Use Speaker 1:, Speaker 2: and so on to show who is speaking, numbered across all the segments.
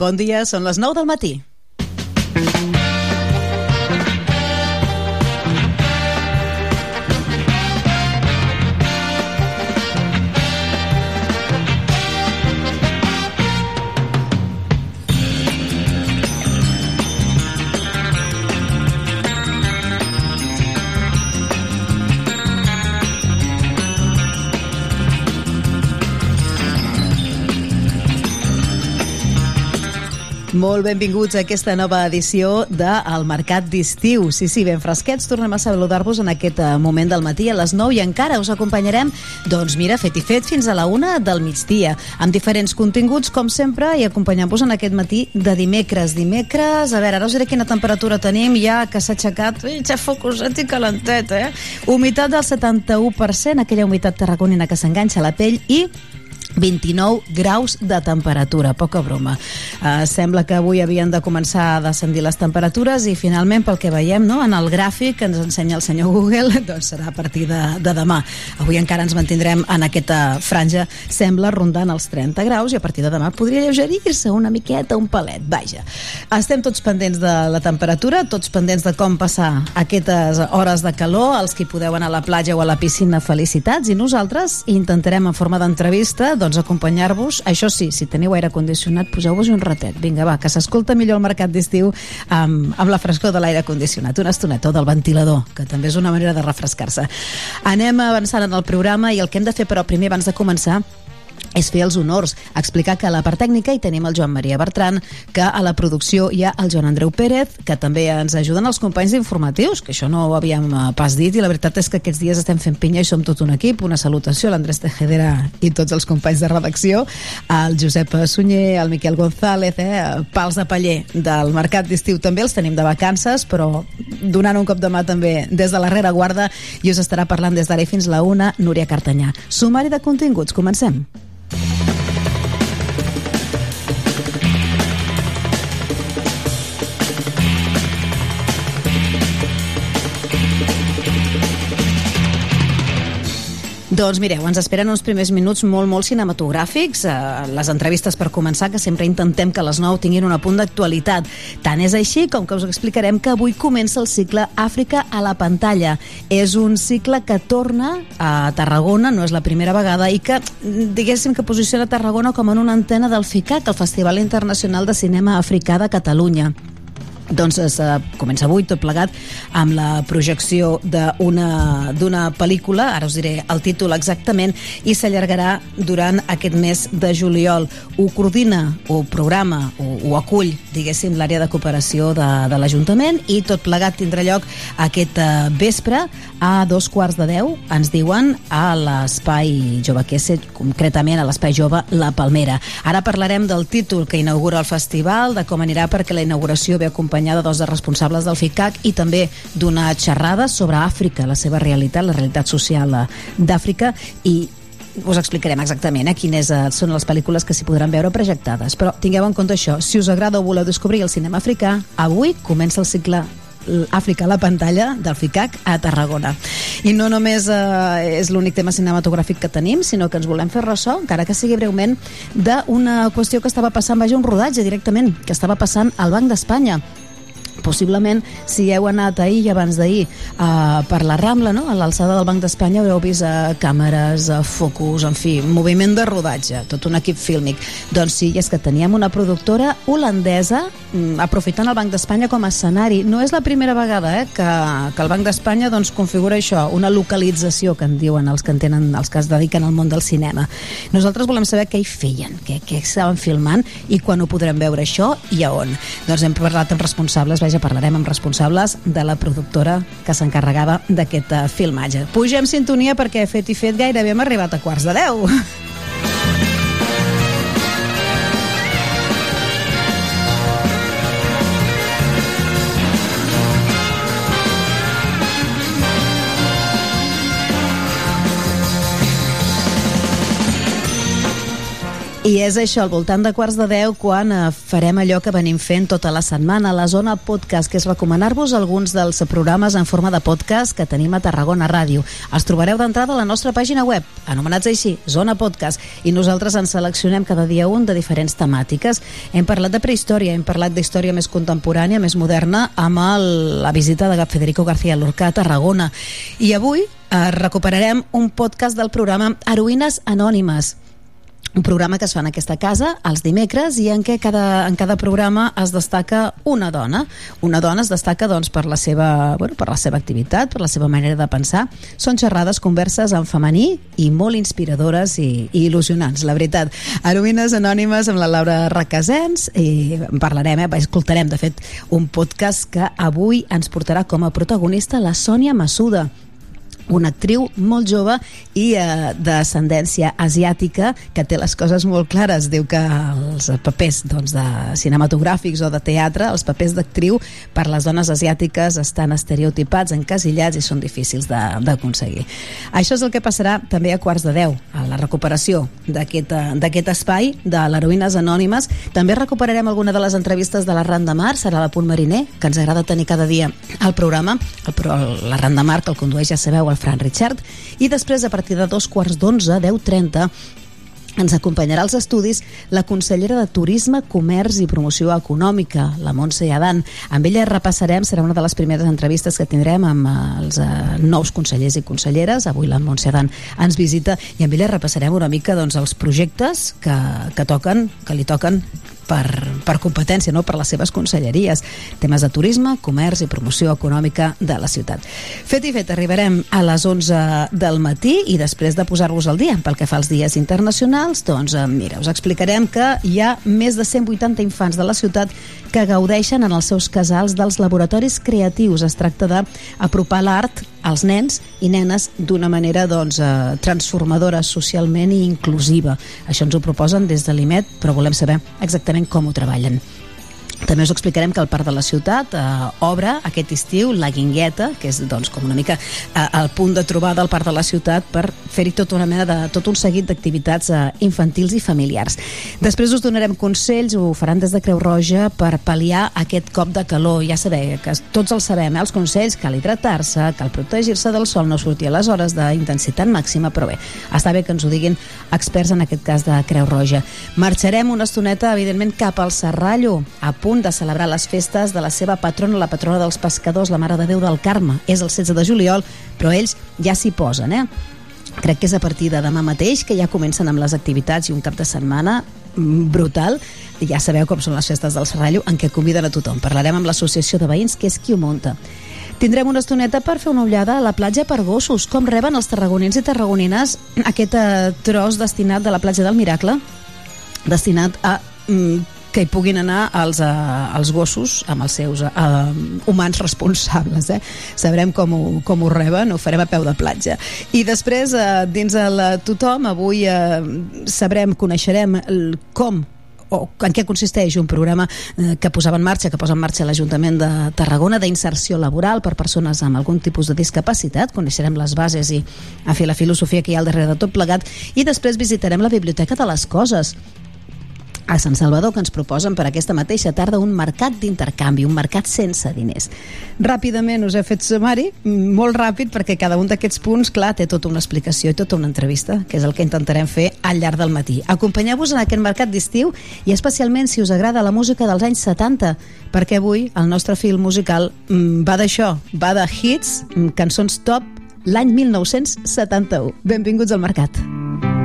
Speaker 1: Bon dia, són les 9 del matí. Molt benvinguts a aquesta nova edició de El Mercat d'Estiu. Sí, sí, ben fresquets. Tornem a saludar-vos en aquest eh, moment del matí a les 9 i encara us acompanyarem, doncs mira, fet i fet, fins a la 1 del migdia, amb diferents continguts, com sempre, i acompanyant-vos en aquest matí de dimecres. Dimecres, a veure, ara us diré quina temperatura tenim, ja que s'ha aixecat, ja focuset i calentet, eh? Humitat del 71%, aquella humitat tarragonina que s'enganxa a la pell, i 29 graus de temperatura, poca broma. Uh, sembla que avui havien de començar a descendir les temperatures i finalment, pel que veiem no, en el gràfic que ens ensenya el senyor Google, doncs serà a partir de, de demà. Avui encara ens mantindrem en aquesta franja, sembla rondant els 30 graus i a partir de demà podria lleugerir-se una miqueta, un palet, vaja. Estem tots pendents de la temperatura, tots pendents de com passar aquestes hores de calor, els que podeu anar a la platja o a la piscina, felicitats, i nosaltres intentarem en forma d'entrevista doncs acompanyar-vos. Això sí, si teniu aire condicionat, poseu-vos un ratet. Vinga, va, que s'escolta millor el mercat d'estiu amb, amb la frescor de l'aire condicionat. Una estoneta, del ventilador, que també és una manera de refrescar-se. Anem avançant en el programa i el que hem de fer, però, primer, abans de començar, és fer els honors, explicar que a la part tècnica hi tenim el Joan Maria Bertran, que a la producció hi ha el Joan Andreu Pérez, que també ens ajuden els companys d'informatius, que això no ho havíem eh, pas dit, i la veritat és que aquests dies estem fent pinya i som tot un equip. Una salutació a l'Andrés Tejedera i tots els companys de redacció, al Josep Sunyer, al Miquel González, eh, pals de paller del Mercat d'Estiu també, els tenim de vacances, però donant un cop de mà també des de la rereguarda i us estarà parlant des d'ara fins la una, Núria Cartanyà. Sumari de continguts, comencem. you Doncs mireu, ens esperen uns primers minuts molt, molt cinematogràfics, eh, les entrevistes per començar, que sempre intentem que les 9 tinguin un punt d'actualitat. Tant és així com que us explicarem que avui comença el cicle Àfrica a la pantalla. És un cicle que torna a Tarragona, no és la primera vegada, i que, diguéssim, que posiciona Tarragona com en una antena del FICAC, el Festival Internacional de Cinema Africà de Catalunya doncs es uh, comença avui tot plegat amb la projecció d'una pel·lícula, ara us diré el títol exactament, i s'allargarà durant aquest mes de juliol. Ho coordina, o programa, o, ho acull, diguéssim, l'àrea de cooperació de, de l'Ajuntament i tot plegat tindrà lloc aquest uh, vespre a dos quarts de deu, ens diuen, a l'Espai Jove Quesse, concretament a l'Espai Jove La Palmera. Ara parlarem del títol que inaugura el festival, de com anirà perquè la inauguració ve acompanyada acompanyada dos dels responsables del FICAC i també d'una xerrada sobre Àfrica, la seva realitat, la realitat social eh, d'Àfrica i us explicarem exactament eh, quines eh, són les pel·lícules que s'hi podran veure projectades. Però tingueu en compte això, si us agrada o voleu descobrir el cinema africà, avui comença el cicle Àfrica a la pantalla del FICAC a Tarragona. I no només eh, és l'únic tema cinematogràfic que tenim, sinó que ens volem fer ressò, encara que sigui breument, d'una qüestió que estava passant, vaja, un rodatge directament, que estava passant al Banc d'Espanya possiblement si heu anat ahir i abans d'ahir uh, per la Rambla, no? a l'alçada del Banc d'Espanya haureu vist uh, càmeres, uh, focus, en fi, moviment de rodatge, tot un equip fílmic. Doncs sí, és que teníem una productora holandesa mm, aprofitant el Banc d'Espanya com a escenari. No és la primera vegada eh, que, que el Banc d'Espanya doncs, configura això, una localització que en diuen els que, en tenen, els que es dediquen al món del cinema. Nosaltres volem saber què hi feien, què, què estaven filmant i quan ho podrem veure això i a on. Doncs hem parlat amb responsables, ja parlarem amb responsables de la productora que s'encarregava d'aquest uh, filmatge. Pugem sintonia perquè fet i fet gairebé hem arribat a quarts de deu. I és això, al voltant de quarts de deu, quan eh, farem allò que venim fent tota la setmana, la Zona Podcast, que és recomanar-vos alguns dels programes en forma de podcast que tenim a Tarragona Ràdio. Els trobareu d'entrada a la nostra pàgina web, anomenats així, Zona Podcast, i nosaltres ens seleccionem cada dia un de diferents temàtiques. Hem parlat de prehistòria, hem parlat d'història més contemporània, més moderna, amb el, la visita de Federico García Lorca a Tarragona. I avui eh, recuperarem un podcast del programa Heroïnes Anònimes, un programa que es fa en aquesta casa els dimecres i en què cada, en cada programa es destaca una dona. Una dona es destaca doncs, per, la seva, bueno, per la seva activitat, per la seva manera de pensar. Són xerrades, converses en femení i molt inspiradores i, i il·lusionants, la veritat. Heroïnes anònimes amb la Laura Requesens i parlarem, eh, escoltarem de fet un podcast que avui ens portarà com a protagonista la Sònia Massuda una actriu molt jove i eh, d'ascendència asiàtica que té les coses molt clares. Diu que els papers doncs, de cinematogràfics o de teatre, els papers d'actriu per les dones asiàtiques estan estereotipats, encasillats i són difícils d'aconseguir. Això és el que passarà també a quarts de deu, a la recuperació d'aquest espai de l'Heroïnes Anònimes. També recuperarem alguna de les entrevistes de la Randa Mar, serà la Punt Mariner, que ens agrada tenir cada dia al programa. El, la Randa Mar, que el condueix, ja sabeu, el Fran Richard, i després, a partir de dos quarts d'onze, 10.30, ens acompanyarà als estudis la consellera de Turisme, Comerç i Promoció Econòmica, la Montse Adan. Amb ella repassarem, serà una de les primeres entrevistes que tindrem amb eh, els uh, nous consellers i conselleres. Avui la Montse Adan ens visita i amb ella repassarem una mica doncs, els projectes que, que toquen, que li toquen per, per competència, no? per les seves conselleries. Temes de turisme, comerç i promoció econòmica de la ciutat. Fet i fet, arribarem a les 11 del matí i després de posar-vos al dia pel que fa als dies internacionals, doncs eh, mira, us explicarem que hi ha més de 180 infants de la ciutat que gaudeixen en els seus casals dels laboratoris creatius. Es tracta d'apropar l'art als nens i nenes d'una manera doncs, eh, transformadora socialment i inclusiva. Això ens ho proposen des de l'IMET, però volem saber exactament com ho treballen. També us explicarem que el Parc de la Ciutat eh, obre aquest estiu la Guingueta, que és doncs, com una mica eh, el punt de trobada del Parc de la Ciutat per fer-hi tota una mena de tot un seguit d'activitats eh, infantils i familiars. Després us donarem consells, ho faran des de Creu Roja per pal·liar aquest cop de calor. Ja sabeu que tots els sabem, eh, els consells, cal hidratar-se, cal protegir-se del sol, no sortir a les hores d'intensitat màxima, però bé, està bé que ens ho diguin experts en aquest cas de Creu Roja. Marxarem una estoneta, evidentment, cap al Serrallo, a punt punt de celebrar les festes de la seva patrona, la patrona dels pescadors, la Mare de Déu del Carme. És el 16 de juliol, però ells ja s'hi posen, eh? Crec que és a partir de demà mateix que ja comencen amb les activitats i un cap de setmana brutal. Ja sabeu com són les festes del Serrallo, en què conviden a tothom. Parlarem amb l'associació de veïns, que és qui ho munta. Tindrem una estoneta per fer una ullada a la platja per gossos. Com reben els tarragonins i tarragonines aquest eh, tros destinat de la platja del Miracle, destinat a mm, que hi puguin anar els, uh, els gossos amb els seus uh, humans responsables. Eh? Sabrem com ho, com ho reben, ho farem a peu de platja. I després, uh, dins el tothom, avui uh, sabrem, coneixerem el, com o en què consisteix un programa eh, que posava en marxa, que posa en marxa l'Ajuntament de Tarragona d'inserció laboral per persones amb algun tipus de discapacitat. Coneixerem les bases i, a fi, la filosofia que hi ha al darrere de tot plegat. I després visitarem la Biblioteca de les Coses, a Sant Salvador que ens proposen per aquesta mateixa tarda un mercat d'intercanvi, un mercat sense diners. Ràpidament us he fet sumari, molt ràpid, perquè cada un d'aquests punts, clar, té tota una explicació i tota una entrevista, que és el que intentarem fer al llarg del matí. Acompanyeu-vos en aquest mercat d'estiu i especialment si us agrada la música dels anys 70, perquè avui el nostre film musical mm, va d'això, va de hits, mm, cançons top, l'any 1971. Benvinguts al Mercat.
Speaker 2: to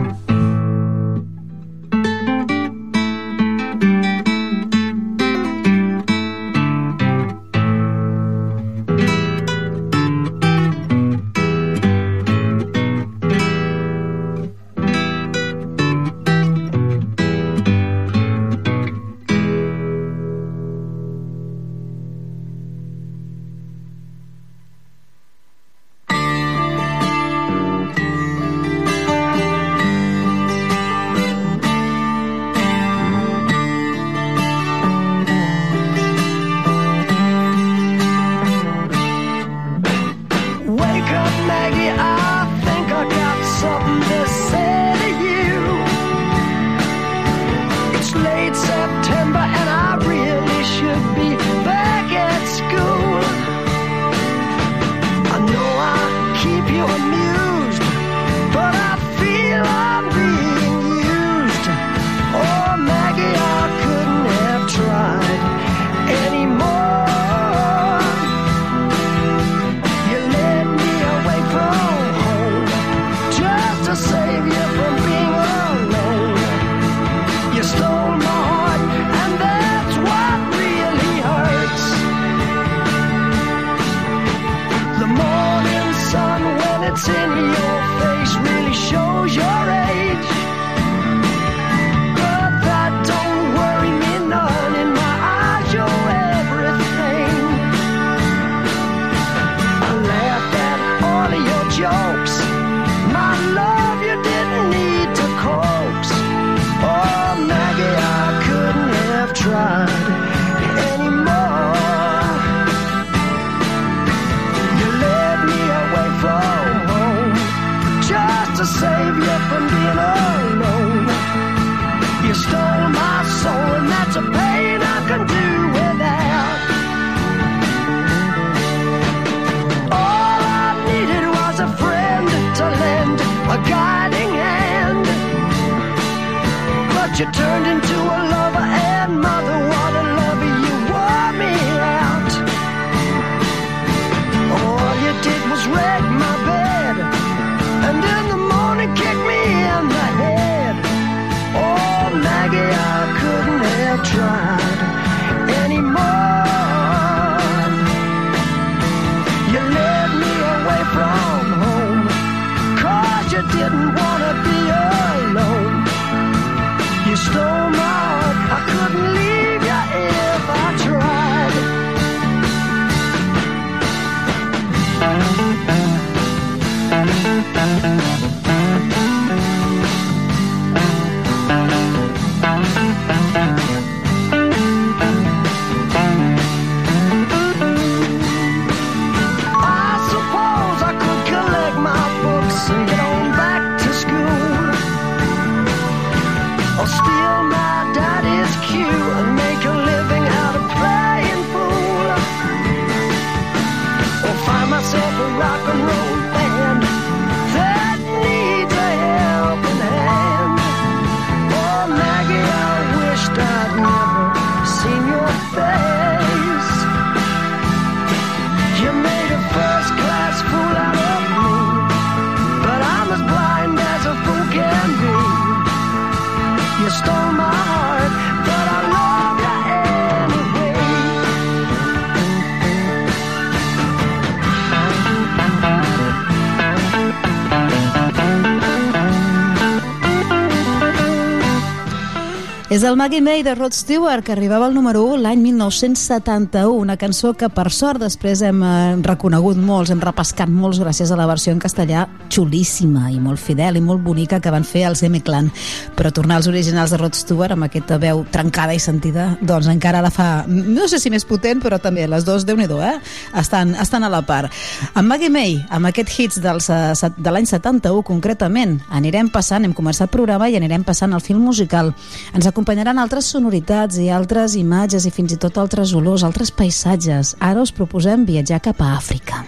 Speaker 1: el Maggie May de Rod Stewart, que arribava al número 1 l'any 1971, una cançó que per sort després hem eh, reconegut molts, hem repescat molts gràcies a la versió en castellà xulíssima i molt fidel i molt bonica que van fer els M-Clan. Però tornar als originals de Rod Stewart amb aquesta veu trencada i sentida, doncs encara la fa, no sé si més potent, però també les dues, déu nhi eh? Estan, estan a la part. Amb Maggie May, amb aquest hits dels, de l'any 71 concretament, anirem passant, hem començat el programa i anirem passant al film musical. Ens acompanyaran altres sonoritats i altres imatges i fins i tot altres olors, altres paisatges. Ara us proposem viatjar cap a Àfrica.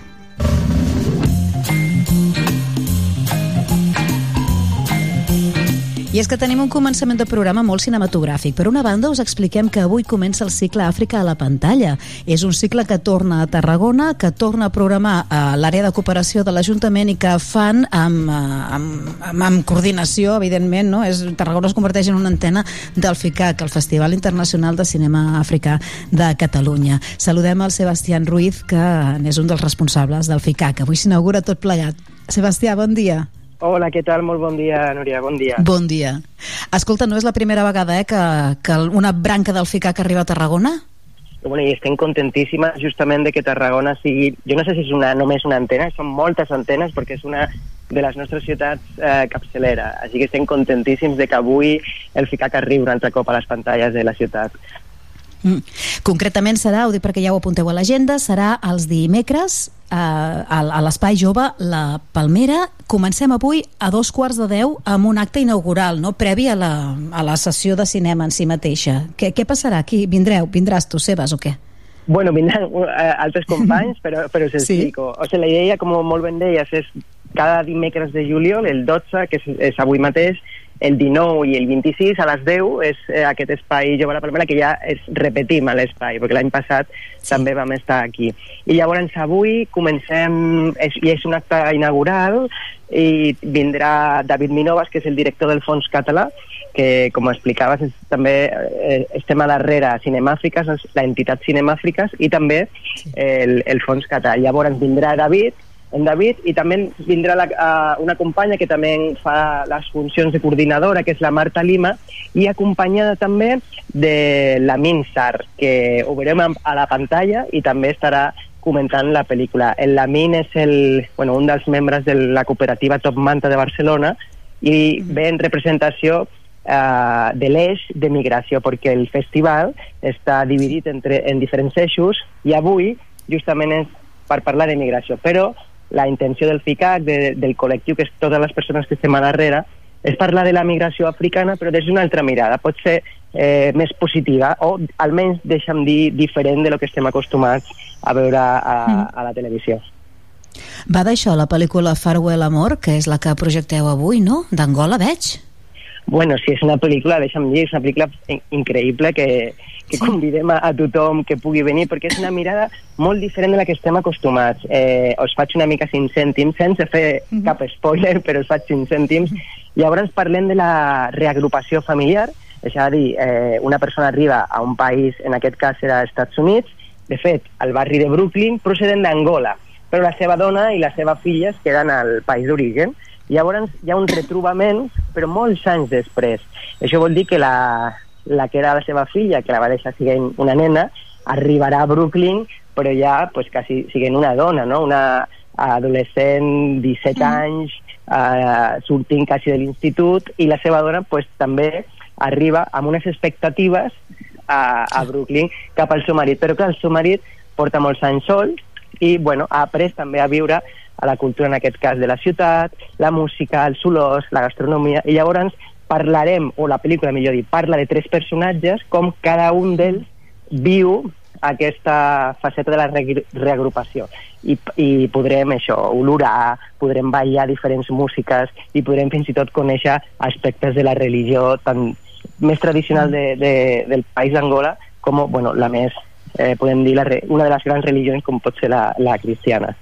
Speaker 1: I és que tenim un començament de programa molt cinematogràfic. Per una banda, us expliquem que avui comença el cicle Àfrica a la pantalla. És un cicle que torna a Tarragona, que torna a programar a l'àrea de cooperació de l'Ajuntament i que fan amb, eh, amb, amb, amb coordinació, evidentment, no? És, Tarragona es converteix en una antena del FICAC, el Festival Internacional de Cinema Africà de Catalunya. Saludem al Sebastián Ruiz, que és un dels responsables del FICAC. Avui s'inaugura tot plegat. Sebastià, bon dia.
Speaker 3: Hola, què tal? Molt bon dia, Núria, bon dia.
Speaker 1: Bon dia. Escolta, no és la primera vegada eh, que, que una branca del FICAC arriba a Tarragona?
Speaker 3: Bueno, i estem contentíssimes justament de que Tarragona sigui... Jo no sé si és una, només una antena, són moltes antenes perquè és una de les nostres ciutats eh, capçalera. Així que estem contentíssims de que avui el FICAC arribi un altre cop a les pantalles de la ciutat.
Speaker 1: Mm. Concretament serà, ho dic perquè ja ho apunteu a l'agenda, serà els dimecres eh, a, l'Espai Jove La Palmera. Comencem avui a dos quarts de deu amb un acte inaugural, no? previ a la, a la sessió de cinema en si mateixa. Què, què passarà aquí? Vindreu? Vindràs tu, Sebas, o què?
Speaker 3: Bueno, vindran eh, altres companys, però, però us explico. Sí? O sigui, la idea, com molt ben deies, és cada dimecres de juliol, el 12, que és, és avui mateix, el 19 i el 26 a les 10 és eh, aquest espai Jove a la Palmera que ja es repetim a l'espai, perquè l'any passat sí. també vam estar aquí. I llavors avui comencem, és, i és un acte inaugural, i vindrà David Minovas, que és el director del Fons Català, que, com explicaves, és, també eh, estem a darrere Cinemàfriques, l'entitat Cinemàfriques, i també el, el Fons Català. Llavors vindrà David, en David, i també vindrà la, uh, una companya que també fa les funcions de coordinadora, que és la Marta Lima, i acompanyada també de la Minsar, que ho veurem a la pantalla i també estarà comentant la pel·lícula. El Lamin és el, bueno, un dels membres de la cooperativa Top Manta de Barcelona i ve en representació uh, de l'eix de migració, perquè el festival està dividit entre, en diferents eixos i avui justament és per parlar de migració, però la intenció del FICAC, de, del col·lectiu, que és totes les persones que estem a darrere, és parlar de la migració africana, però des d'una altra mirada. Pot ser eh, més positiva, o almenys, deixa'm dir, diferent de lo que estem acostumats a veure a, a la televisió.
Speaker 1: Va d'això la pel·lícula Farewell Amor, que és la que projecteu avui, no? D'Angola, veig?
Speaker 3: Bueno, sí, és una pel·lícula, deixa'm dir, és una pel·lícula increïble que, que sí. convidem a, a tothom que pugui venir, perquè és una mirada molt diferent de la que estem acostumats. Eh, us faig una mica 5 cèntims, sense fer uh mhm. -huh. cap spoiler, però us faig 5 cèntims. Llavors parlem de la reagrupació familiar, és a dir, eh, una persona arriba a un país, en aquest cas serà als Estats Units, de fet, al barri de Brooklyn, procedent d'Angola, però la seva dona i la seva filla es queden al país d'origen. Llavors hi ha un retrobament, però molts anys després. Això vol dir que la, la que era la seva filla, que la va deixar siguent una nena, arribarà a Brooklyn, però ja pues, quasi siguent una dona, no? una adolescent, 17 mm. anys, eh, sortint quasi de l'institut, i la seva dona pues, també arriba amb unes expectatives a, a Brooklyn cap al seu marit. Però clar, el seu marit porta molts anys sol, i bueno, ha après també a viure a la cultura, en aquest cas, de la ciutat, la música, els olors, la gastronomia, i llavors parlarem, o la pel·lícula, millor dit, parla de tres personatges, com cada un d'ells viu aquesta faceta de la re reagrupació I, i podrem això, olorar, podrem ballar diferents músiques i podrem fins i tot conèixer aspectes de la religió tan més tradicional de, de, del país d'Angola com bueno, la més eh, podem dir, la, una de les grans religions com pot ser la, la cristiana.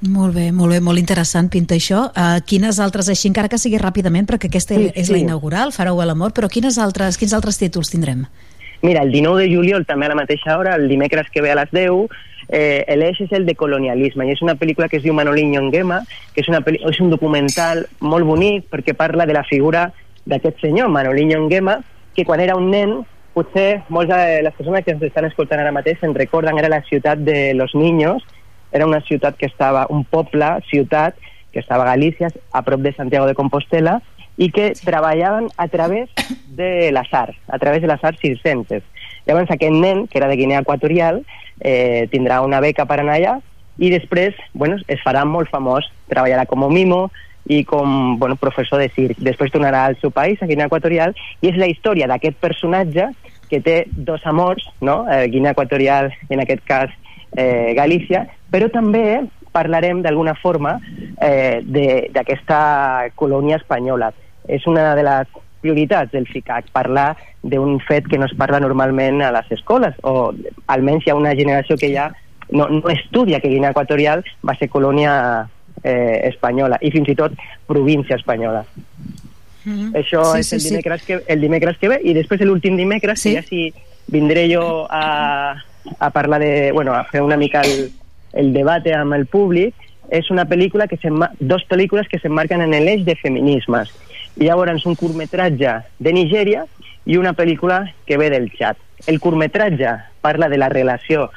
Speaker 1: Molt bé, molt bé, molt interessant pinta això. Uh, quines altres, així encara que sigui ràpidament, perquè aquesta sí, és sí. la inaugural, Fareu a l'amor, però quines altres, quins altres títols tindrem?
Speaker 3: Mira, el 19 de juliol, també a la mateixa hora, el dimecres que ve a les 10, eh, l'eix és el de colonialisme, i és una pel·lícula que es diu Manoliño Nguema, que és, una és un documental molt bonic perquè parla de la figura d'aquest senyor, Manoliño Nguema, que quan era un nen potser moltes de les persones que ens estan escoltant ara mateix se'n recorden, era la ciutat de Los Niños, era una ciutat que estava, un poble, ciutat, que estava a Galícia, a prop de Santiago de Compostela, i que treballaven a través de les arts, a través de les arts circenses. Llavors aquest nen, que era de Guinea Equatorial, eh, tindrà una beca per anar allà i després bueno, es farà molt famós, treballarà com a mimo, i com bueno, professor de circ. Després tornarà al seu país, a Guinea Equatorial, i és la història d'aquest personatge que té dos amors, no? eh, Guinea Equatorial en aquest cas eh, Galícia, però també parlarem d'alguna forma eh, d'aquesta colònia espanyola. És una de les prioritats del FICAC, parlar d'un fet que no es parla normalment a les escoles, o almenys hi ha una generació que ja no, no estudia que Guinea Equatorial va ser colònia eh, espanyola i fins i tot província espanyola. Mm -hmm. Això sí, és sí, el, dimecres sí. que, el dimecres que ve i després l'últim dimecres sí? que ja sí vindré jo a, a parlar de... Bueno, a fer una mica el, el debate amb el públic és una pel·lícula que dos pel·lícules que s'emmarquen en l'eix de feminismes. I llavors un curtmetratge de Nigèria i una pel·lícula que ve del Txad. El curtmetratge parla de la relació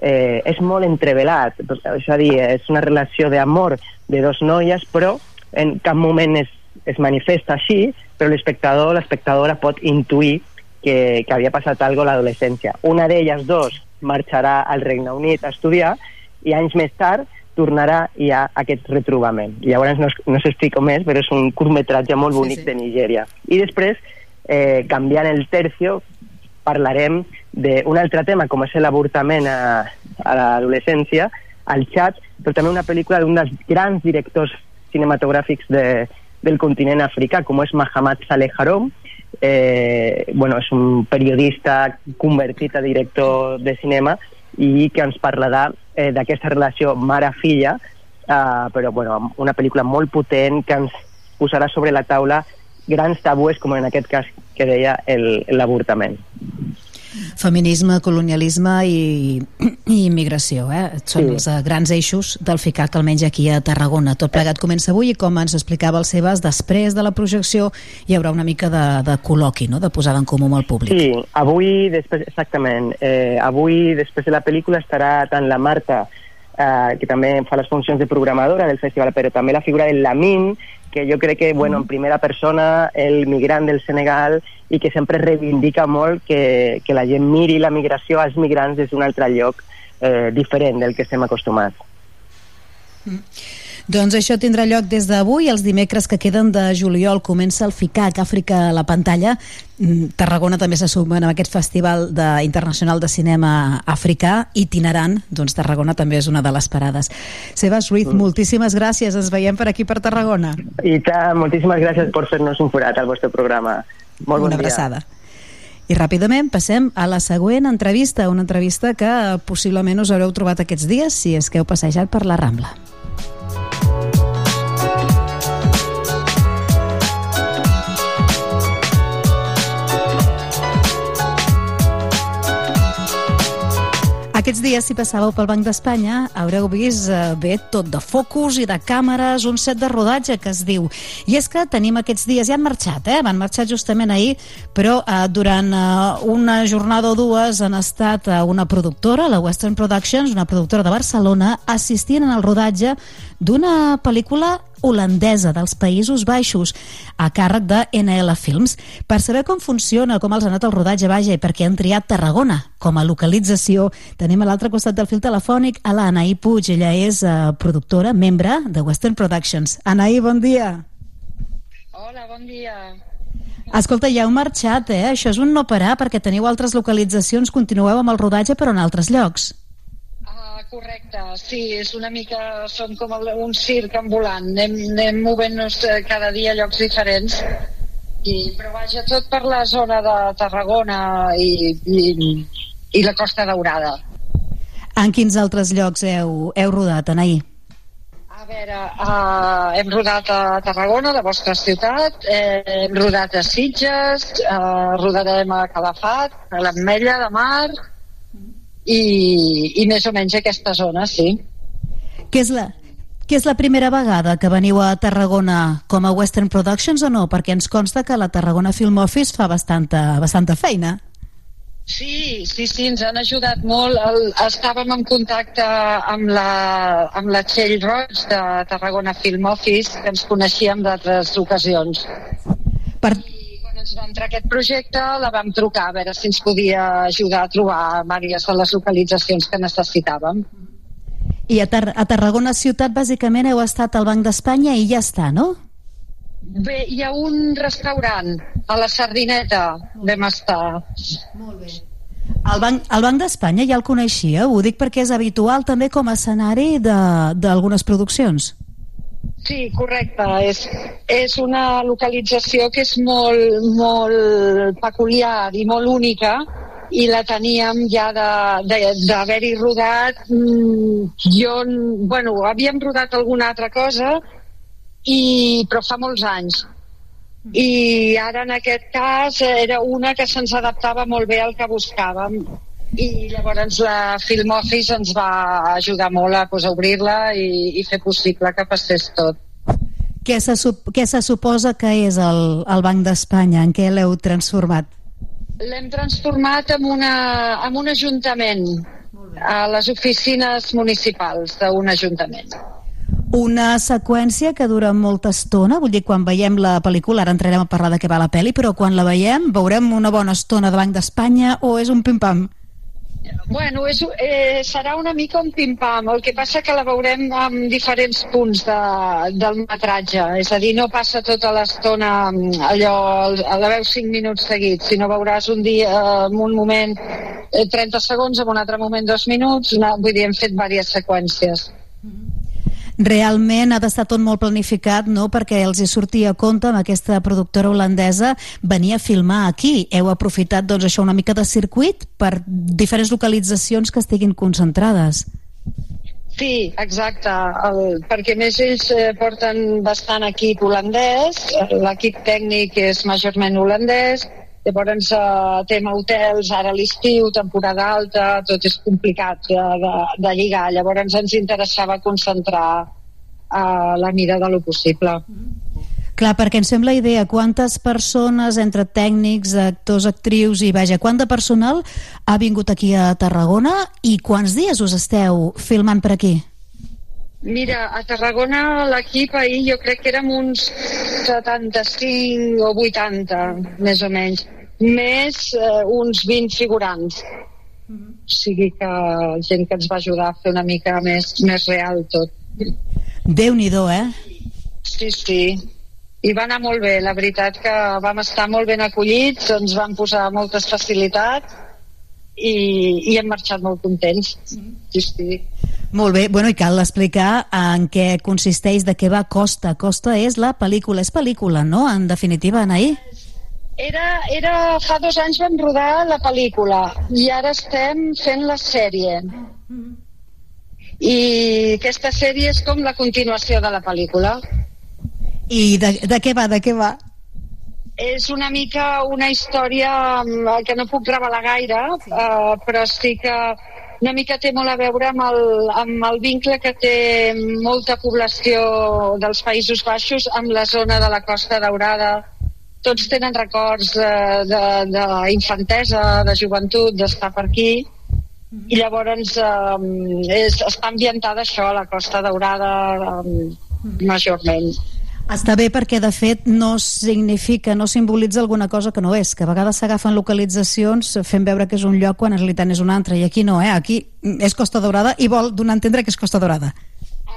Speaker 3: eh, és molt entrevelat, és a dir, és una relació d'amor de dos noies, però en cap moment es, es manifesta així, però l'espectador, l'espectadora pot intuir que, que havia passat alguna a l'adolescència. Una d'elles dos marxarà al Regne Unit a estudiar i anys més tard tornarà i hi ha aquest retrobament. Llavors no, no s'explico més, però és un curtmetratge molt bonic sí, sí. de Nigèria. I després, eh, canviant el tercio, parlarem d'un altre tema, com és l'avortament a, a l'adolescència, al xat, però també una pel·lícula d'un dels grans directors cinematogràfics de, del continent africà, com és Mahamat Saleh Harom, eh, bueno, és un periodista convertit a director de cinema i que ens parlarà eh, d'aquesta relació mare-filla, eh, però bueno, una pel·lícula molt potent que ens posarà sobre la taula grans tabúes, com en aquest cas que deia l'avortament.
Speaker 1: Feminisme, colonialisme i, i immigració, eh? Són sí. els uh, grans eixos del FICAC, almenys aquí a Tarragona. Tot plegat comença avui i com ens explicava el Sebas, després de la projecció hi haurà una mica de, de col·loqui, no? de posada en comú amb el públic.
Speaker 3: Sí, avui, després, exactament, eh, avui després de la pel·lícula estarà tant la Marta eh, que també fa les funcions de programadora del festival, però també la figura del Lamin, que jo crec que, bueno, en primera persona, el migrant del Senegal i que sempre reivindica molt que, que la gent miri la migració als migrants des d'un altre lloc eh, diferent del que estem acostumats.
Speaker 1: Mm. Doncs això tindrà lloc des d'avui. Els dimecres que queden de juliol comença el FICAC, Àfrica a la pantalla. Mm, Tarragona també se suma en aquest festival de, internacional de cinema africà itinerant, doncs Tarragona també és una de les parades. Sebas Ruiz, mm. moltíssimes gràcies, ens veiem per aquí per Tarragona.
Speaker 3: I tant, moltíssimes gràcies per fer-nos un forat al vostre programa. Molt
Speaker 1: una
Speaker 3: bon
Speaker 1: abraçada. I ràpidament passem a la següent entrevista, una entrevista que possiblement us haureu trobat aquests dies si és que heu passejat per la Rambla. Thank you Aquests dies, si passàveu pel Banc d'Espanya, haureu vist eh, bé tot de focus i de càmeres, un set de rodatge que es diu. I és que tenim aquests dies, ja han marxat, eh? van marxar justament ahir, però eh, durant eh, una jornada o dues han estat eh, una productora, la Western Productions, una productora de Barcelona, assistint en el rodatge d'una pel·lícula holandesa dels Països Baixos a càrrec de NL Films per saber com funciona, com els ha anat el rodatge vaja i per què han triat Tarragona com a localització. Tenim a l'altre costat del fil telefònic a l'Anaí Puig, ella és uh, productora, membre de Western Productions. Anaí, bon dia.
Speaker 4: Hola, bon dia.
Speaker 1: Escolta, ja heu marxat, eh? Això és un no parar perquè teniu altres localitzacions, continueu amb el rodatge però en altres llocs.
Speaker 4: Correcte, sí, és una mica, som com un circ ambulant, anem, anem movent-nos eh, cada dia a llocs diferents, i, però vaja, tot per la zona de Tarragona i, i, i la Costa Daurada.
Speaker 1: En quins altres llocs heu, heu rodat, Anaí?
Speaker 4: A veure, uh, hem rodat a Tarragona, la vostra ciutat, eh, hem rodat a Sitges, uh, rodarem a Calafat, a l'Ametlla de Mar, i, i més o menys aquesta zona, sí.
Speaker 1: Què és la, que és la primera vegada que veniu a Tarragona com a Western Productions o no? Perquè ens consta que la Tarragona Film Office fa bastanta, bastanta feina.
Speaker 4: Sí, sí, sí, ens han ajudat molt. El, estàvem en contacte amb la, amb la Txell Roig de Tarragona Film Office, que ens coneixíem d'altres ocasions.
Speaker 1: Per,
Speaker 4: ens va entrar aquest projecte, la vam trucar a veure si ens podia ajudar a trobar diverses de les localitzacions que necessitàvem.
Speaker 1: I a, Tar a Tarragona ciutat, bàsicament, heu estat al Banc d'Espanya i ja està, no?
Speaker 4: Bé, hi ha un restaurant a la Sardineta, vam estar.
Speaker 1: Molt bé. El Banc, el Banc d'Espanya ja el coneixia, ho dic perquè és habitual també com a escenari d'algunes produccions.
Speaker 4: Sí, correcte. És, és una localització que és molt, molt peculiar i molt única i la teníem ja d'haver-hi rodat. Mm, jo, bueno, havíem rodat alguna altra cosa, i, però fa molts anys. I ara en aquest cas era una que se'ns adaptava molt bé al que buscàvem i llavors la Film Office ens va ajudar molt a, pues, a obrir-la i, i fer possible que passés tot.
Speaker 1: Què se, què se suposa que és el, el Banc d'Espanya? En què l'heu transformat?
Speaker 4: L'hem transformat en, una, en un ajuntament, a les oficines municipals d'un ajuntament.
Speaker 1: Una seqüència que dura molta estona, vull dir, quan veiem la pel·lícula, ara entrarem a parlar de què va la pel·li, però quan la veiem veurem una bona estona de Banc d'Espanya o és un pim-pam?
Speaker 4: Bueno, és, eh, serà una mica un pim-pam. El que passa que la veurem en diferents punts de, del metratge. És a dir, no passa tota l'estona mm, allò, la veus 5 minuts seguits, sinó veuràs un dia, en un moment, 30 eh, segons, en un altre moment 2 minuts. Una, vull dir, hem fet diverses seqüències. Mm -hmm
Speaker 1: realment ha d'estar tot molt planificat, no?, perquè els hi sortia a compte amb aquesta productora holandesa venir a filmar aquí. Heu aprofitat, doncs, això una mica de circuit per diferents localitzacions que estiguin concentrades.
Speaker 4: Sí, exacte, el, perquè més ells eh, porten bastant equip holandès, l'equip tècnic és majorment holandès, llavors eh, tema hotels, ara l'estiu, temporada alta, tot és complicat de, de, de lligar, llavors ens interessava concentrar eh, la mira de lo possible.
Speaker 1: Clar, perquè em sembla idea quantes persones, entre tècnics, actors, actrius i vaja, quant de personal ha vingut aquí a Tarragona i quants dies us esteu filmant per aquí?
Speaker 4: Mira, a Tarragona l'equip ahir jo crec que érem uns 75 o 80, més o menys, més eh, uns 20 figurants. O sigui que gent que ens va ajudar a fer una mica més, més real tot.
Speaker 1: Déu-n'hi-do, eh?
Speaker 4: Sí, sí. I va anar molt bé, la veritat que vam estar molt ben acollits, ens van posar moltes facilitats i, i hem marxat molt contents. Sí, sí.
Speaker 1: Molt bé, bueno, i cal explicar en què consisteix, de què va Costa. Costa és la pel·lícula, és pel·lícula, no?, en definitiva, Anaí?
Speaker 4: Era, era, fa dos anys vam rodar la pel·lícula i ara estem fent la sèrie. I aquesta sèrie és com la continuació de la pel·lícula.
Speaker 1: I de, de què va, de què va?
Speaker 4: És una mica una història mm, que no puc revelar gaire, uh, però sí que una mica té molt a veure amb el, amb el vincle que té molta població dels Països Baixos amb la zona de la Costa Daurada. Tots tenen records d'infantesa, de, de, de joventut, d'estar per aquí. I llavors eh, és, està ambientada això a la Costa Daurada eh, majorment.
Speaker 1: Està bé perquè, de fet, no significa, no simbolitza alguna cosa que no és, que a vegades s'agafen localitzacions fent veure que és un lloc quan en realitat és un altre, i aquí no, eh? Aquí és Costa Daurada i vol donar a entendre que és Costa Daurada.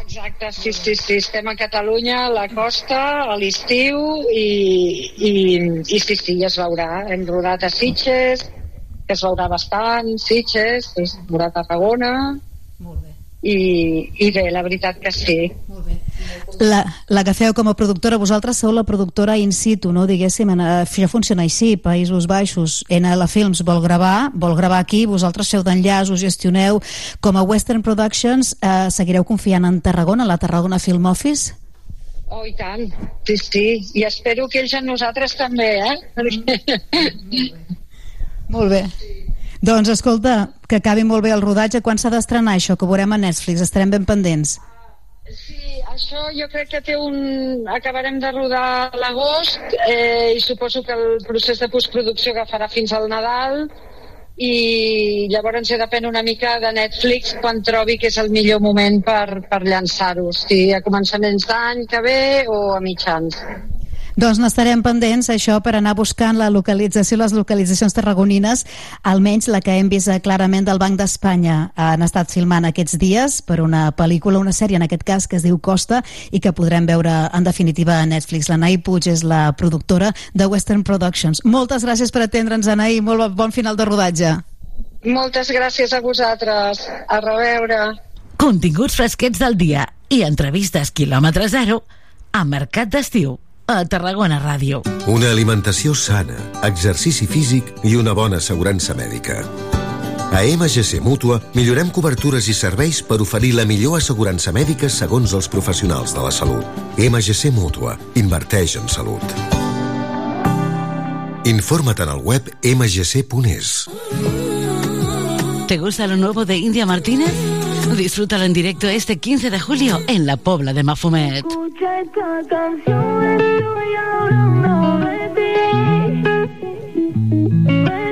Speaker 4: Exacte, sí, sí, sí, estem a Catalunya, a la costa, a l'estiu i, i, i sí, sí, ja es veurà. Hem rodat a Sitges, que es veurà bastant, Sitges, es veurà a Tarragona,
Speaker 1: Molt bé.
Speaker 4: I, i bé, la veritat que sí.
Speaker 1: Molt bé. La, la que feu com a productora, vosaltres sou la productora in situ, no? Diguéssim, en, eh, això funciona així, Països Baixos, NL Films vol gravar, vol gravar aquí, vosaltres feu d'enllaç, us gestioneu. Com a Western Productions, eh, seguireu confiant en Tarragona, la Tarragona Film Office?
Speaker 4: Oh, i tant, sí, sí, i espero que ells en nosaltres també, eh?
Speaker 1: Molt bé. Doncs escolta, que acabi molt bé el rodatge. Quan s'ha d'estrenar això, que veurem a Netflix? Estarem ben pendents.
Speaker 4: Sí, això jo crec que té un... acabarem de rodar a l'agost eh, i suposo que el procés de postproducció agafarà fins al Nadal i llavors he depèn una mica de Netflix quan trobi que és el millor moment per, per llançar-ho, si a començaments d'any que ve o a mitjans.
Speaker 1: Doncs n'estarem pendents, això, per anar buscant la localització, les localitzacions tarragonines, almenys la que hem vist eh, clarament del Banc d'Espanya. Han estat filmant aquests dies per una pel·lícula, una sèrie en aquest cas, que es diu Costa, i que podrem veure en definitiva a Netflix. La Nai Puig és la productora de Western Productions. Moltes gràcies per atendre'ns, Anai, molt bon final de rodatge.
Speaker 4: Moltes gràcies a vosaltres. A reveure.
Speaker 5: Continguts fresquets del dia i entrevistes quilòmetre zero a Mercat d'Estiu a Tarragona Ràdio.
Speaker 6: Una alimentació sana, exercici físic i una bona assegurança mèdica. A MGC Mútua millorem cobertures i serveis per oferir la millor assegurança mèdica segons els professionals de la salut. MGC Mútua. Inverteix en salut. Informa't en el web mgc.es.
Speaker 5: ¿Te gusta lo nuevo de India Martínez? Disfrútalo en directo este 15 de julio en la Pobla de Mafumet.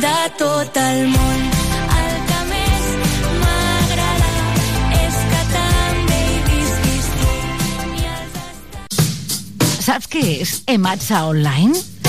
Speaker 7: De tot el món. El que més m'agrada és que també hi visquis tu. Els
Speaker 5: Saps què és Ematsa Online?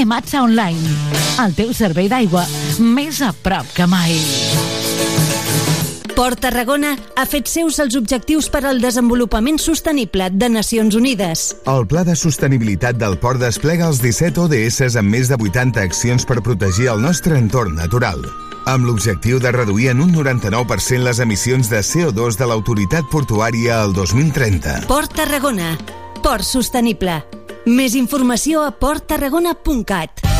Speaker 5: Ematsa Online, el teu servei d'aigua més a prop que mai.
Speaker 8: Port Tarragona ha fet seus els objectius per al desenvolupament sostenible de Nacions Unides.
Speaker 9: El Pla de Sostenibilitat del Port desplega els 17 ODS amb més de 80 accions per protegir el nostre entorn natural amb l'objectiu de reduir en un 99% les emissions de CO2 de l'autoritat portuària al 2030.
Speaker 8: Port Tarragona. Port sostenible. Més informació a porttarragona.cat.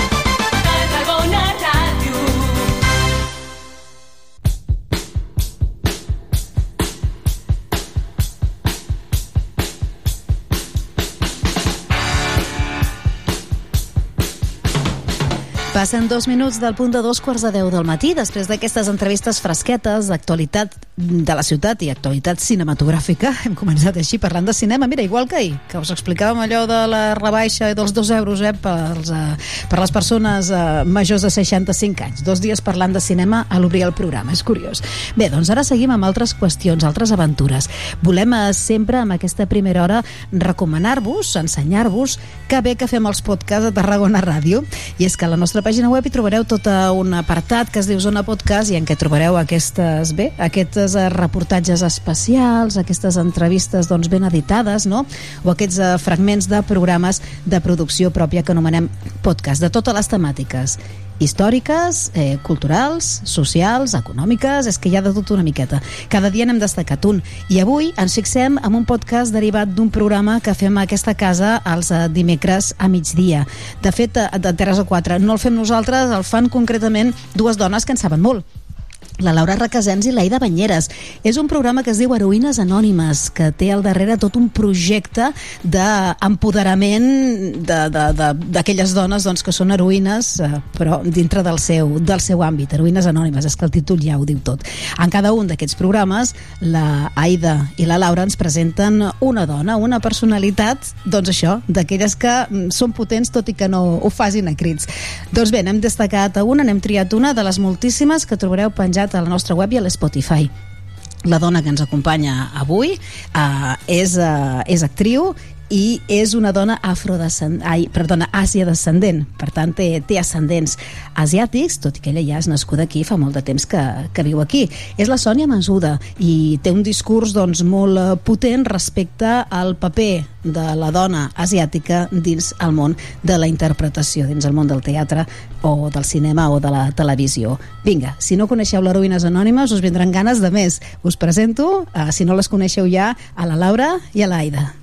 Speaker 1: Passen dos minuts del punt de dos quarts de deu del matí, després d'aquestes entrevistes fresquetes d'actualitat de la ciutat i actualitat cinematogràfica. Hem començat així parlant de cinema. Mira, igual que ahir, que us explicàvem allò de la rebaixa dels dos euros eh, pels, eh, per les persones eh, majors de 65 anys. Dos dies parlant de cinema a l'obrir el programa. És curiós. Bé, doncs ara seguim amb altres qüestions, altres aventures. Volem eh, sempre, amb aquesta primera hora, recomanar-vos, ensenyar-vos que bé que fem els podcasts a Tarragona Ràdio. I és que la nostra pàgina web hi trobareu tot un apartat que es diu Zona Podcast i en què trobareu aquestes, bé, aquests eh, reportatges especials, aquestes entrevistes doncs, ben editades, no? o aquests eh, fragments de programes de producció pròpia que anomenem podcast, de totes les temàtiques històriques, eh, culturals, socials, econòmiques, és que hi ha de tot una miqueta. Cada dia n'hem destacat un. I avui ens fixem en un podcast derivat d'un programa que fem a aquesta casa els eh, dimecres a migdia. De fet, eh, de 3 a 4. No el fem nosaltres, el fan concretament dues dones que en saben molt la Laura Requesens i l'Aida Banyeres. És un programa que es diu Heroïnes Anònimes, que té al darrere tot un projecte d'empoderament d'aquelles dones doncs, que són heroïnes, eh, però dintre del seu, del seu àmbit. Heroïnes Anònimes, és que el títol ja ho diu tot. En cada un d'aquests programes, la Aida i la Laura ens presenten una dona, una personalitat, doncs això, d'aquelles que mm, són potents tot i que no ho facin a crits. Doncs bé, n'hem destacat una, n'hem triat una de les moltíssimes que trobareu penjat a la nostra web i a l'Spotify. La dona que ens acompanya avui uh, és, uh, és actriu i és una dona afrodescendent, ai, perdona, àsia descendent, per tant té, té ascendents asiàtics, tot i que ella ja és nascuda aquí, fa molt de temps que, que viu aquí. És la Sònia Masuda i té un discurs doncs, molt eh, potent respecte al paper de la dona asiàtica dins el món de la interpretació, dins el món del teatre o del cinema o de la televisió. Vinga, si no coneixeu l'Heroïnes Anònimes us vindran ganes de més. Us presento, eh, si no les coneixeu ja, a la Laura i a l'Aida.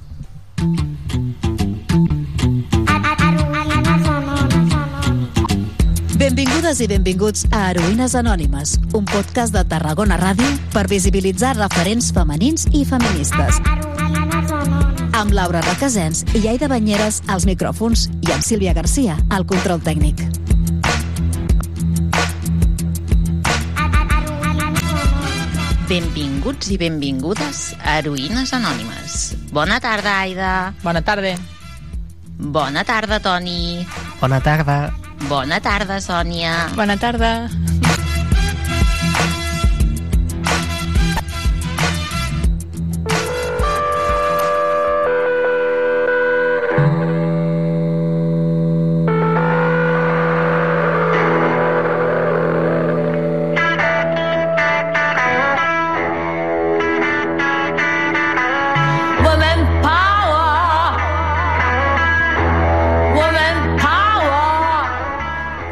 Speaker 1: Benvingudes i benvinguts a Heroïnes Anònimes, un podcast de Tarragona Ràdio per visibilitzar referents femenins i feministes. Amb Laura Requesens i Aida Banyeres als micròfons i amb Sílvia Garcia al control tècnic.
Speaker 10: Benvinguts i benvingudes a Heroïnes Anònimes. Bona tarda, Aida.
Speaker 11: Bona tarda.
Speaker 10: Bona tarda, Toni.
Speaker 11: Bona tarda.
Speaker 10: Bona tarda, Sònia.
Speaker 11: Bona tarda.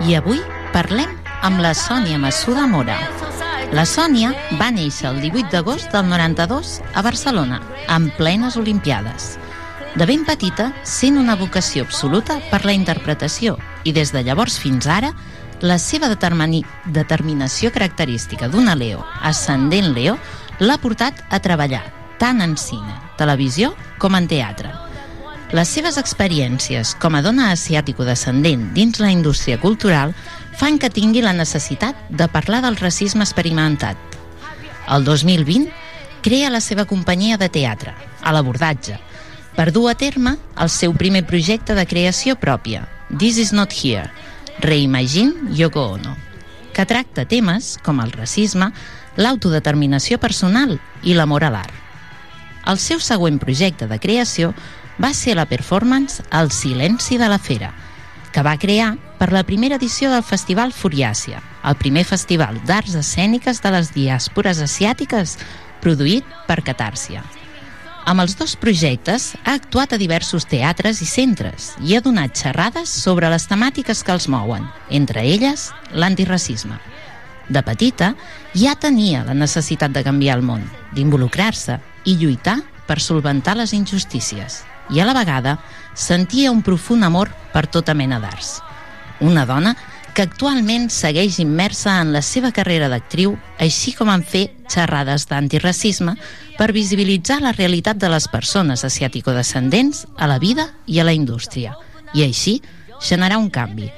Speaker 10: I avui Parlem amb la Sònia Massuda Mora. La Sònia va néixer el 18 d'agost del 92 a Barcelona, en plenes Olimpiades. De ben petita, sent una vocació absoluta per la interpretació i des de llavors fins ara, la seva determinació característica d'una Leo, ascendent Leo, l'ha portat a treballar tant en cine, televisió com en teatre. Les seves experiències com a dona asiàtico-descendent dins la indústria cultural fan que tingui la necessitat de parlar del racisme experimentat. El 2020 crea la seva companyia de teatre, a l'abordatge, per dur a terme el seu primer projecte de creació pròpia, This is not here, Reimagine Yoko Ono, que tracta temes com el racisme, l'autodeterminació personal i l'amor a l'art. El seu següent projecte de creació va ser la performance El silenci de la fera, que va crear per la primera edició del Festival Furiàcia, el primer festival d'arts escèniques de les diàspores asiàtiques produït per Catàrsia. Amb els dos projectes ha actuat a diversos teatres i centres i ha donat xerrades sobre les temàtiques que els mouen, entre elles l'antiracisme. De petita ja tenia la necessitat de canviar el món, d'involucrar-se i lluitar per solventar les injustícies i a la vegada sentia un profund amor per tota mena d'arts. Una dona que actualment segueix immersa en la seva carrera d'actriu, així com en fer xerrades d'antiracisme per visibilitzar la realitat de les persones asiàtico-descendents a la vida i a la indústria, i així generar un canvi.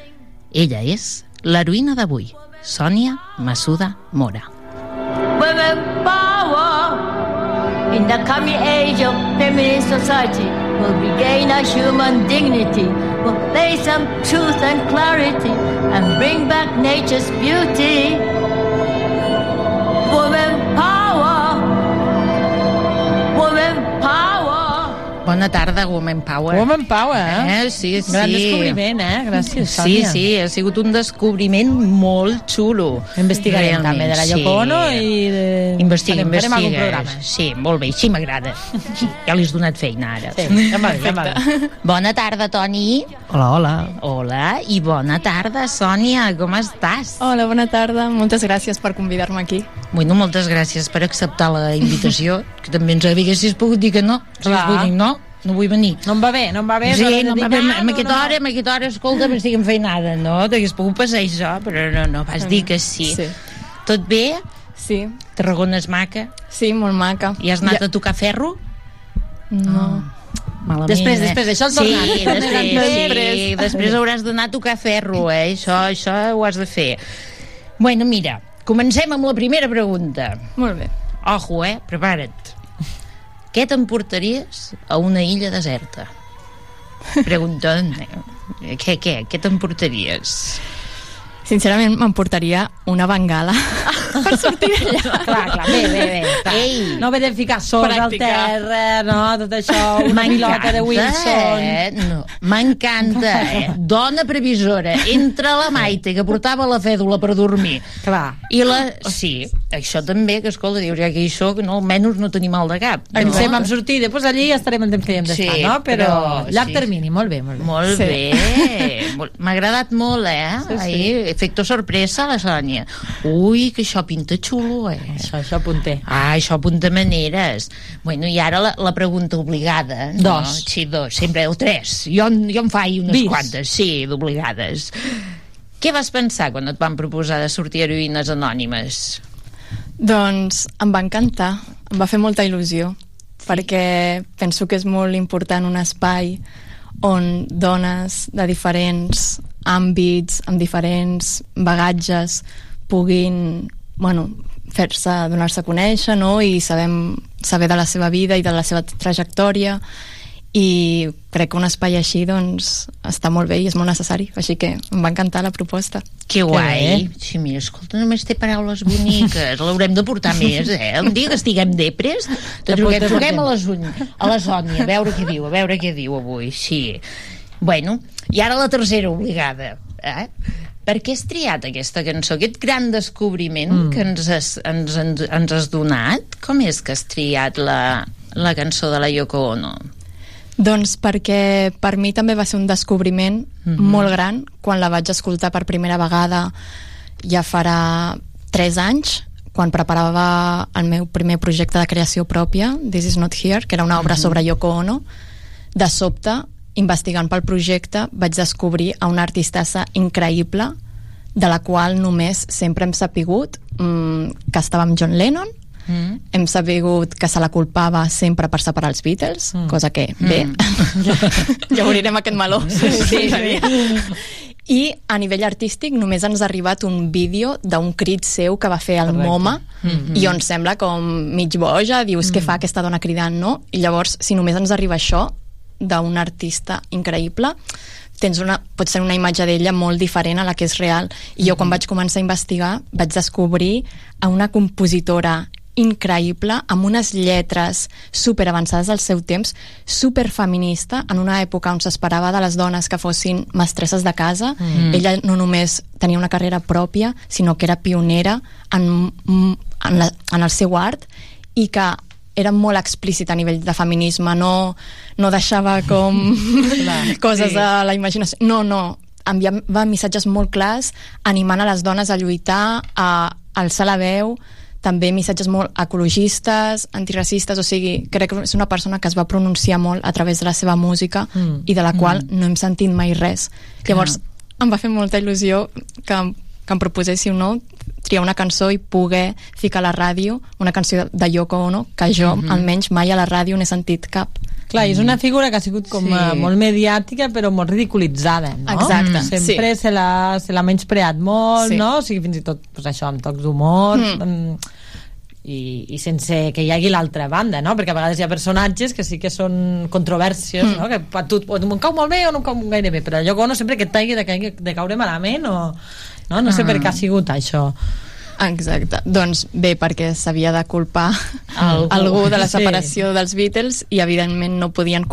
Speaker 10: Ella és l'heroïna d'avui, Sònia Massuda Mora.
Speaker 12: Women power in the coming age of feminist society will regain our human dignity, will lay some truth and clarity, and bring back nature's beauty. Women power,
Speaker 10: Bona tarda, Woman Power.
Speaker 11: Woman Power, eh?
Speaker 10: eh? Sí, sí.
Speaker 11: Gran descobriment, eh? Gràcies,
Speaker 10: Sí,
Speaker 11: Sònia.
Speaker 10: sí, ha sigut un descobriment molt xulo.
Speaker 11: Investigarem
Speaker 10: Realment,
Speaker 11: també de la Yoko Ono i de...
Speaker 10: Investiga,
Speaker 11: farem, farem algun
Speaker 10: investiga.
Speaker 11: programa.
Speaker 10: Sí, molt bé, així m'agrada. Sí, ja li has donat feina, ara.
Speaker 11: Sí, ja bé, ja.
Speaker 10: Bona tarda, Toni.
Speaker 13: Hola, hola.
Speaker 10: Hola, i bona tarda, Sònia, com estàs?
Speaker 14: Hola, bona tarda. Moltes gràcies per convidar-me aquí.
Speaker 10: Bueno, moltes gràcies per acceptar la invitació, que també ens haguessis pogut dir que no. Si
Speaker 11: Clar.
Speaker 10: pogut dir no, no vull venir.
Speaker 11: No em va bé, no em va bé.
Speaker 10: Sí, no,
Speaker 11: dir,
Speaker 10: va bé,
Speaker 11: "Ah,
Speaker 10: en
Speaker 11: no,
Speaker 10: aquesta
Speaker 11: no".
Speaker 10: hora, en aquesta hora, escolta, m'estic enfeinada, no? T'hagués pogut passar això, però no, no, vas dir que sí.
Speaker 14: Sí.
Speaker 10: Tot bé?
Speaker 14: Sí.
Speaker 10: Tarragona és maca?
Speaker 14: Sí, molt maca.
Speaker 10: I has anat
Speaker 14: Ja-
Speaker 10: a tocar ferro?
Speaker 14: No.
Speaker 10: Malament,
Speaker 11: Després,
Speaker 10: eh?
Speaker 11: després, d'això el
Speaker 10: sí,
Speaker 11: tornat.
Speaker 10: després,
Speaker 14: Després.
Speaker 10: sí, després hauràs d'anar a tocar ferro, eh? Això, això ho has de fer. Bueno, mira, comencem amb la primera pregunta.
Speaker 14: Molt bé.
Speaker 10: Ojo, eh? Prepara't. Què t'emportaries a una illa deserta? Preguntant, eh? Què, què? Què t'emportaries?
Speaker 14: Sincerament, m'emportaria una bengala per sortir d'allà.
Speaker 11: Clar, clar, bé, bé, bé. Clar.
Speaker 10: Ei.
Speaker 11: No haver de ficar sorra al terra, no, tot això, una pilota de Wilson.
Speaker 10: Eh? No, M'encanta, eh? Dona previsora. Entre la Maite, que portava la fèdula per dormir,
Speaker 11: Clar.
Speaker 10: i la... Sí, això també, que escolta, dius, ja que hi soc, no, almenys no tenim mal de cap.
Speaker 11: Ens
Speaker 10: no?
Speaker 11: hem amb sortir, després allí ja estarem el temps que hi hem d'estar,
Speaker 10: Sí,
Speaker 11: no? Però,
Speaker 10: però-
Speaker 11: llarg
Speaker 10: sí.
Speaker 11: termini, molt bé, molt bé.
Speaker 10: Molt
Speaker 14: Sí.
Speaker 10: bé. M'ha agradat molt, eh?
Speaker 11: Sí, sí.
Speaker 10: Ahir, efecto sorpresa, la Sònia. Ui, que això pinta xulo, eh?
Speaker 11: Això, això apunté.
Speaker 10: Ah, això apunta maneres. Bueno, i ara la, la pregunta obligada. No?
Speaker 11: Dos.
Speaker 10: Sí, dos, sempre, o tres. Jo, jo en faig unes
Speaker 11: Vis.
Speaker 10: quantes, sí, d'obligades. Què vas pensar quan et van proposar de sortir heroïnes anònimes?
Speaker 14: Doncs em va encantar, em va fer molta il·lusió, perquè penso que és molt important un espai on dones de diferents àmbits, amb diferents bagatges, puguin bueno, fer-se, donar-se a conèixer no? i sabem, saber de la seva vida i de la seva trajectòria i crec que un espai així doncs, està molt bé i és molt necessari així que em va encantar la proposta
Speaker 10: Que guai. Sí, mira, escolta, només té paraules boniques. L'haurem de portar més, eh? Un dia que estiguem depres, truquem, truquem a, les, uny- a la Sònia, a veure què diu, a veure què diu avui, sí. Bueno, i ara la tercera obligada, eh? Per què has triat aquesta cançó, aquest gran descobriment mm. que ens has, ens, ens, ens has donat? Com és que has triat la, la cançó de la Yoko Ono?
Speaker 14: Doncs perquè per mi també va ser un descobriment mm. -hmm. molt gran quan la vaig escoltar per primera vegada ja farà 3 anys quan preparava el meu primer projecte de creació pròpia, This is not here, que era una obra
Speaker 11: Mhm.
Speaker 14: sobre Yoko Ono. De sobte, investigant pel projecte, vaig descobrir a una artistessa increïble de la qual només sempre hem sapigut mm, que estava amb John Lennon,
Speaker 10: Mm.
Speaker 14: hem sabut que se la culpava sempre per separar els Beatles, mm. cosa que, bé,
Speaker 10: Mm.
Speaker 14: ja obrirem aquest meló.
Speaker 10: Sí, sí.
Speaker 14: I a nivell artístic només ens ha arribat un vídeo d'un crit seu que va fer al
Speaker 11: Correcte.
Speaker 14: MoMA
Speaker 11: Mhm.
Speaker 14: i on sembla com mig boja, dius què fa aquesta dona cridant, no? I llavors, si només ens arriba això d'un artista increïble, tens una, pot ser una imatge d'ella molt diferent a la que és real. I jo quan vaig començar a investigar vaig descobrir a una compositora increïble, amb unes lletres super avançades al seu temps, super feminista, en una època on s'esperava de les dones que fossin mestresses de casa.
Speaker 11: Mm.
Speaker 14: Ella no només tenia una carrera pròpia, sinó que era pionera en, en, la, en el seu art i que era molt explícit a nivell de feminisme, no, no deixava com
Speaker 11: Clar,
Speaker 14: coses
Speaker 11: sí.
Speaker 14: a la imaginació. No, no, enviava missatges molt clars animant a les dones a lluitar, a alçar la veu, també missatges molt ecologistes, antiracistes, o sigui, crec que és una persona que es va pronunciar molt a través de la seva música
Speaker 11: Mm.
Speaker 14: i de la qual
Speaker 11: Mm.
Speaker 14: no hem sentit mai res. Llavors, em va fer molta il·lusió que, que em proposéssiu no, triar una cançó i poder ficar a la ràdio una cançó de Yoko Ono que jo,
Speaker 11: Mhm.
Speaker 14: almenys, mai a la ràdio n'he sentit cap.
Speaker 11: Clar, és una figura que ha sigut com
Speaker 14: Sí.
Speaker 11: sí. molt mediàtica però molt ridiculitzada, no?
Speaker 14: Exacte,
Speaker 11: Sempre
Speaker 14: sí.
Speaker 11: se l'ha menyspreat molt,
Speaker 14: Sí.
Speaker 11: no? O sigui, fins i tot pues, això, amb tocs d'humor...
Speaker 14: Mm.
Speaker 11: Mm. I, i sense que hi hagi l'altra banda, no? Perquè a vegades hi ha personatges que sí que són controvèrsies,
Speaker 14: Mm.
Speaker 11: no? Que a tu o em cau molt bé o no em cau gaire bé, però allò no sempre que et taigui de, de caure malament o... No, no sé
Speaker 14: Ah.
Speaker 11: per què ha sigut això.
Speaker 14: Exacte. Doncs bé, perquè s'havia de culpar
Speaker 11: Algú.
Speaker 14: algú, de la
Speaker 11: Sí.
Speaker 14: separació dels Beatles i evidentment no podien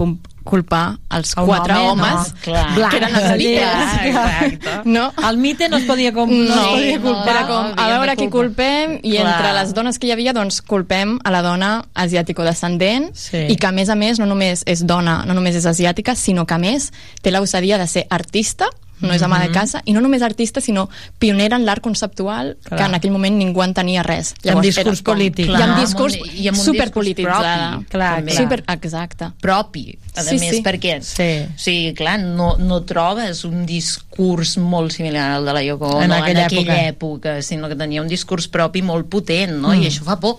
Speaker 14: culpar els
Speaker 11: un
Speaker 14: quatre
Speaker 11: home, no,
Speaker 14: homes
Speaker 11: clar.
Speaker 14: que eren els Beatles.
Speaker 11: exacte.
Speaker 14: No?
Speaker 11: El mite no es podia, com, no,
Speaker 14: no,
Speaker 11: es podia culpar.
Speaker 14: era com, a veure qui culpem i
Speaker 11: Clar.
Speaker 14: entre les dones que hi havia doncs culpem a la dona asiàtico-descendent
Speaker 11: Sí.
Speaker 14: i que a més a més no només és dona, no només és asiàtica sinó que a més té l'osadia de ser artista no és ama de
Speaker 11: Mhm.
Speaker 14: casa, i no només artista, sinó pionera en l'art conceptual,
Speaker 11: Clar.
Speaker 14: que en aquell moment ningú en tenia res.
Speaker 11: I amb discurs
Speaker 14: com-
Speaker 11: polític.
Speaker 14: I
Speaker 10: Clar,
Speaker 14: amb discurs
Speaker 10: amb un- i amb un
Speaker 14: superpolititzada.
Speaker 10: discurs propi, clar, clar.
Speaker 14: Super, exacte.
Speaker 10: propi, a
Speaker 14: Sí,
Speaker 10: més,
Speaker 14: sí.
Speaker 10: perquè
Speaker 11: sí.
Speaker 10: o sigui, clar, no, no trobes un discurs molt similar al de la Yoko Ono
Speaker 11: En
Speaker 10: en
Speaker 11: aquella
Speaker 10: aquella,
Speaker 11: època.
Speaker 10: època. sinó que tenia un discurs propi molt potent, no?
Speaker 11: Mm.
Speaker 10: I això fa por.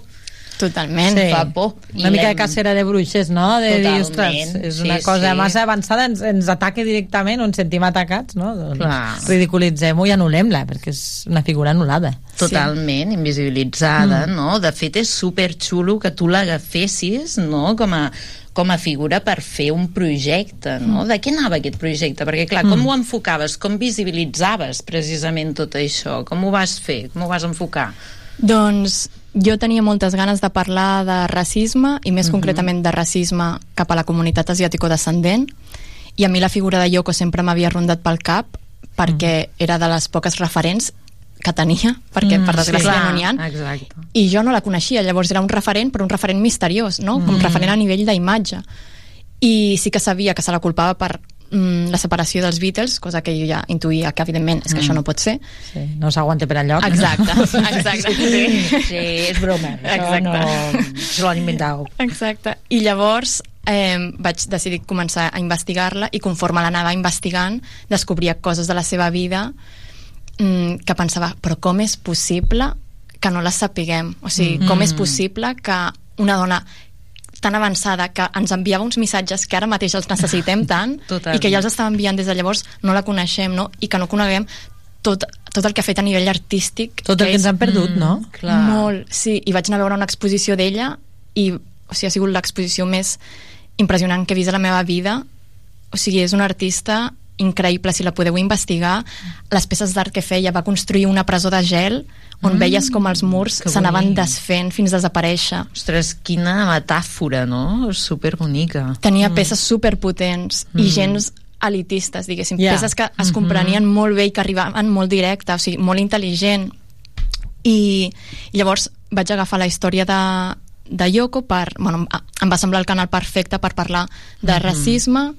Speaker 14: Totalment.
Speaker 10: Fa por.
Speaker 11: Una
Speaker 10: I
Speaker 11: mica de cacera de bruixes, no? De dir, ostres, és una
Speaker 10: sí,
Speaker 11: cosa
Speaker 10: sí.
Speaker 11: massa avançada, ens, ens ataca directament, o ens sentim atacats, no? Doncs
Speaker 10: Clar.
Speaker 11: ridiculitzem-ho i anul·lem-la, perquè és una figura anul·lada.
Speaker 10: Totalment, invisibilitzada,
Speaker 11: Mm.
Speaker 10: no? De fet, és superxulo que tu l'agafessis, no?, com a, com a figura per fer un projecte, no?
Speaker 11: Mm.
Speaker 10: De què anava aquest projecte? Perquè, clar, com
Speaker 11: Mm.
Speaker 10: ho enfocaves? Com visibilitzaves precisament tot això? Com ho vas fer? Com ho vas enfocar?
Speaker 14: Doncs jo tenia moltes ganes de parlar de racisme i més
Speaker 10: Mhm.
Speaker 14: concretament de racisme cap a la comunitat asiàtico-descendent i a mi la figura de Yoko sempre m'havia rondat pel cap perquè era de les poques referents que tenia, perquè per
Speaker 10: Mm,
Speaker 14: desgràcia
Speaker 10: sí,
Speaker 14: no n'hi ha
Speaker 10: Exacte.
Speaker 14: i jo no la coneixia, llavors era un referent però un referent misteriós, no? com
Speaker 10: Mm.
Speaker 14: referent a nivell d'imatge i sí que sabia que se la culpava per mm, la separació dels Beatles, cosa que jo ja intuïa que evidentment és que
Speaker 11: Mm.
Speaker 14: això no pot ser
Speaker 11: Sí, no s'aguanta per enlloc.
Speaker 14: Exacte, exacte.
Speaker 10: Sí, sí, és broma.
Speaker 14: Exacte.
Speaker 10: no... Se l'han inventat.
Speaker 14: Exacte. I llavors eh, vaig decidir començar a investigar-la i conforme l'anava investigant descobria coses de la seva vida mm, que pensava, però com és possible que no les sapiguem? O sigui,
Speaker 11: Mm.
Speaker 14: com és possible que una dona tan avançada que ens enviava uns missatges que ara mateix els necessitem tant
Speaker 10: Totalment.
Speaker 14: i que ja els estava enviant des de llavors no la coneixem no? i que no coneguem tot, tot el que ha fet a nivell artístic
Speaker 11: Tot el que
Speaker 14: és
Speaker 11: ens han perdut, no?
Speaker 10: Clar.
Speaker 14: molt, sí, i vaig anar a veure una exposició d'ella i o sigui, ha sigut l'exposició més impressionant que he vist a la meva vida o sigui, és una artista increïble, si la podeu investigar les peces d'art que feia, va construir una presó de gel on
Speaker 10: Mm,
Speaker 14: veies com els murs s'anaven desfent fins a desaparèixer
Speaker 10: Ostres, quina metàfora, no? Superbonica.
Speaker 14: tenia peces superpotents i
Speaker 10: Mm.
Speaker 14: gens elitistes, diguéssim,
Speaker 10: Ja.
Speaker 14: peces que es
Speaker 10: Mhm.
Speaker 14: comprenien molt bé i que arribaven molt directe, o sigui, molt intel·ligent. I, i llavors vaig agafar la història de, de Yoko per, bueno, em va semblar el canal perfecte per parlar de
Speaker 5: Mhm.
Speaker 14: racisme,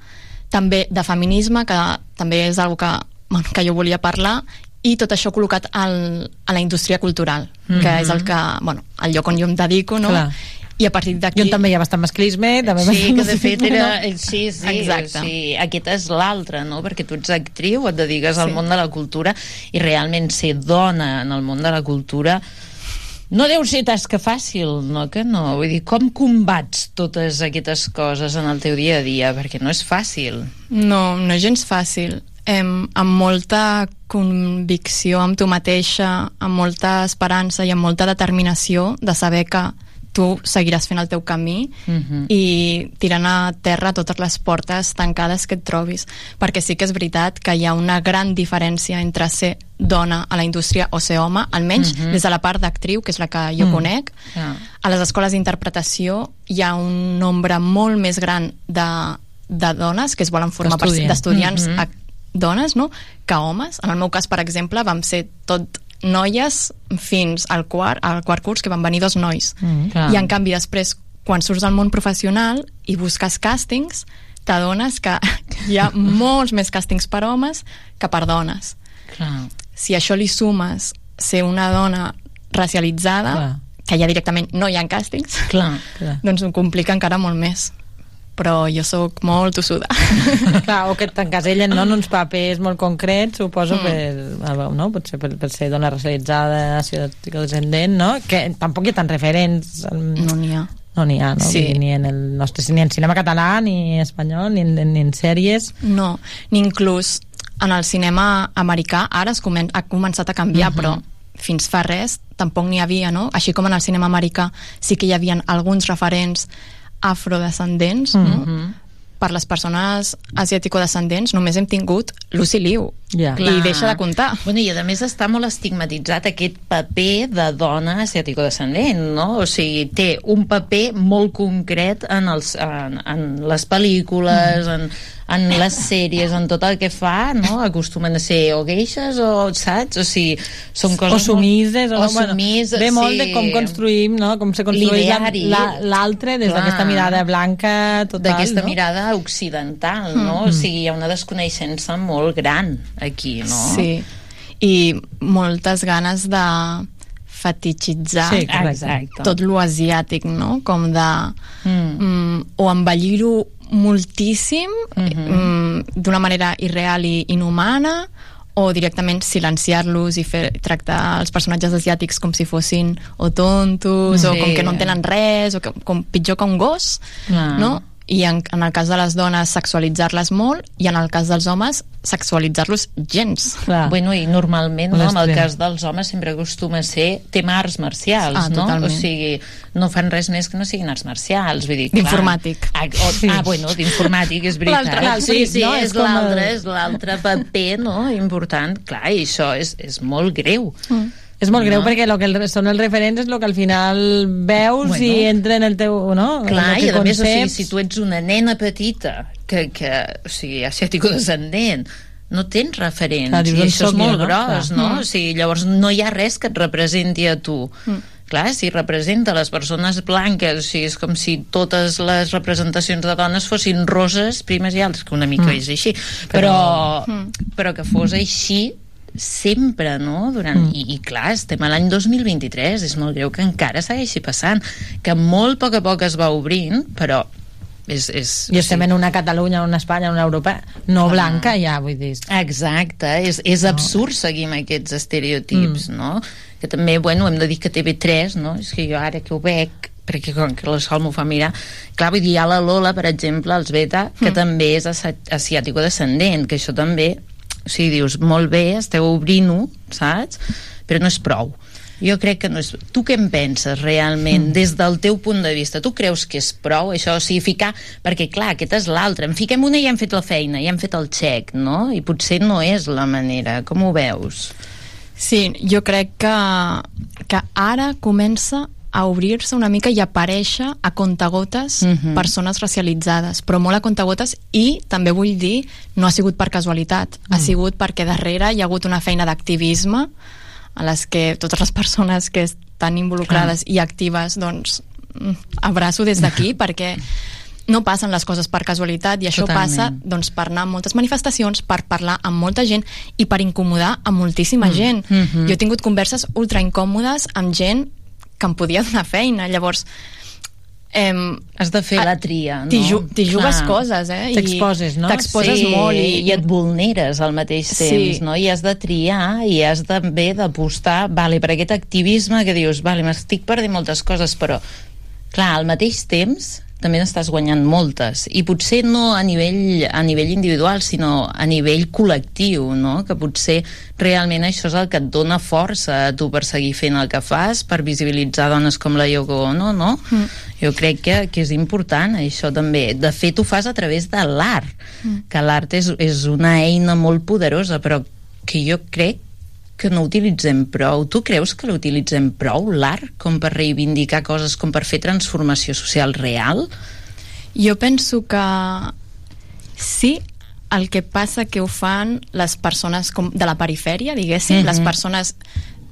Speaker 14: també de feminisme, que també és una que, bueno, que jo volia parlar, i tot això col·locat al, a la indústria cultural, que
Speaker 11: Mhm.
Speaker 14: és el que, bueno, el lloc on jo em dedico, no?
Speaker 11: Clar.
Speaker 14: I a partir d'aquí...
Speaker 11: Jo també hi ha bastant masclisme, també
Speaker 10: Sí, que de fet era...
Speaker 11: no?
Speaker 10: Sí, sí,
Speaker 14: Exacte.
Speaker 10: sí, aquest és l'altre, no? Perquè tu ets actriu, et dediques al
Speaker 14: Sí.
Speaker 10: món de la cultura i realment ser dona en el món de la cultura no deu ser tasca fàcil, no que no? Vull dir, com combats totes aquestes coses en el teu dia a dia? Perquè no és fàcil.
Speaker 14: No, no és gens fàcil. Em, amb molta convicció amb tu mateixa, amb molta esperança i amb molta determinació de saber que tu seguiràs fent el teu camí
Speaker 10: Mhm.
Speaker 14: i tirant a terra totes les portes tancades que et trobis. Perquè sí que és veritat que hi ha una gran diferència entre ser dona a la indústria o ser home, almenys
Speaker 10: Mhm.
Speaker 14: des de la part d'actriu, que és la que jo
Speaker 10: Mm.
Speaker 14: conec, a les escoles d'interpretació hi ha un nombre molt més gran de, de dones que es volen formar d'estudiants
Speaker 10: Mhm.
Speaker 14: ac- dones, no?, que homes. En el meu cas, per exemple, vam ser tot noies fins al quart, al quart curs, que van venir dos nois.
Speaker 11: Mm, clar.
Speaker 14: I en canvi després, quan surts al món professional i busques càstings, t'adones que hi ha molts més càstings per homes que per dones.
Speaker 10: Clar.
Speaker 14: Si a això li sumes ser una dona racialitzada,
Speaker 11: Clar.
Speaker 14: que ja directament no hi ha càstings,
Speaker 10: Clar.
Speaker 11: Clar.
Speaker 14: doncs ho complica encara molt més. Però jo sóc molt tossuda.
Speaker 11: Clar, o que t'encasellen no, en uns papers molt concrets, suposo,
Speaker 14: Mm.
Speaker 11: per, no? potser per, per ser dona racialitzada, descendent, no? Que tampoc hi ha tants referents.
Speaker 14: No n'hi ha.
Speaker 11: No n'hi ha, no?
Speaker 14: Sí.
Speaker 11: Ni en el nostre ni en cinema català, ni espanyol, ni en, ni en sèries.
Speaker 14: No, ni inclús en el cinema americà ara es comen ha començat a canviar,
Speaker 11: Mhm.
Speaker 14: però fins fa res tampoc n'hi havia, no? Així com en el cinema americà sí que hi havia alguns referents afrodescendents, no?
Speaker 11: Mhm.
Speaker 14: Per les persones asiàtico-descendents només hem tingut Lucy Liu.
Speaker 11: Ja.
Speaker 14: I deixa de comptar.
Speaker 10: Bueno, I a més està molt estigmatitzat aquest paper de dona asiàtico-descendent, no? O sigui, té un paper molt concret en, els, en, en les pel·lícules, en, en les sèries, en tot el que fa, no? Acostumen a ser o geixes o, saps? O sigui, són
Speaker 11: O
Speaker 10: coses...
Speaker 11: sumises, o,
Speaker 10: molt, o sumises,
Speaker 11: ve molt
Speaker 10: sí.
Speaker 11: de com construïm, no? Com se construeix la-
Speaker 10: L'ideari.
Speaker 11: la- l'altre des d'aquesta mirada blanca total,
Speaker 10: d'aquesta
Speaker 11: no?
Speaker 10: mirada occidental, no?
Speaker 14: Mm.
Speaker 10: O sigui, hi ha una desconeixença molt gran aquí, no?
Speaker 14: Sí. I moltes ganes de fetitxitzar
Speaker 10: Sí. Exacte.
Speaker 14: tot lo asiàtic, no? Com de...
Speaker 10: Mm.
Speaker 14: Mm, o embellir-ho moltíssim
Speaker 10: Mhm.
Speaker 14: mm, d'una manera irreal i inhumana o directament silenciar-los i fer, tractar els personatges asiàtics com si fossin o tontos o
Speaker 10: Sí.
Speaker 14: com que no en tenen res o que, com pitjor que un gos
Speaker 10: Clar.
Speaker 14: no? I en, en el cas de les dones sexualitzar-les molt i en el cas dels homes sexualitzar-los gens
Speaker 11: Clar.
Speaker 10: Bueno, i normalment, no, en el cas dels homes sempre acostuma a ser tema arts marcials,
Speaker 14: Ah,
Speaker 10: no?
Speaker 14: totalment.
Speaker 10: O sigui, no fan res més que no siguin arts marcials, vull dir, clar.
Speaker 14: D'informàtic.
Speaker 10: Ah, o,
Speaker 11: Sí.
Speaker 10: ah, bueno, d'informàtic, és veritat.
Speaker 11: L'altre,
Speaker 10: sí, sí,
Speaker 11: no?
Speaker 10: és
Speaker 11: És
Speaker 10: l'altre,
Speaker 11: el-
Speaker 10: és l'altre paper, no?, important. Clar, i això és, és molt greu.
Speaker 14: Mm.
Speaker 11: És molt greu
Speaker 10: No?
Speaker 11: perquè el que el- són els referents és el que al final veus
Speaker 10: Bueno.
Speaker 11: i entra en el teu... No?
Speaker 10: Clar,
Speaker 11: el
Speaker 10: i a més, o sigui, si tu ets una nena petita que, que o sigui, asiàtico-descendent, no tens referents,
Speaker 11: Clar, dius,
Speaker 10: i això és
Speaker 11: jo,
Speaker 10: molt
Speaker 11: no?
Speaker 10: gros,
Speaker 11: Clar.
Speaker 10: no?
Speaker 14: Mm.
Speaker 10: O sigui, llavors no hi ha res que et representi a tu.
Speaker 14: Mm.
Speaker 10: Clar, si representa les persones blanques, o sigui, és com si totes les representacions de dones fossin roses, primes i altres, que una mica
Speaker 11: Mm.
Speaker 10: és així, però,
Speaker 14: Mm.
Speaker 10: però que fos així sempre, no? Durant,
Speaker 11: Mm.
Speaker 10: i, I clar, estem a l'any 2023, és molt greu que encara segueixi passant, que molt a poc a poc es va obrint, però és... és
Speaker 11: I estem en una Catalunya, una Espanya, una Europa no
Speaker 10: Ah.
Speaker 11: blanca ja, vull dir.
Speaker 10: Exacte, és, és absurd seguir amb aquests estereotips,
Speaker 11: Mm.
Speaker 10: no? Que també, bueno, hem de dir que TV3, no? És que jo ara que ho veig, perquè com que la Sol m'ho fa mirar, clar, vull dir, hi ha la Lola, per exemple, els Beta, que
Speaker 14: Mm.
Speaker 10: també és asi- asiàtico-descendent, que això també, o sigui, dius, molt bé, esteu obrint-ho, saps? Però no és prou. Jo crec que no és... Tu què en penses realment, mm. des del teu punt de vista? Tu creus que és prou això? O sigui, ficar... Perquè, clar, aquest és l'altre. En fiquem una i ja hem fet la feina, ja hem fet el xec, no? I potser no és la manera. Com ho veus?
Speaker 14: Sí, jo crec que, que ara comença a obrir-se una mica i aparèixer a contagotes
Speaker 10: Mhm.
Speaker 14: persones racialitzades, però molt a contagotes i també vull dir, no ha sigut per casualitat, ha sigut perquè darrere hi ha hagut una feina d'activisme a les que totes les persones que estan involucrades i actives doncs mm, abraço des d'aquí perquè no passen les coses per casualitat i això
Speaker 10: Totalment.
Speaker 14: passa doncs, per anar a moltes manifestacions, per parlar amb molta gent i per incomodar a moltíssima
Speaker 10: Mm.
Speaker 14: gent.
Speaker 10: Mhm.
Speaker 14: Jo he tingut converses ultra incòmodes amb gent que em podia donar feina, llavors em,
Speaker 10: Has de fer la tria, no?
Speaker 14: T'hi ju jugues coses, eh?
Speaker 11: T'exposes, no?
Speaker 14: T'exposes
Speaker 10: sí,
Speaker 14: molt i,
Speaker 10: i et vulneres al mateix
Speaker 14: Sí.
Speaker 10: temps, no? I has de triar i has també d'apostar, vale, per aquest activisme que dius, vale, m'estic perdent moltes coses, però clar, al mateix temps també n'estàs guanyant moltes i potser no a nivell, a nivell individual sinó a nivell col·lectiu no? que potser realment això és el que et dona força a tu per seguir fent el que fas per visibilitzar dones com la Yoko Ono no?
Speaker 14: Mm.
Speaker 10: jo crec que, que és important això també, de fet ho fas a través de l'art
Speaker 14: Mm.
Speaker 10: que l'art és, és una eina molt poderosa però que jo crec que no utilitzem prou. Tu creus que l'utilitzem prou, l'art, com per reivindicar coses, com per fer transformació social real?
Speaker 14: Jo penso que sí, el que passa que ho fan les persones com de la perifèria, diguéssim,
Speaker 10: Mhm.
Speaker 14: les persones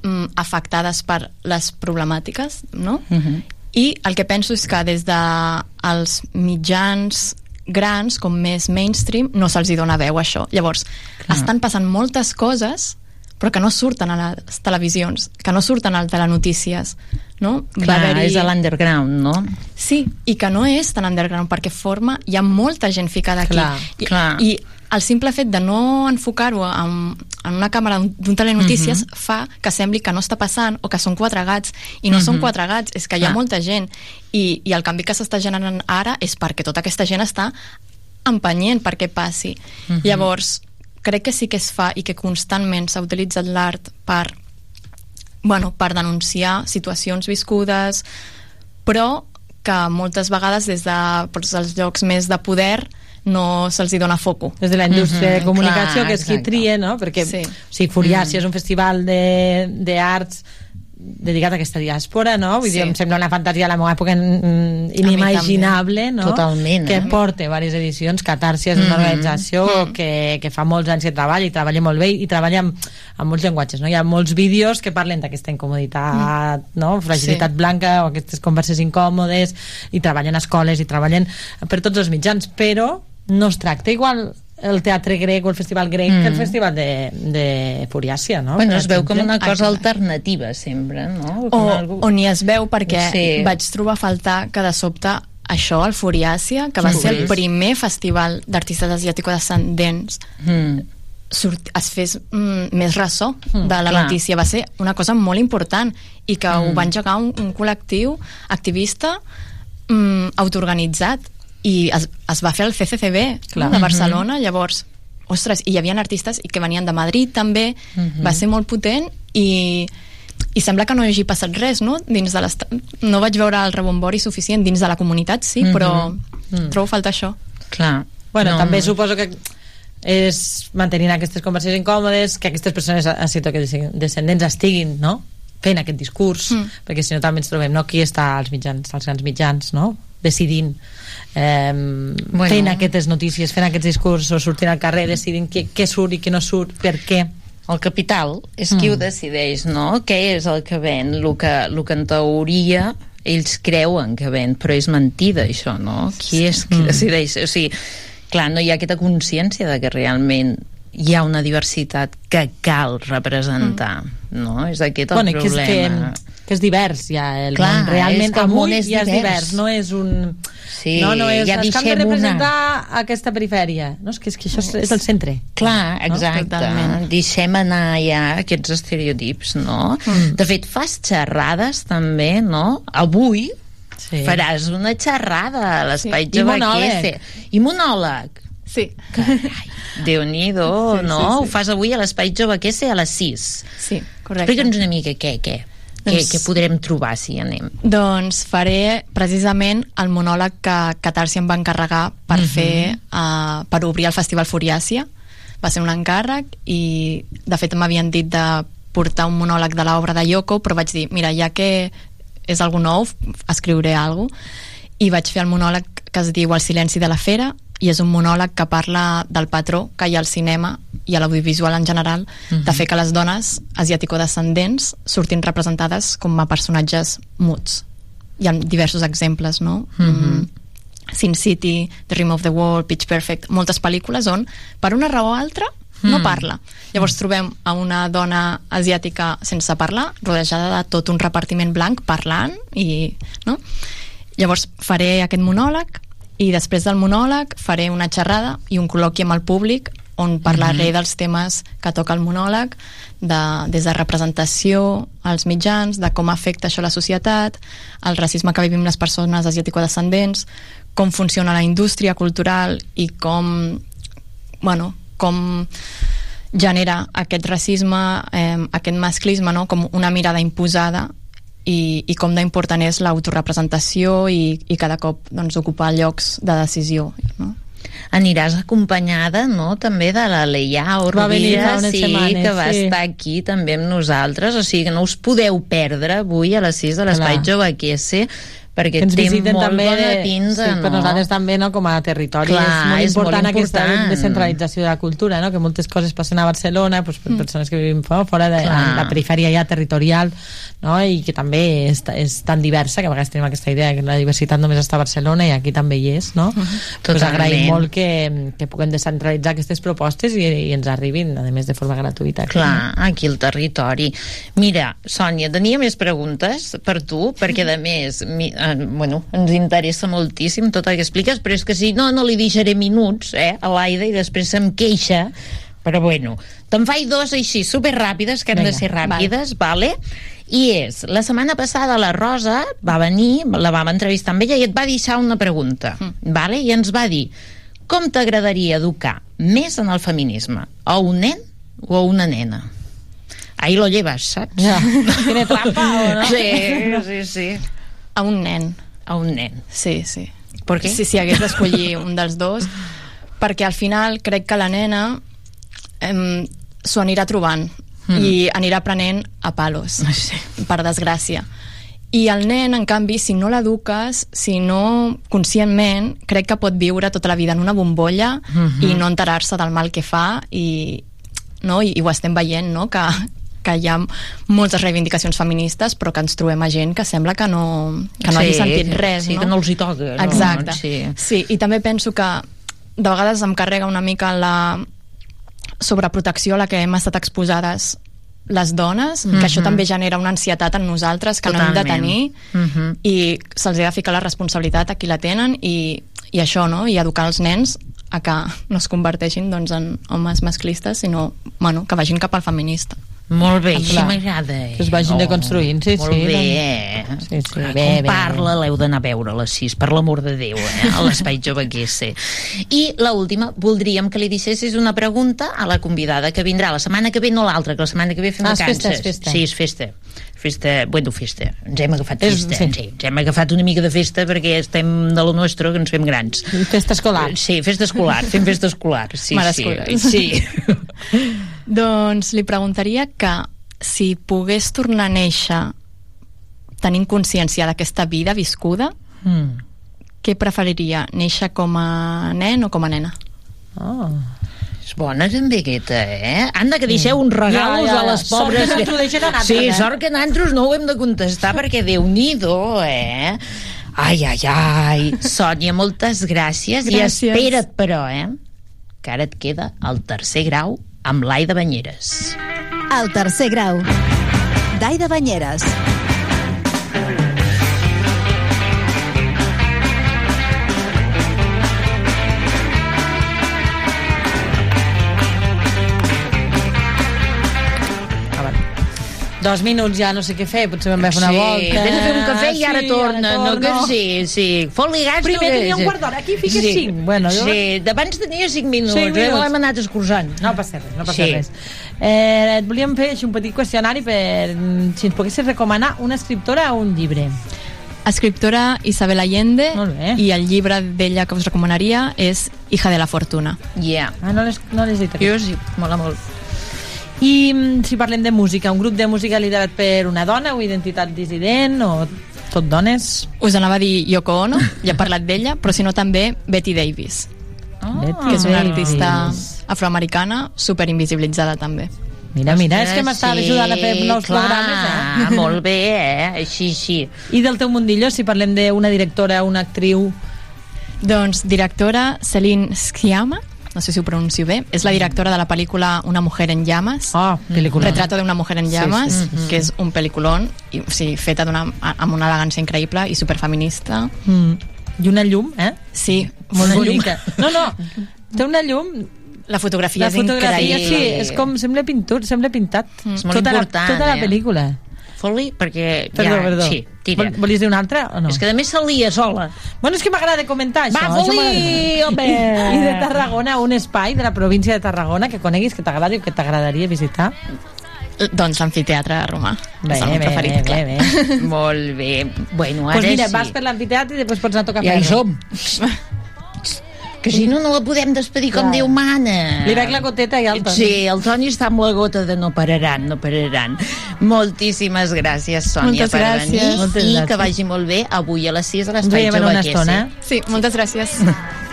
Speaker 14: mm, afectades per les problemàtiques, no?
Speaker 10: Uh -huh.
Speaker 14: I el que penso és que des de els mitjans grans, com més mainstream, no se'ls hi dona veu això. Llavors,
Speaker 10: Clar.
Speaker 14: estan passant moltes coses però que no surten a les televisions, que no surten a telenotícies, no?
Speaker 10: Clar,
Speaker 14: haver-hi-
Speaker 10: és a l'underground, no?
Speaker 14: Sí, i que no és tan underground perquè forma, hi ha molta gent ficada aquí.
Speaker 10: Clar,
Speaker 14: I,
Speaker 10: clar.
Speaker 14: I el simple fet de no enfocar-ho en, en una càmera d'un telenotícies
Speaker 10: Mhm.
Speaker 14: fa que sembli que no està passant o que són quatre gats, i no
Speaker 10: Mhm.
Speaker 14: són quatre gats, és que hi ha
Speaker 10: Clar.
Speaker 14: molta gent. I, I el canvi que s'està generant ara és perquè tota aquesta gent està empenyent perquè passi.
Speaker 10: Mhm.
Speaker 14: Llavors, crec que sí que es fa i que constantment s'ha utilitzat l'art per bueno, per denunciar situacions viscudes, però que moltes vegades des de doncs, els llocs més de poder no se'ls hi dona foco.
Speaker 11: Des de la indústria de
Speaker 10: Mhm,
Speaker 11: comunicació,
Speaker 10: clar,
Speaker 11: que és qui
Speaker 10: exacte.
Speaker 11: tria, no? Perquè
Speaker 14: Sí.
Speaker 11: o sigui, Furiàcia
Speaker 10: Mm.
Speaker 11: és un festival de- d'arts dedicat a aquesta diàspora, no? Vull
Speaker 14: Sí.
Speaker 11: dir, em sembla una fantasia a la meva època mm, inimaginable, no?
Speaker 10: Totalment,
Speaker 11: Que
Speaker 10: eh?
Speaker 11: porta diverses edicions. Catàrsia és una
Speaker 10: Mhm.
Speaker 11: organització que, que fa molts anys que treballa i treballa molt bé i treballa amb, amb molts llenguatges, no? Hi ha molts vídeos que parlen d'aquesta incomoditat, no? Fragilitat
Speaker 14: Sí.
Speaker 11: blanca o aquestes converses incòmodes i treballen a escoles i treballen per tots els mitjans, però no es tracta igual el teatre grec o el festival grec
Speaker 10: Mm.
Speaker 11: que el festival de, de Furiàcia, no?
Speaker 10: Bueno, es veu com una cosa
Speaker 14: Exacte.
Speaker 10: alternativa sempre, no?
Speaker 14: O,
Speaker 10: Com
Speaker 14: o ni es veu perquè
Speaker 10: Sí.
Speaker 14: vaig trobar a faltar que de sobte això, el Furiàcia, que va
Speaker 10: Sí.
Speaker 14: ser el primer festival d'artistes asiàtico-descendents
Speaker 10: Mm.
Speaker 14: surt, es fes mm, més ressò de la
Speaker 10: clar.
Speaker 14: notícia. Va ser una cosa molt important i que ho
Speaker 10: Mm.
Speaker 14: va engegar un, un col·lectiu activista mm, autoorganitzat i es, es va fer el CCCB
Speaker 11: Clar.
Speaker 14: de Barcelona, llavors ostres, i hi havia artistes que venien de Madrid també,
Speaker 10: Mhm.
Speaker 14: va ser molt potent i, i sembla que no hi hagi passat res, no? Dins de no vaig veure el rebombori suficient dins de la comunitat, sí,
Speaker 10: Mhm.
Speaker 14: però
Speaker 11: Mm.
Speaker 14: trobo a faltar això.
Speaker 10: Clar.
Speaker 11: Bueno,
Speaker 10: No,
Speaker 11: també suposo que és mantenint aquestes conversacions incòmodes, que aquestes persones descendents estiguin, no?, fent aquest discurs,
Speaker 14: mm.
Speaker 11: perquè si no també ens trobem, no?, qui està als mitjans, als grans mitjans, no?, decidint eh, Bueno. fent aquestes notícies, fent aquests discursos, sortint al carrer, decidint què, què surt i què no surt, per què.
Speaker 10: El capital és qui
Speaker 11: Mm.
Speaker 10: ho decideix, no? Què és el que ven? El que, el que en teoria ells creuen que ven, però és mentida això, no? Qui és qui
Speaker 11: Mm.
Speaker 10: decideix? O sigui, clar, no hi ha aquesta consciència de que realment hi ha una diversitat que cal representar, no? És aquest el
Speaker 11: bueno, i que és,
Speaker 10: problema.
Speaker 11: que, que és divers ja el
Speaker 10: Clar,
Speaker 11: món, realment
Speaker 10: és que el món és
Speaker 11: ja és
Speaker 10: divers.
Speaker 11: divers no és un
Speaker 10: Sí,
Speaker 11: no, no és,
Speaker 10: ja
Speaker 11: és que hem de
Speaker 10: deixem una.
Speaker 11: representar aquesta perifèria no, és que, és que això és, és el centre
Speaker 10: Clar,
Speaker 11: No?
Speaker 10: exacte.
Speaker 14: Totalment.
Speaker 10: Deixem anar ja aquests estereotips, no?
Speaker 11: Mm.
Speaker 10: De fet, fas xerrades també, no? Avui
Speaker 11: sí.
Speaker 10: faràs una xerrada a l'Espai
Speaker 11: Sí.
Speaker 10: sí. Jove. I monòleg.
Speaker 14: Sí.
Speaker 10: Déu-n'hi-do,
Speaker 14: Sí, sí,
Speaker 10: no?
Speaker 14: sí.
Speaker 10: Ho fas avui a l'Espai Jove a les 6.
Speaker 14: Sí, correcte.
Speaker 10: Explica'ns una mica què, què. Què,
Speaker 14: Doncs-
Speaker 10: què podrem trobar si hi anem?
Speaker 14: Doncs faré precisament el monòleg que Catàrsia em va encarregar per
Speaker 10: Mhm.
Speaker 14: fer, uh, per obrir el Festival Furiàcia. Va ser un encàrrec i, de fet, m'havien dit de portar un monòleg de l'obra de Yoko, però vaig dir, mira, ja que és algú nou, escriuré alguna cosa. I vaig fer el monòleg que es diu El silenci de la fera, i és un monòleg que parla del patró que hi ha al cinema i a l'audiovisual en general,
Speaker 10: Mhm.
Speaker 14: de fer que les dones asiàtico-descendents surtin representades com a personatges muts. hi ha diversos exemples, no?
Speaker 5: Mhm.
Speaker 14: Sin City, The Rim of the World, Pitch Perfect, moltes pel·lícules on, per una raó o altra, no
Speaker 5: Mm.
Speaker 14: parla. Llavors trobem a una dona asiàtica sense parlar, rodejada de tot un repartiment blanc parlant i, no? Llavors faré aquest monòleg i després del monòleg faré una xerrada i un col·loqui amb el públic on parlaré
Speaker 5: Mhm.
Speaker 14: dels temes que toca el monòleg, de, des de representació als mitjans, de com afecta això la societat, el racisme que vivim les persones asiàtico-descendents, com funciona la indústria cultural i com, bueno, com genera aquest racisme, eh, aquest masclisme, no? com una mirada imposada i, i com d'important és l'autorepresentació i, i cada cop doncs, ocupar llocs de decisió. No?
Speaker 10: Aniràs acompanyada, no?, també de la Leia
Speaker 11: Va venir fa
Speaker 10: Orvira,
Speaker 11: unes
Speaker 10: sí,
Speaker 11: setmanes,
Speaker 10: que va
Speaker 11: sí.
Speaker 10: estar aquí també amb nosaltres, o sigui que no us podeu perdre avui a les 6 de l'Espai. Jove QS, perquè
Speaker 11: ens
Speaker 10: té
Speaker 11: visiten
Speaker 10: molt
Speaker 11: també
Speaker 10: bona pinta,
Speaker 11: sí,
Speaker 10: no?
Speaker 11: per nosaltres també no, com a territori
Speaker 10: Clar,
Speaker 11: és molt
Speaker 10: és molt
Speaker 11: important aquesta
Speaker 10: important.
Speaker 11: descentralització de la cultura no? que moltes coses passen a Barcelona doncs, per
Speaker 14: Mm.
Speaker 11: persones que vivim fora, fora de
Speaker 10: Clar.
Speaker 11: la perifèria ja territorial no? i que també és, és tan diversa que a vegades tenim aquesta idea que la diversitat només està a Barcelona i aquí també hi és no? pues
Speaker 10: Totalment.
Speaker 11: agraïm molt que, que puguem descentralitzar aquestes propostes i, i ens arribin a més de forma gratuïta aquí,
Speaker 10: Clar, aquí al territori. Mira, Sònia, tenia més preguntes per tu, perquè a més, mi, eh, bueno, ens interessa moltíssim tot el que expliques, però és que si no, no li deixaré minuts eh, a l'Aida i després se'm queixa però bueno, te'n faig dos així superràpides, que han de
Speaker 5: Vinga,
Speaker 10: ser ràpides, vale. I és, la setmana passada la Rosa va venir, la vam entrevistar amb ella i et va deixar una pregunta,
Speaker 11: Mm.
Speaker 10: vale? i ens va dir, com t'agradaria educar més en el feminisme? A un nen o a una nena? Ahí lo llevas, saps?
Speaker 11: Ja. Tiene trampa o no?
Speaker 10: Sí, sí, sí.
Speaker 14: A un nen.
Speaker 10: A un nen.
Speaker 14: Sí, sí.
Speaker 10: Per què?
Speaker 14: Si, si hagués d'escollir un dels dos, perquè al final crec que la nena em, s'ho anirà trobant
Speaker 10: Mm.
Speaker 14: i anirà aprenent a palos, per desgràcia. I el nen, en canvi, si no l'eduques, si no conscientment, crec que pot viure tota la vida en una bombolla
Speaker 10: Mhm.
Speaker 14: i no enterar-se del mal que fa i, no? I, i ho estem veient, no? que, que hi ha moltes reivindicacions feministes però que ens trobem a gent que sembla que no, que no
Speaker 10: Sí,
Speaker 14: hagi sentit res.
Speaker 10: sí,
Speaker 14: no?
Speaker 10: que no els hi toca, no?
Speaker 14: Exacte.
Speaker 10: Sí.
Speaker 14: sí, i també penso que de vegades em carrega una mica la sobreprotecció a la que hem estat exposades les dones, mm -hmm. que això
Speaker 10: Mhm.
Speaker 14: també genera una ansietat en nosaltres que no hem de
Speaker 10: Totalment.
Speaker 14: tenir
Speaker 10: Mhm.
Speaker 14: i se'ls ha de ficar la responsabilitat a qui la tenen i, i això, no? I educar els nens a que no es converteixin doncs, en homes masclistes, sinó bueno, que vagin cap al feminista.
Speaker 10: Molt bé, així m'agrada. Eh?
Speaker 11: Que es vagin deconstruint, sí,
Speaker 10: molt
Speaker 11: sí,
Speaker 10: bé,
Speaker 11: doncs.
Speaker 10: eh?
Speaker 11: Sí, sí, bé,
Speaker 10: com
Speaker 11: bé,
Speaker 10: parla, l'heu d'anar a veure a les 6, per l'amor de Déu, eh? a l'Espai Jove QS. I la última, voldríem que li deixessis una pregunta a la convidada que vindrà la setmana que ve, no l'altra, que la setmana que ve fem
Speaker 11: Ah,
Speaker 10: vacances.
Speaker 11: festa, festa.
Speaker 10: Sí, és festa. Festa, bueno, festa. Ens hem agafat
Speaker 11: És-
Speaker 10: festa,
Speaker 11: sí.
Speaker 10: sí. Ens hem agafat una mica de festa perquè estem de lo nostre, que ens fem grans.
Speaker 11: Festa escolar.
Speaker 10: Sí, festa escolar, fem festa escolar. Sí,
Speaker 14: Merescudes.
Speaker 10: sí. sí.
Speaker 14: Doncs li preguntaria que si pogués tornar a néixer tenint consciència d'aquesta vida viscuda,
Speaker 11: Mm.
Speaker 14: què preferiria? Néixer com a nen o com a nena?
Speaker 11: Oh.
Speaker 10: És bona també aquesta, eh? Anda, que deixeu uns regalos
Speaker 11: Ja, ja,
Speaker 10: a les
Speaker 11: sort
Speaker 10: pobres...
Speaker 11: que no ho deixen a nosaltres,
Speaker 10: Sí,
Speaker 11: eh?
Speaker 10: sort que nosaltres no ho hem de contestar perquè Déu-n'hi-do, eh? Ai, ai, ai. Sònia, moltes gràcies. I
Speaker 14: Gràcies.
Speaker 10: espera't, però, eh? Que ara et queda el tercer grau amb l'Ai de Banyeres.
Speaker 1: El tercer grau. D'Aida Banyeres.
Speaker 11: Dos minuts ja no sé què fer, potser vam fer una
Speaker 10: sí,
Speaker 11: volta.
Speaker 10: vés a fer un cafè i ara
Speaker 11: Sí,
Speaker 10: torna.
Speaker 11: ara
Speaker 10: No, que sí, sí. Fot-li gas.
Speaker 11: Primer
Speaker 10: que-
Speaker 11: tenia un quart d'hora, aquí fiques
Speaker 10: sí.
Speaker 11: cinc. Bueno, jo-
Speaker 10: Sí, d'abans tenia cinc minuts.
Speaker 11: Cinc
Speaker 10: eh?
Speaker 11: minuts.
Speaker 10: L'hem anat escurçant.
Speaker 11: No passa res, no passa
Speaker 10: Sí.
Speaker 11: res. Eh, et volíem fer així un petit qüestionari per mm, si ens poguessis recomanar una escriptora o un llibre.
Speaker 14: Escriptora Isabel Allende i el llibre d'ella que us recomanaria és Hija de la Fortuna.
Speaker 10: Yeah.
Speaker 11: Ah, no l'has no dit.
Speaker 10: Jo sí, mola molt.
Speaker 11: I mm, si parlem de música, un grup de música liderat per una dona o identitat dissident o tot dones?
Speaker 14: Us anava a dir Yoko Ono, ja he parlat d'ella, però si no també Betty Davis,
Speaker 11: Betty
Speaker 14: que és una artista afroamericana super invisibilitzada també.
Speaker 11: Mira, mira, és que m'estava
Speaker 10: sí,
Speaker 11: ajudant a fer nous
Speaker 10: clar,
Speaker 11: programes, eh?
Speaker 10: molt bé, eh? Així, sí.
Speaker 11: I del teu mundillo, si parlem d'una directora, una actriu...
Speaker 14: Doncs directora Celine Sciamma, no sé si ho pronuncio bé, és la directora de la pel·lícula Una mujer en llamas.
Speaker 11: Oh, pel·lículon.
Speaker 14: Retrato de una mujer en llamas,
Speaker 11: Sí, sí, sí.
Speaker 14: que és un pel·lículon i, o sigui, feta d'una- amb una elegància increïble i superfeminista.
Speaker 11: Mm. I una llum, eh?
Speaker 14: Sí,
Speaker 11: Molt
Speaker 14: una
Speaker 11: bonica. No, no, té una llum...
Speaker 14: La fotografia
Speaker 11: La
Speaker 14: és
Speaker 11: fotografia,
Speaker 14: increïble.
Speaker 11: sí, és com, sembla pintur, sembla pintat.
Speaker 10: És molt
Speaker 11: tota
Speaker 10: important,
Speaker 11: la, tota la
Speaker 10: eh?
Speaker 11: pel·lícula.
Speaker 10: Foli, perquè...
Speaker 11: Perdó,
Speaker 10: ja,
Speaker 11: perdó.
Speaker 10: Sí, tira.
Speaker 11: Vol, volies dir una altra o no?
Speaker 10: És que a més se lia sola.
Speaker 11: Bueno, és que m'agrada comentar això.
Speaker 10: Va,
Speaker 11: m'agrada.
Speaker 10: home!
Speaker 11: I de Tarragona, un espai de la província de Tarragona que coneguis, que t'agradi o que t'agradaria visitar.
Speaker 14: Doncs l'amfiteatre romà.
Speaker 11: Bé,
Speaker 14: és el meu
Speaker 11: bé,
Speaker 14: preferit,
Speaker 11: bé,
Speaker 14: clar.
Speaker 11: bé, bé.
Speaker 10: Molt bé. Bueno, ara
Speaker 11: Doncs mira,
Speaker 10: sí.
Speaker 11: vas per l'amfiteatre i després pots anar a tocar
Speaker 10: Ja hi
Speaker 11: ferro.
Speaker 10: som. Que si no, no la podem despedir com. Déu mana.
Speaker 11: Li veig la goteta i el Toni.
Speaker 10: Sí, el Toni està amb la gota de no pararan, no pararan. Moltíssimes gràcies, Sònia,
Speaker 14: Moltes
Speaker 10: per
Speaker 14: gràcies.
Speaker 10: venir
Speaker 14: Moltes
Speaker 10: i
Speaker 14: gràcies.
Speaker 10: que vagi molt bé avui a les 6 a
Speaker 11: Ens
Speaker 10: l'Espai
Speaker 11: veiem en
Speaker 10: Jove
Speaker 11: una estona.
Speaker 14: Sí, moltes gràcies.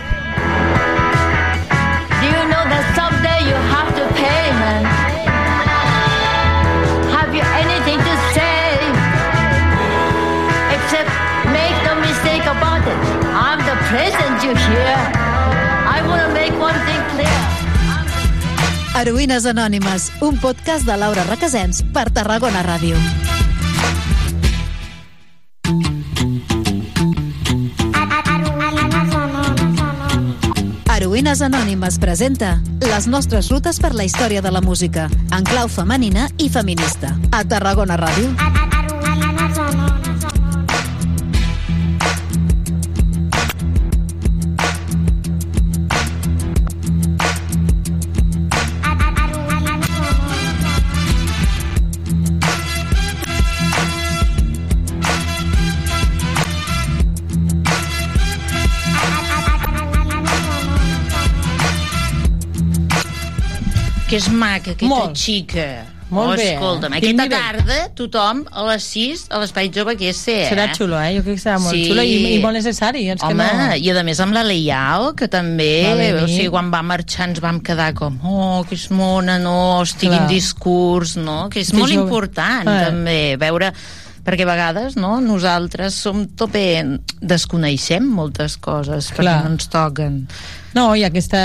Speaker 1: Heroïnes Anònimes, un podcast de Laura Requesens per Tarragona Ràdio. Heroïnes Anònimes presenta les nostres rutes per la història de la música, en clau femenina i feminista. A Tarragona Ràdio.
Speaker 10: Que és maca, aquesta
Speaker 11: Molt.
Speaker 10: xica.
Speaker 11: Molt
Speaker 10: oh,
Speaker 11: bé,
Speaker 10: Escolta'm, aquesta
Speaker 11: nivell.
Speaker 10: tarda tothom a les 6 a l'Espai Jove QS, eh?
Speaker 11: Serà xulo, eh? Jo crec que serà molt
Speaker 10: Sí.
Speaker 11: xulo i, i molt necessari. És
Speaker 10: Home,
Speaker 11: que no...
Speaker 10: i a més amb la Leial, que també,
Speaker 11: Va venir.
Speaker 10: o sigui, quan va marxar ens vam quedar com, oh, que és mona, no, hosti,
Speaker 11: Clar.
Speaker 10: quin discurs, no? Que és
Speaker 11: Que
Speaker 10: molt
Speaker 11: jove.
Speaker 10: important,
Speaker 11: Eh.
Speaker 10: també, veure perquè a vegades no, nosaltres som tope desconeixem moltes coses perquè
Speaker 11: Clar.
Speaker 10: no ens toquen
Speaker 11: No, i aquesta...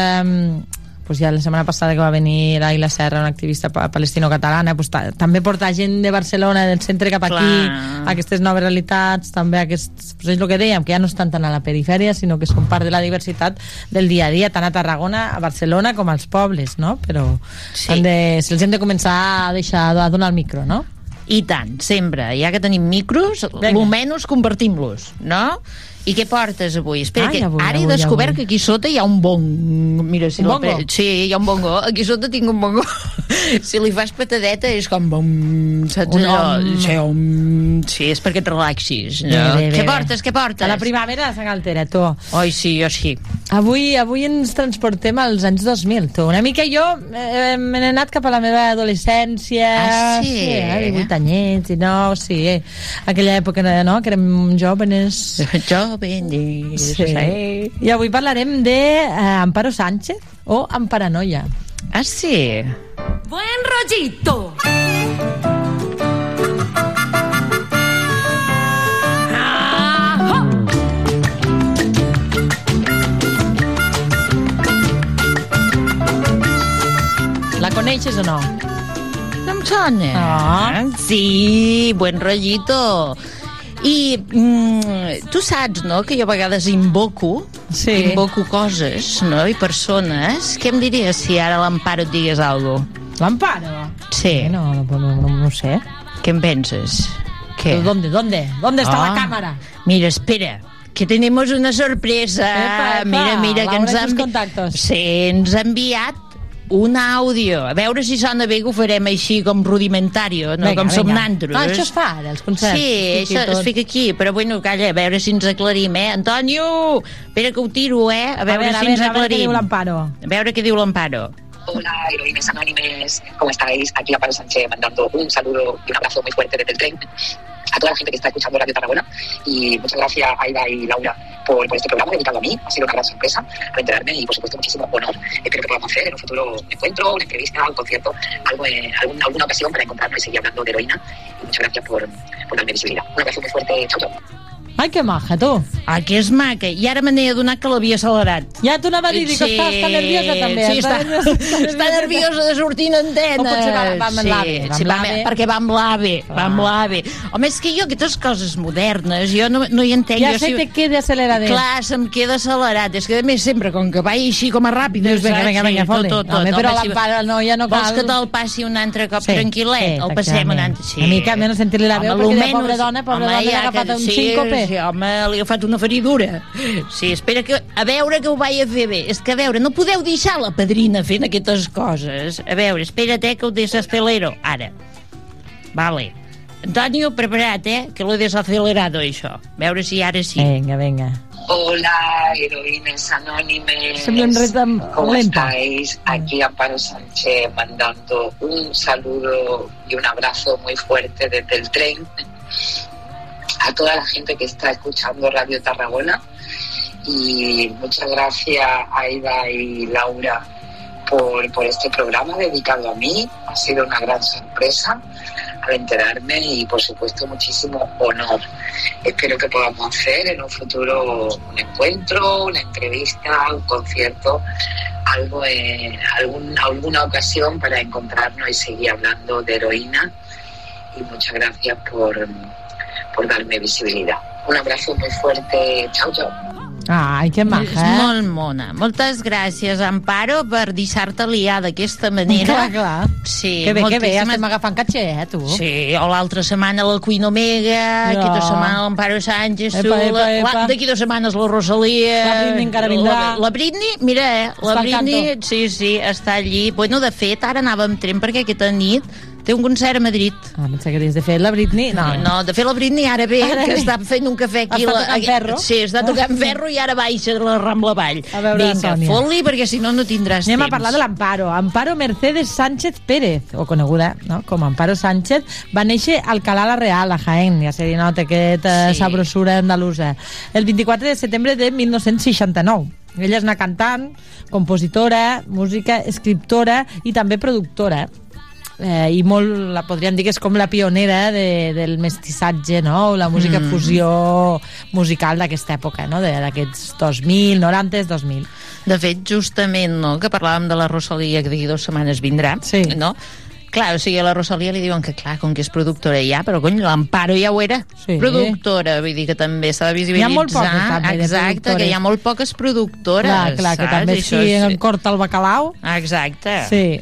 Speaker 11: Pues ja la setmana passada que va venir l'Aila Serra, una activista pa- palestino-catalana, pues, ta també portar gent de Barcelona, del centre cap aquí,
Speaker 10: Clar.
Speaker 11: aquestes noves realitats, també aquests, pues és el que dèiem, que ja no estan tant a la perifèria, sinó que són part de la diversitat del dia a dia, tant a Tarragona, a Barcelona, com als pobles, no? Però
Speaker 10: Sí.
Speaker 11: se'ls hem de començar a deixar a donar el micro, no?
Speaker 10: I tant, sempre. Ja que tenim micros, almenys compartim-los, no? I què portes avui? Espera,
Speaker 11: Ai,
Speaker 10: que
Speaker 11: avui,
Speaker 10: ara he
Speaker 11: avui,
Speaker 10: descobert
Speaker 11: avui.
Speaker 10: que aquí sota hi ha un bong. Mira, si
Speaker 11: Un bongo?
Speaker 10: Sí, hi ha un bongo. Aquí sota tinc un bongo. si li fas patadeta és com bom, saps
Speaker 11: Un
Speaker 10: allò?
Speaker 11: om.
Speaker 10: Sí, om. sí, és perquè et relaxis. No?
Speaker 11: Bé, bé, bé,
Speaker 10: què portes, què portes?
Speaker 11: A la primavera a Sant Galtera, tu.
Speaker 10: Oi, sí, jo sí.
Speaker 11: Avui, avui ens transportem als anys 2000, tu. Una mica jo eh, me n'he anat cap a la meva adolescència.
Speaker 10: Ah, sí?
Speaker 11: Sí, eh, 18 anyets i no, sí. Eh. Aquella època, no?, que érem jóvenes.
Speaker 10: Jóvenes,
Speaker 11: Sí.
Speaker 10: sí.
Speaker 11: I avui parlarem de eh, Amparo Sánchez o Amparanoia.
Speaker 10: Ah, sí?
Speaker 15: Buen rollito.
Speaker 11: La coneixes o no?
Speaker 10: No em sona.
Speaker 11: Ah.
Speaker 10: Sí, buen rollito. I mm, tu saps, no?, que jo a vegades invoco,
Speaker 11: Sí.
Speaker 10: invoco coses, no?, i persones. Què em diries si ara l'Amparo et digués alguna cosa?
Speaker 11: L'Amparo?
Speaker 10: Sí.
Speaker 11: No, no, no, no, no sé.
Speaker 10: Què en penses? Què?
Speaker 11: ¿Dónde, dónde? ¿Dónde está
Speaker 10: Ah.
Speaker 11: la cámara?
Speaker 10: Mira, espera, que tenemos una sorpresa.
Speaker 11: Epa, epa,
Speaker 10: mira, mira, que ens
Speaker 11: i
Speaker 10: ha,
Speaker 11: sus
Speaker 10: envi-
Speaker 11: contactos.
Speaker 10: sí, ens ha enviat un àudio. A veure si sona bé que ho farem així com rudimentario, no
Speaker 11: Vinga,
Speaker 10: com som
Speaker 11: vinga.
Speaker 10: nantros.
Speaker 11: Ah, això es fa ara, els concerts.
Speaker 10: Sí, això
Speaker 11: tot.
Speaker 10: es fica aquí, però bueno, calla, a veure si ens aclarim, eh? Antonio, espera que ho tiro, eh? A veure,
Speaker 11: a veure,
Speaker 10: si
Speaker 11: a
Speaker 10: ens
Speaker 11: veure, a veure què
Speaker 10: aclarim.
Speaker 11: diu l'Amparo.
Speaker 10: A veure què diu l'Amparo.
Speaker 13: Hola, heroínas anónimes, ¿cómo estáis? Aquí Amparo Sánchez mandando un saludo y un abrazo muy fuerte desde el tren a toda la gente que está escuchando Radio Tarragona y muchas gracias Aida y Laura por, por este programa dedicado a mí. Ha sido una gran sorpresa al enterarme y, por supuesto, muchísimo honor. Espero que podamos hacer en un futuro encuentro, una entrevista, un concierto, algo, eh, algún- alguna ocasión para encontrarnos y seguir hablando de heroína. Y muchas gracias por, por darme visibilidad. Un abrazo muy fuerte. Chao, chao.
Speaker 11: Ai, que maja, tu.
Speaker 10: Ah, que és maca. I ara me n'he adonat que l'havia accelerat.
Speaker 11: Ja t'ho anava a dir, dic, està, està nerviosa també.
Speaker 10: Sí, està, està nerviosa de sortir en antena.
Speaker 11: O potser va- va amb
Speaker 10: sí,
Speaker 11: l'AVE, va
Speaker 10: sí, va perquè va amb l'AVE, va amb l'AVE. Home, és que jo aquestes coses modernes, jo no, no hi entenc.
Speaker 11: Ja
Speaker 10: jo,
Speaker 11: sé, te queda acceleradet.
Speaker 10: Clar, se'm queda accelerat. És que a més sempre, com que vaig així com a ràpid,
Speaker 11: Dius, vinga, vinga, vinga,
Speaker 10: tot,
Speaker 11: fot-li.
Speaker 10: tot, tot.
Speaker 11: Home, però
Speaker 10: Home,
Speaker 11: l'empara no, ja no cal.
Speaker 10: Vols que te'l passi un altre cop
Speaker 11: Sí,
Speaker 10: tranquil·let?
Speaker 11: sí,
Speaker 10: el passem un altre...
Speaker 11: exactament. Una mica menys sentir-li la veu, perquè de pobra dona, pobra dona, ha agafat un
Speaker 10: sí,
Speaker 11: síncope.
Speaker 10: Sí, home, li ha agafat una feridura. Sí, espera que... A veure que ho vaig a fer bé. És que, a veure, no podeu deixar la padrina fent aquestes coses. A veure, espera't, eh, que ho desacelero. Ara. Vale. Antonio, preparat, eh, que lo he desacelerado, això. A veure si ara sí.
Speaker 11: Venga, venga.
Speaker 13: Hola, heroínas anónimes. ¿Cómo estáis? Aquí Amparo Sánchez mandando un saludo y un abrazo muy fuerte desde el tren a toda la gente que está escuchando Radio Tarragona y muchas gracias Aida y Laura por, este programa dedicado a mí. Ha sido una gran sorpresa al enterarme y por supuesto muchísimo honor. Espero que podamos hacer en un futuro un encuentro, una entrevista, un concierto, algo en alguna ocasión para encontrarnos y seguir hablando de heroína. Y muchas gracias por, por darme visibilidad. Un abrazo muy fuerte. Chao, chao.
Speaker 11: Ai, que
Speaker 10: És
Speaker 11: maja, eh?
Speaker 10: molt mona. Moltes gràcies, Amparo, per deixar-te liar d'aquesta manera.
Speaker 11: Clar, clar.
Speaker 10: Sí,
Speaker 11: Que bé, que bé, ja
Speaker 10: moltíssimes-
Speaker 11: estem agafant caché, eh, tu?
Speaker 10: Sí, o l'altra setmana la Queen Omega,
Speaker 11: No.
Speaker 10: aquesta setmana l'Amparo Sánchez, tu,
Speaker 11: Epa, epa,
Speaker 10: la-
Speaker 11: epa.
Speaker 10: d'aquí dues setmanes la Rosalia...
Speaker 11: La Britney encara vindrà.
Speaker 10: La, la Britney, mira, eh, la
Speaker 11: Està
Speaker 10: Britney,
Speaker 11: canto.
Speaker 10: sí, sí, està allí. Bueno, de fet, ara anava amb tren perquè aquesta nit té un concert a Madrid.
Speaker 11: Ah, pensava que dius de fet la Britney. No,
Speaker 10: No, de fet la Britney ara ve,
Speaker 11: Ara
Speaker 10: que
Speaker 11: ve.
Speaker 10: està fent un cafè aquí.
Speaker 11: Està
Speaker 10: la-
Speaker 11: tocant ferro.
Speaker 10: Sí, està tocant ferro i ara baixa la Rambla Vall.
Speaker 11: A veure,
Speaker 10: Vinga, fot-li perquè si no no tindràs
Speaker 11: Anem a
Speaker 10: temps.
Speaker 11: parlar de l'Amparo. Amparo Mercedes Sánchez Pérez, o coneguda no? com Amparo Sánchez, va néixer al Alcalá la Real, a Jaén, ja se li nota aquesta
Speaker 10: Sí.
Speaker 11: sabrosura andalusa, el 24 de setembre de 1969. Ella és una cantant, compositora, música, escriptora i també productora eh, i molt, la podríem dir que és com la pionera de, del mestissatge, no? la música
Speaker 10: Mm.
Speaker 11: fusió musical d'aquesta època, no? De- d'aquests 2000, 90, 2000.
Speaker 10: De fet, justament, no?, que parlàvem de la Rosalia, que d'aquí dues setmanes vindrà,
Speaker 11: Sí.
Speaker 10: no? Clar, o sigui, a la Rosalia li diuen que, clar, com que és productora ja, però, cony, l'Amparo ja ho era.
Speaker 11: Sí.
Speaker 10: Productora, vull dir que també s'ha de visibilitzar.
Speaker 11: Hi ha molt poques, també, de
Speaker 10: Exacte, que hi ha molt poques productores,
Speaker 11: Clar, clar, que
Speaker 10: saps?
Speaker 11: també
Speaker 10: Això
Speaker 11: si
Speaker 10: és-
Speaker 11: en corta el bacalao.
Speaker 10: Exacte.
Speaker 11: Sí.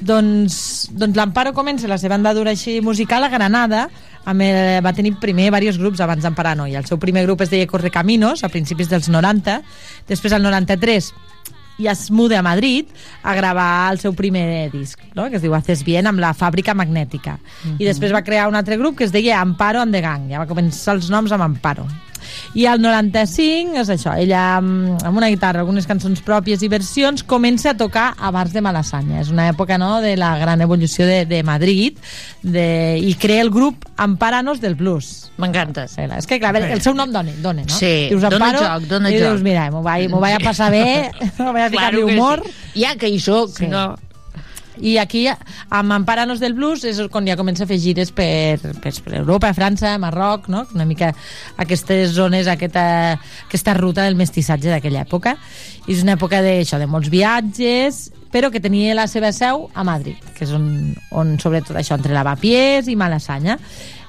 Speaker 11: Doncs, doncs l'Amparo comença la seva andadura així musical a Granada, amb el, va tenir primer diversos grups abans d'Amparar Noi. El seu primer grup es deia Correcaminos, a principis dels 90, després al 93 i es muda a Madrid a gravar el seu primer disc, no? que es diu Haces Bien, amb la Fàbrica Magnètica. I després va crear un altre grup que es deia Amparo and the Gang. Ja va començar els noms amb Amparo. I al 95, és això, ella amb, amb una guitarra, algunes cançons pròpies i versions, comença a tocar a bars de Malassanya. És una època no, de la gran evolució de, de Madrid de, i crea el grup Amparanos del Blues.
Speaker 10: M'encanta.
Speaker 11: Sí, és que, clar, el seu nom dona, dona no?
Speaker 10: Sí,
Speaker 11: dius
Speaker 10: dona
Speaker 11: Amparo,
Speaker 10: joc, dona
Speaker 11: i
Speaker 10: joc.
Speaker 11: dius, mira, m'ho vaig, vaig a passar bé, m'ho vaig a ficar-li
Speaker 10: Claro
Speaker 11: humor.
Speaker 10: sí. Ja que hi soc,
Speaker 11: Sí.
Speaker 10: no?
Speaker 11: I aquí, amb Amparanos del Blues, és quan ja comença a fer gires per, per, per Europa, França, Marroc, no? una mica aquestes zones, aquesta, aquesta ruta del mestissatge d'aquella època. I és una època de, això, de molts viatges, però que tenia la seva seu a Madrid, que és on, on sobretot això, entre Lavapiés i Malassanya,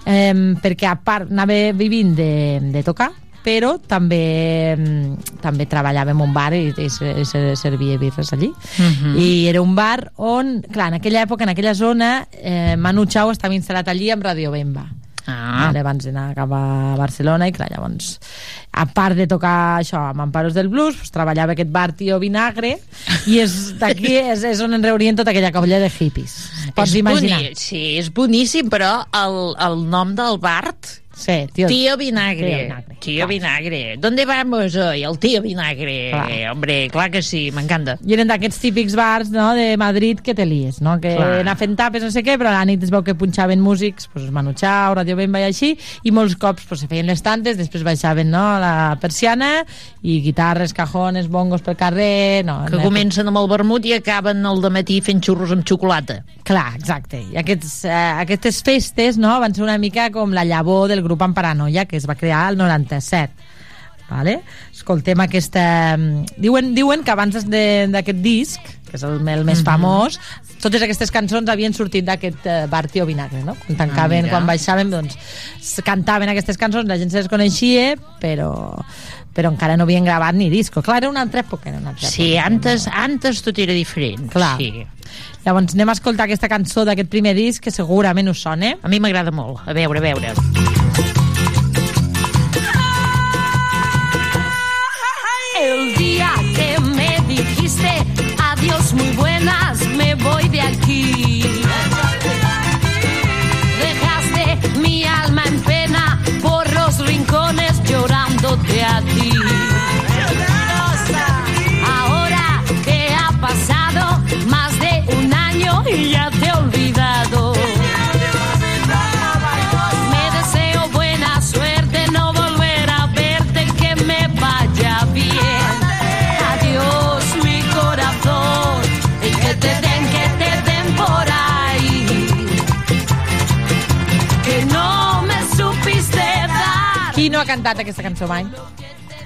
Speaker 11: eh, perquè a part anava vivint de, de tocar, però també, mm, també treballava en un bar i, i, i se servia birres allí.
Speaker 10: Mhm.
Speaker 11: I era un bar on, clar, en aquella època, en aquella zona, eh, Manu Chao estava instal·lat allí amb Radio Bemba.
Speaker 10: Ah.
Speaker 11: Vale, abans d'anar cap a Barcelona i clar, llavors a part de tocar això amb Amparos del Blues pues, treballava aquest bar Tio Vinagre i és d'aquí és, és on en reunien tota aquella colla de hippies pots
Speaker 10: És
Speaker 11: imaginar
Speaker 10: boni- sí, és boníssim, però el, el nom del Bart
Speaker 11: Sí, tío.
Speaker 10: Tío Vinagre.
Speaker 11: Tío Vinagre.
Speaker 10: Tío Vinagre. ¿Dónde vamos hoy? El tío Vinagre.
Speaker 11: Clar.
Speaker 10: Hombre, clar que sí, m'encanta.
Speaker 11: I eren d'aquests típics bars no, de Madrid que te lies, no? que
Speaker 10: Clar.
Speaker 11: anar fent tapes, no sé què, però a la nit es veu que punxaven músics, pues, Manu Chao, Radio Bemba i així, i molts cops pues, se feien les tantes, després baixaven no, la persiana, i guitarres, cajones, bongos pel carrer... No,
Speaker 10: Que
Speaker 11: en
Speaker 10: comencen amb el vermut i acaben al matí fent xurros amb xocolata.
Speaker 11: Clar, exacte. I aquests, eh, aquestes festes no, van ser una mica com la llavor del grup Amparanoia, que es va crear al 97. Vale? Escoltem aquesta... mm, Diuen, diuen que abans de- d'aquest disc, que és el, el més
Speaker 10: Mhm.
Speaker 11: famós, totes aquestes cançons havien sortit d'aquest eh, bar Tio Vinagre, no? Quan tancaven,
Speaker 10: mira.
Speaker 11: quan baixaven, doncs, cantaven aquestes cançons, la gent se les coneixia, però, però encara no havien gravat ni disco. Clar, era una altra època, era una altra
Speaker 10: Sí,
Speaker 11: època.
Speaker 10: antes, antes tot era diferent.
Speaker 11: Clar.
Speaker 10: Sí.
Speaker 11: Llavors anem a escoltar aquesta cançó d'aquest primer disc, que segurament us sona.
Speaker 10: A mi m'agrada molt. A veure, a veure.
Speaker 16: El
Speaker 11: cantat aquesta cançó mai?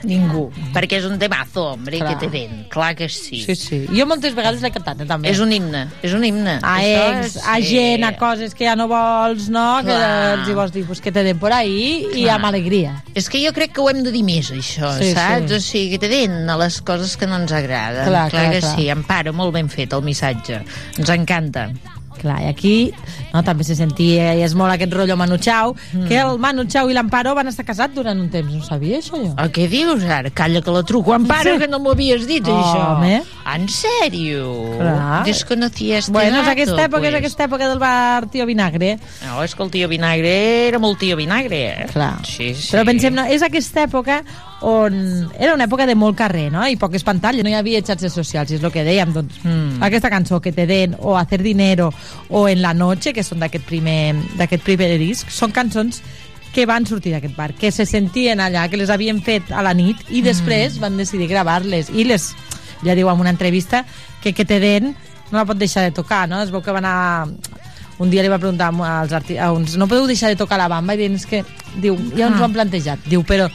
Speaker 10: Ningú. Perquè és un temazo, hombre,
Speaker 11: Clar.
Speaker 10: que te den. Clar que sí.
Speaker 11: Sí, sí. Jo moltes vegades l'he cantat, eh, també.
Speaker 10: És un himne, és un himne.
Speaker 11: a
Speaker 10: Això
Speaker 11: ex,
Speaker 10: és-
Speaker 11: a
Speaker 10: sí.
Speaker 11: gent, a coses que ja no vols, no? Que
Speaker 10: Clar.
Speaker 11: els hi vols dir, pues, que te den por ahí i
Speaker 10: Clar.
Speaker 11: amb alegria.
Speaker 10: És que jo crec que ho hem de dir més, això,
Speaker 11: Sí,
Speaker 10: saps?
Speaker 11: sí.
Speaker 10: O sigui, que te den a les coses que no ens agraden.
Speaker 11: Clar, clar,
Speaker 10: que
Speaker 11: clar.
Speaker 10: sí, Amparo, molt ben fet el missatge. Ens encanta.
Speaker 11: Clar, i aquí no, també se sentia, i és molt aquest rotllo Manu Chao, mm. que el Manu Chao i l'Amparo van estar casats durant un temps, no sabia això jo?
Speaker 10: El què dius ara? Calla que la truco. Amparo,
Speaker 11: Sí.
Speaker 10: que no m'ho havies dit, això.
Speaker 11: Home.
Speaker 10: En sèrio?
Speaker 11: Clar.
Speaker 10: Desconocía este
Speaker 11: Bueno, és
Speaker 10: dato,
Speaker 11: aquesta època, és
Speaker 10: pues.
Speaker 11: aquesta època del bar Tio Vinagre.
Speaker 10: No, és que el tio Vinagre era molt tio Vinagre.
Speaker 11: Clar.
Speaker 10: Sí, sí.
Speaker 11: Però pensem, no, és aquesta època on era una època de molt carrer, no? I poques pantalles, no hi havia xarxes socials, és el que dèiem, doncs, mm. aquesta cançó que te den, o Hacer Dinero, o En la Noche, que són d'aquest primer, primer disc, són cançons que van sortir d'aquest bar, que se sentien allà, que les havien fet a la nit, i després van decidir gravar-les, i les, ja diu en una entrevista, que que te den no la pot deixar de tocar, no? Es veu que va anar un dia li va preguntar als a uns, no podeu deixar de tocar la bamba? I diuen, és que, diu, ja ens ho han plantejat. Diu, però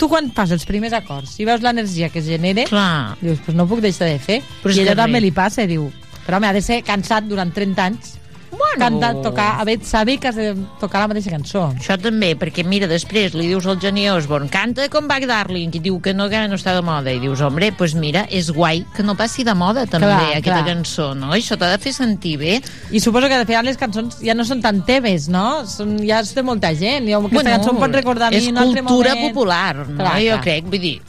Speaker 11: tu quan fas els primers acords i veus l'energia que es genera
Speaker 10: Clar.
Speaker 11: dius, pues no puc deixar de fer.
Speaker 10: Però
Speaker 11: i
Speaker 10: que
Speaker 11: també li passa, diu però home, ha de ser cansat durant 30 anys bueno. cantar, tocar, haver, saber que has de tocar la mateixa cançó
Speaker 10: Això també, perquè mira, després li dius al Johnny Osborne, canta com Back Darling, i diu que no, que no està de moda, i dius, hombre, pues mira, és guai que no passi de moda també
Speaker 11: Clar,
Speaker 10: aquesta
Speaker 11: clar.
Speaker 10: cançó, no? Això t'ha de fer sentir bé.
Speaker 11: i suposo que al final les cançons ja no són tan teves, no? Són, ja és de molta gent. Jo, aquesta cançó em pot recordar a mi
Speaker 10: és
Speaker 11: un altre
Speaker 10: cultura
Speaker 11: moment.
Speaker 10: popular, no?
Speaker 11: Clar,
Speaker 10: jo
Speaker 11: clar.
Speaker 10: crec, vull dir,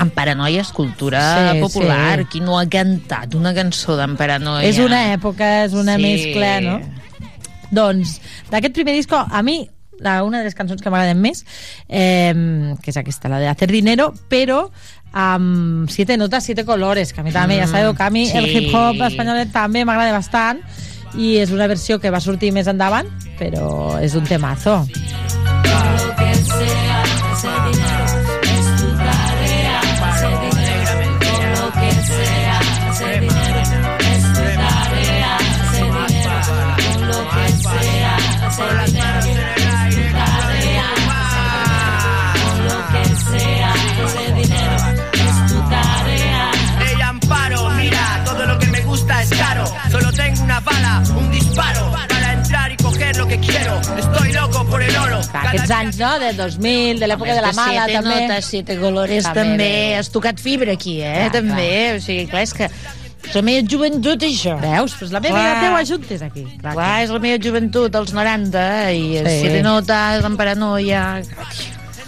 Speaker 10: en Paranoia és cultura
Speaker 11: Sí,
Speaker 10: popular.
Speaker 11: sí.
Speaker 10: Qui no ha cantat una cançó d'en Paranoia?
Speaker 11: És una època, és una
Speaker 10: Sí.
Speaker 11: mescla, no? Doncs, d'aquest primer disco, a mi, la, una de les cançons que m'agraden més, eh, que és aquesta, la de Hacer Dinero, però amb siete notas, siete colores, que a mi també,
Speaker 10: Mm,
Speaker 11: ja sabeu que a mi el
Speaker 10: sí.
Speaker 11: hip-hop espanyol també m'agrada bastant, i és una versió que va sortir més endavant, però és un temazo.
Speaker 16: Lo
Speaker 17: Estoy loco por el oro.
Speaker 11: Clar, aquests anys, no?, de 2000, de l'època de la mala,
Speaker 10: siete
Speaker 11: també.
Speaker 10: notes, siete colores,
Speaker 11: També
Speaker 10: també.
Speaker 11: bé.
Speaker 10: Has tocat fibra aquí, eh?
Speaker 11: Clar,
Speaker 10: també. O sigui, clar, és que és la meva joventut, això.
Speaker 11: Veus? Pues la meva la teua juntes aquí.
Speaker 10: Clar, clar, és la meva joventut, als 90, i
Speaker 11: Sí.
Speaker 10: sí. siete notes, en paranoia...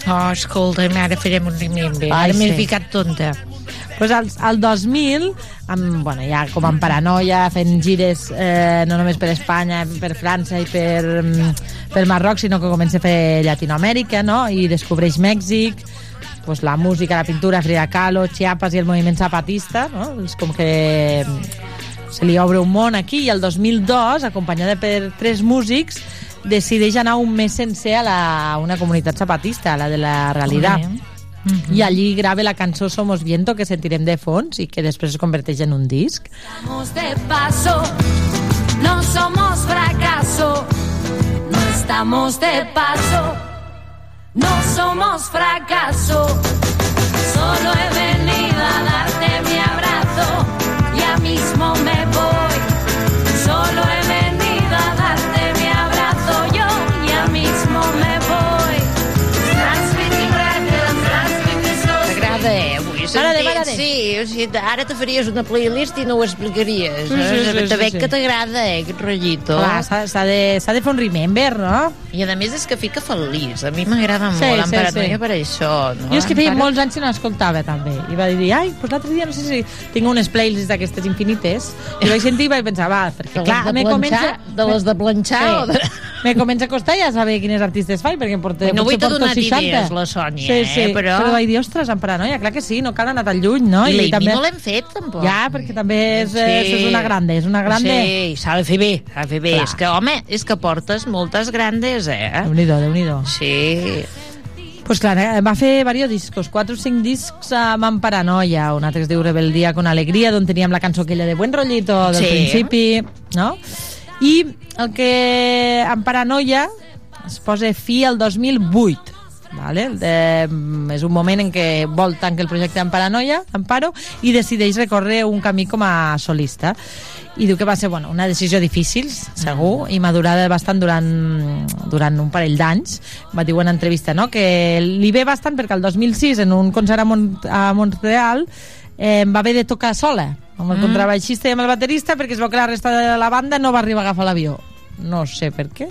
Speaker 10: Oh, escolta, ara farem un remember.
Speaker 11: Ai,
Speaker 10: Ara m'he
Speaker 11: sí.
Speaker 10: ficat tonta.
Speaker 11: Pues al, al 2000, amb, bueno, ja com amb paranoia, fent gires eh, no només per Espanya, per França i per, mm, per Marroc, sinó que comença a fer Llatinoamèrica, no? I descobreix Mèxic, pues, la música, la pintura, Frida Kahlo, Chiapas i el moviment zapatista, no? És com que mm, se li obre un món aquí i el 2002, acompanyada per tres músics, decideix anar un mes sencer a, la, una comunitat zapatista, a la de la Realidad. I allí grava la cançó Somos Viento, que sentirem de fons i que després es converteix en un disc.
Speaker 16: Estamos de paso, no somos fracaso. No estamos de paso, no somos fracaso. Solo he venido a darte mi abrazo, ya mismo me voy.
Speaker 11: M'agrada.
Speaker 10: Sí, o sigui, ara te faries una playlist i no ho explicaries.
Speaker 11: Sí,
Speaker 10: no?
Speaker 11: sí, sí,
Speaker 10: Te
Speaker 11: sí,
Speaker 10: veig
Speaker 11: sí.
Speaker 10: que t'agrada, eh, aquest rotllito.
Speaker 11: Clar, s'ha de, de fer un remember, no?
Speaker 10: I a més és que fica feliç. A mi m'agrada
Speaker 11: Sí,
Speaker 10: molt,
Speaker 11: sí,
Speaker 10: en paranoia
Speaker 11: sí.
Speaker 10: per això. No?
Speaker 11: Jo és que feia molts anys que no l'escoltava també i va dir, ai, pues l'altre dia no sé si tinc unes playlists d'aquestes infinites i vaig sentir i vaig pensar, va, perquè
Speaker 10: De
Speaker 11: clar, me comença...
Speaker 10: De les de planxar o de-
Speaker 11: Me comença a costar ja saber quines artistes faig, perquè em porta,
Speaker 10: No vull
Speaker 11: porto
Speaker 10: donar
Speaker 11: 60.
Speaker 10: idees, la Sònia,
Speaker 11: sí, sí,
Speaker 10: eh, però-
Speaker 11: Però vaig dir, ostres, paranoia, clar que sí, no cal anar tan lluny, no?
Speaker 10: I l'Amy no l'hem fet, tampoc.
Speaker 11: Ja, perquè també és, sí. és una grande, és una grande...
Speaker 10: Sí, s'ha de fer bé, s'ha de fer bé.
Speaker 11: Clar.
Speaker 10: És que, home, és que portes moltes grandes, eh?
Speaker 11: Déu-n'hi-do, déu-n'hi-do.
Speaker 10: Sí.
Speaker 11: Pues clar, eh, va fer diversos discos, 4 o 5 discs amb en Paranoia, un altre que es diu Rebeldia con Alegria, d'on teníem la cançó aquella de Buen Rollito del
Speaker 10: Sí.
Speaker 11: principi, no? I el que en Paranoia es posa fi al 2008, Vale? De, mm, és un moment en què vol tancar el projecte en Paranoia, Amparo, i decideix recórrer un camí com a solista. I diu que va ser bueno, una decisió difícil, segur, i madurada bastant durant, durant un parell d'anys. Va dir en entrevista no? que li ve bastant perquè el 2006, en un concert a, Mont a Montreal, eh, va haver de tocar sola, amb el
Speaker 10: Mm.
Speaker 11: contrabaixista i amb el baterista, perquè es veu que la resta de la banda no va arribar a agafar l'avió. No sé per què.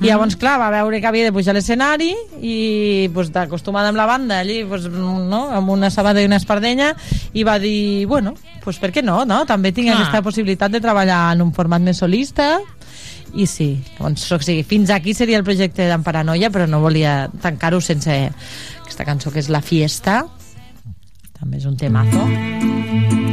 Speaker 11: I llavors, clar, va veure que havia de pujar a l'escenari i pues, d'acostumada amb la banda allí, pues, no? amb una sabata i una espardenya i va dir, bueno, pues, per què no, no? També tinc
Speaker 10: Clar.
Speaker 11: aquesta possibilitat de treballar en un format més solista i sí, doncs, o sigui, fins aquí seria el projecte d'en Paranoia, però no volia tancar-ho sense aquesta cançó que és La Fiesta també és un temazo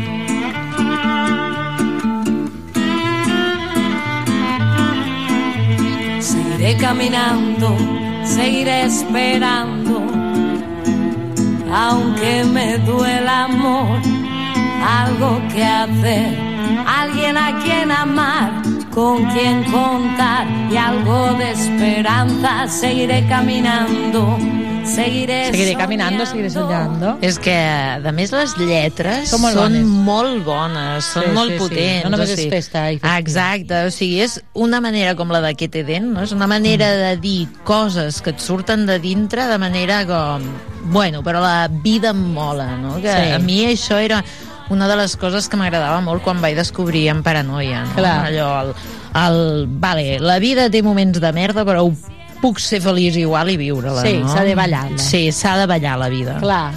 Speaker 16: Seguiré caminando, seguiré esperando, aunque me duela amor, algo que hacer, alguien a quien amar, con quien contar y algo de esperanza. Seguiré caminando, seguiré,
Speaker 11: Seguiré caminando, seguiré soñando.
Speaker 10: És que, a més, les lletres
Speaker 11: Són molt
Speaker 10: són
Speaker 11: bones.
Speaker 10: molt bones, són
Speaker 11: Sí,
Speaker 10: molt
Speaker 11: sí, sí.
Speaker 10: potents.
Speaker 11: No només
Speaker 10: o
Speaker 11: és
Speaker 10: sigui,
Speaker 11: festa i festiu.
Speaker 10: Exacte, o sigui, és una manera com la de que te den, no? és una manera
Speaker 11: Mm.
Speaker 10: de dir coses que et surten de dintre de manera com... Bueno, però la vida em mola, no? Que
Speaker 11: Sí.
Speaker 10: A mi això era una de les coses que m'agradava molt quan vaig descobrir en Paranoia, no?
Speaker 11: Clar.
Speaker 10: Allò, el, el, vale, la vida té moments de merda, però ho puc ser feliç igual i viure-la,
Speaker 11: Sí,
Speaker 10: no?
Speaker 11: s'ha de ballar-la.
Speaker 10: Sí, s'ha de ballar la vida.
Speaker 11: Clar.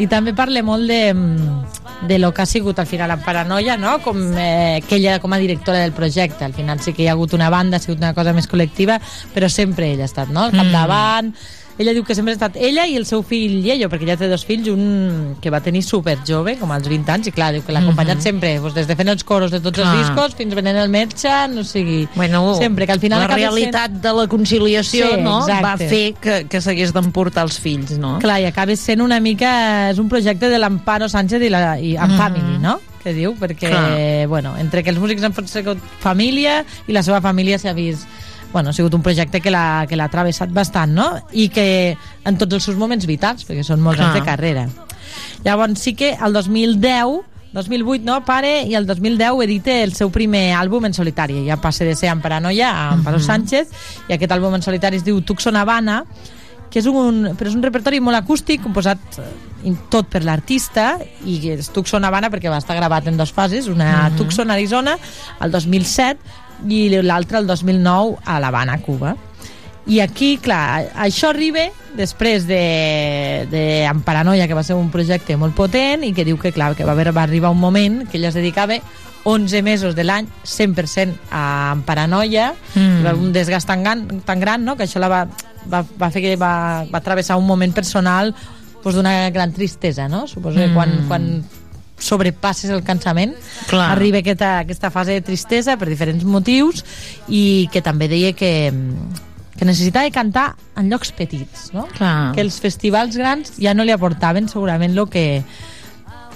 Speaker 11: I també parla molt de, mm, de lo que ha sigut al final en Paranoia, no? Com, eh, que ella com a directora del projecte. Al final sí que hi ha hagut una banda, ha sigut una cosa més col·lectiva, però sempre ella ha estat, no? Al capdavant... Ella diu que sempre ha estat ella i el seu fill Yello, perquè ja té dos fills, un que va tenir super jove, com als 20 anys, i clar, diu que l'ha acompanyat
Speaker 10: Mhm.
Speaker 11: sempre, doncs, des de fent els coros de tots
Speaker 10: Clar.
Speaker 11: els discos fins venent el metge, no sigui...
Speaker 10: Bueno,
Speaker 11: sempre, que al final
Speaker 10: la realitat de la conciliació
Speaker 11: Sí,
Speaker 10: no, va
Speaker 11: exacte.
Speaker 10: fer que, que s'hagués d'emportar els fills, no?
Speaker 11: Clar, i acaba sent una mica... És un projecte de l'Amparo Sánchez i, la, i en
Speaker 10: Mhm.
Speaker 11: Family, no? Que diu, perquè,
Speaker 10: Clar.
Speaker 11: bueno, entre que els músics han fet família i la seva família s'ha vist bueno, ha sigut un projecte que l'ha que l'ha travessat bastant, no? I que en tots els seus moments vitals, perquè són molts
Speaker 10: Clar.
Speaker 11: anys de carrera. Llavors sí que el 2010 2008, no, pare, i el 2010 edita el seu primer àlbum en solitari. Ja passa de ser en Paranoia a Amparo
Speaker 10: Mhm.
Speaker 11: Sánchez, i aquest àlbum en solitari es diu Tucson Habana, que és un, però és un repertori molt acústic, composat eh, tot per l'artista, i és Tucson Habana perquè va estar gravat en dues fases, una a
Speaker 10: Mhm.
Speaker 11: Tucson, Arizona, el 2007, i l'altra el 2009 a l'Havana, Cuba. I aquí, clar, això arriba després de, de En Paranoia, que va ser un projecte molt potent i que diu que, clar, que va, haver, va arribar un moment que ella es dedicava 11 mesos de l'any 100% a En Paranoia
Speaker 18: Mm.
Speaker 11: un desgast tan gran, tan gran no? que això la va, va, va fer que va, va travessar un moment personal pues, d'una gran tristesa no? suposo que
Speaker 18: Mm.
Speaker 11: quan, quan sobrepasses el cansament
Speaker 18: Clar.
Speaker 11: arriba aquesta, aquesta fase de tristesa per diferents motius i que també deia que que necessitava cantar en llocs petits, no?
Speaker 18: Clar.
Speaker 11: Que els festivals grans ja no li aportaven segurament el que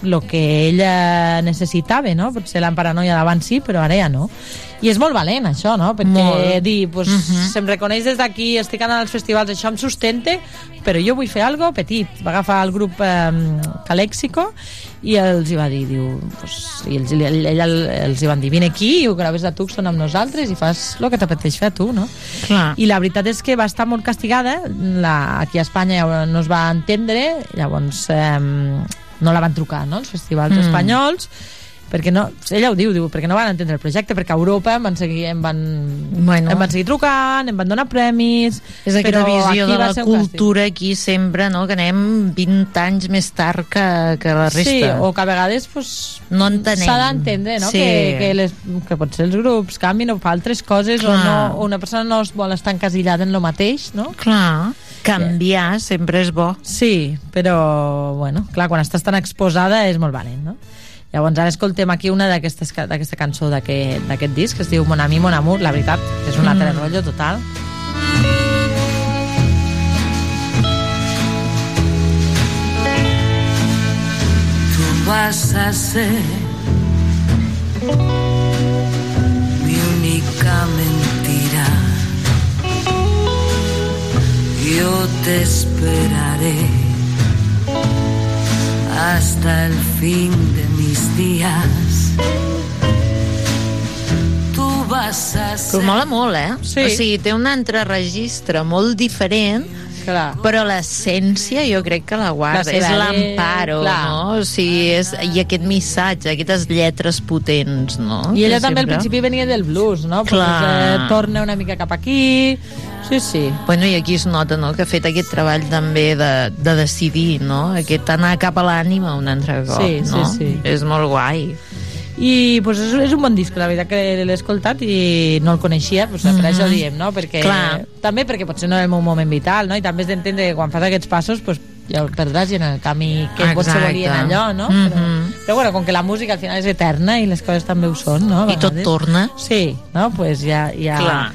Speaker 11: lo que ella necessitava, no? Potser la paranoia d'abans sí, però ara ja no. I és molt valent, això, no? Perquè
Speaker 18: Molt.
Speaker 11: dir, pues,
Speaker 18: Mhm.
Speaker 11: se'm reconeix des d'aquí, estic anant als festivals, això em sustenta, però jo vull fer algo petit. Va agafar el grup eh, Calexico i els hi va dir, diu, pues, i ells, ella, els hi van dir, vine aquí i ho graves a Tucson amb nosaltres i fas el que t'apeteix fer a tu, no?
Speaker 18: Clar.
Speaker 11: I la veritat és que va estar molt castigada, la, aquí a Espanya no es va entendre, llavors eh, no la van trucar, no?, els festivals
Speaker 18: Mm.
Speaker 11: mm. espanyols, perquè no, ella ho diu, diu, perquè no van entendre el projecte, perquè a Europa em van seguir, em van,
Speaker 18: Bueno.
Speaker 11: em van seguir trucant, em van donar premis...
Speaker 10: És aquesta visió de la
Speaker 11: càstig.
Speaker 10: cultura aquí sempre, no? que anem 20 anys més tard que, que la resta.
Speaker 11: Sí, o que a vegades pues,
Speaker 10: no
Speaker 11: s'ha d'entendre no?
Speaker 10: Sí.
Speaker 11: que, que, les, que potser els grups canvin o fa altres coses o,
Speaker 10: Clar.
Speaker 11: no, o una persona no es vol estar encasillada en lo mateix, no?
Speaker 10: Clar, canviar sempre és bo.
Speaker 11: Sí, però, bueno, clar, quan estàs tan exposada és molt valent, no? Llavors ara escoltem aquí una d'aquesta cançó d'aquest d'aquest disc que es diu Mon ami, mon amour, la veritat, és un altre
Speaker 18: Mm.
Speaker 11: rotllo total.
Speaker 19: Tú vas a ser mi única mentira. Yo te esperaré hasta el fin de mis días. Tú vas a
Speaker 10: Però
Speaker 19: ser.
Speaker 10: mola molt, eh?
Speaker 11: Sí.
Speaker 10: O sigui, té un altre registre molt diferent,
Speaker 11: Clar.
Speaker 10: però l'essència jo crec que la guarda.
Speaker 11: La
Speaker 10: és l'amparo, no? O sigui, és, i aquest missatge, aquestes lletres potents, no?
Speaker 11: I ella també al
Speaker 10: sempre-
Speaker 11: principi venia del blues, no?
Speaker 10: Clar.
Speaker 11: eh, torna una mica cap aquí... Sí, sí.
Speaker 10: Bueno, i aquí es nota no, que ha fet aquest treball també de, de decidir, no? Aquest anar cap a l'ànima un altre cop,
Speaker 11: Sí, sí,
Speaker 10: no?
Speaker 11: sí.
Speaker 10: És molt guai.
Speaker 11: I pues, és, és un bon disc, la veritat que l'he escoltat i no el coneixia, pues, per
Speaker 10: Mhm.
Speaker 11: això diem, no? Perquè,
Speaker 10: Clar.
Speaker 11: També perquè potser no era el meu moment vital, no? I també has d'entendre que quan fas aquests passos, pues, ja el perdràs i en el camí que potser
Speaker 10: Exacte.
Speaker 11: volien allò, no?
Speaker 10: Mhm.
Speaker 11: Però, però bueno, com que la música al final és eterna i les coses també ho són, no?
Speaker 10: I tot torna.
Speaker 11: Sí, no? Pues ja, ja
Speaker 10: Clar.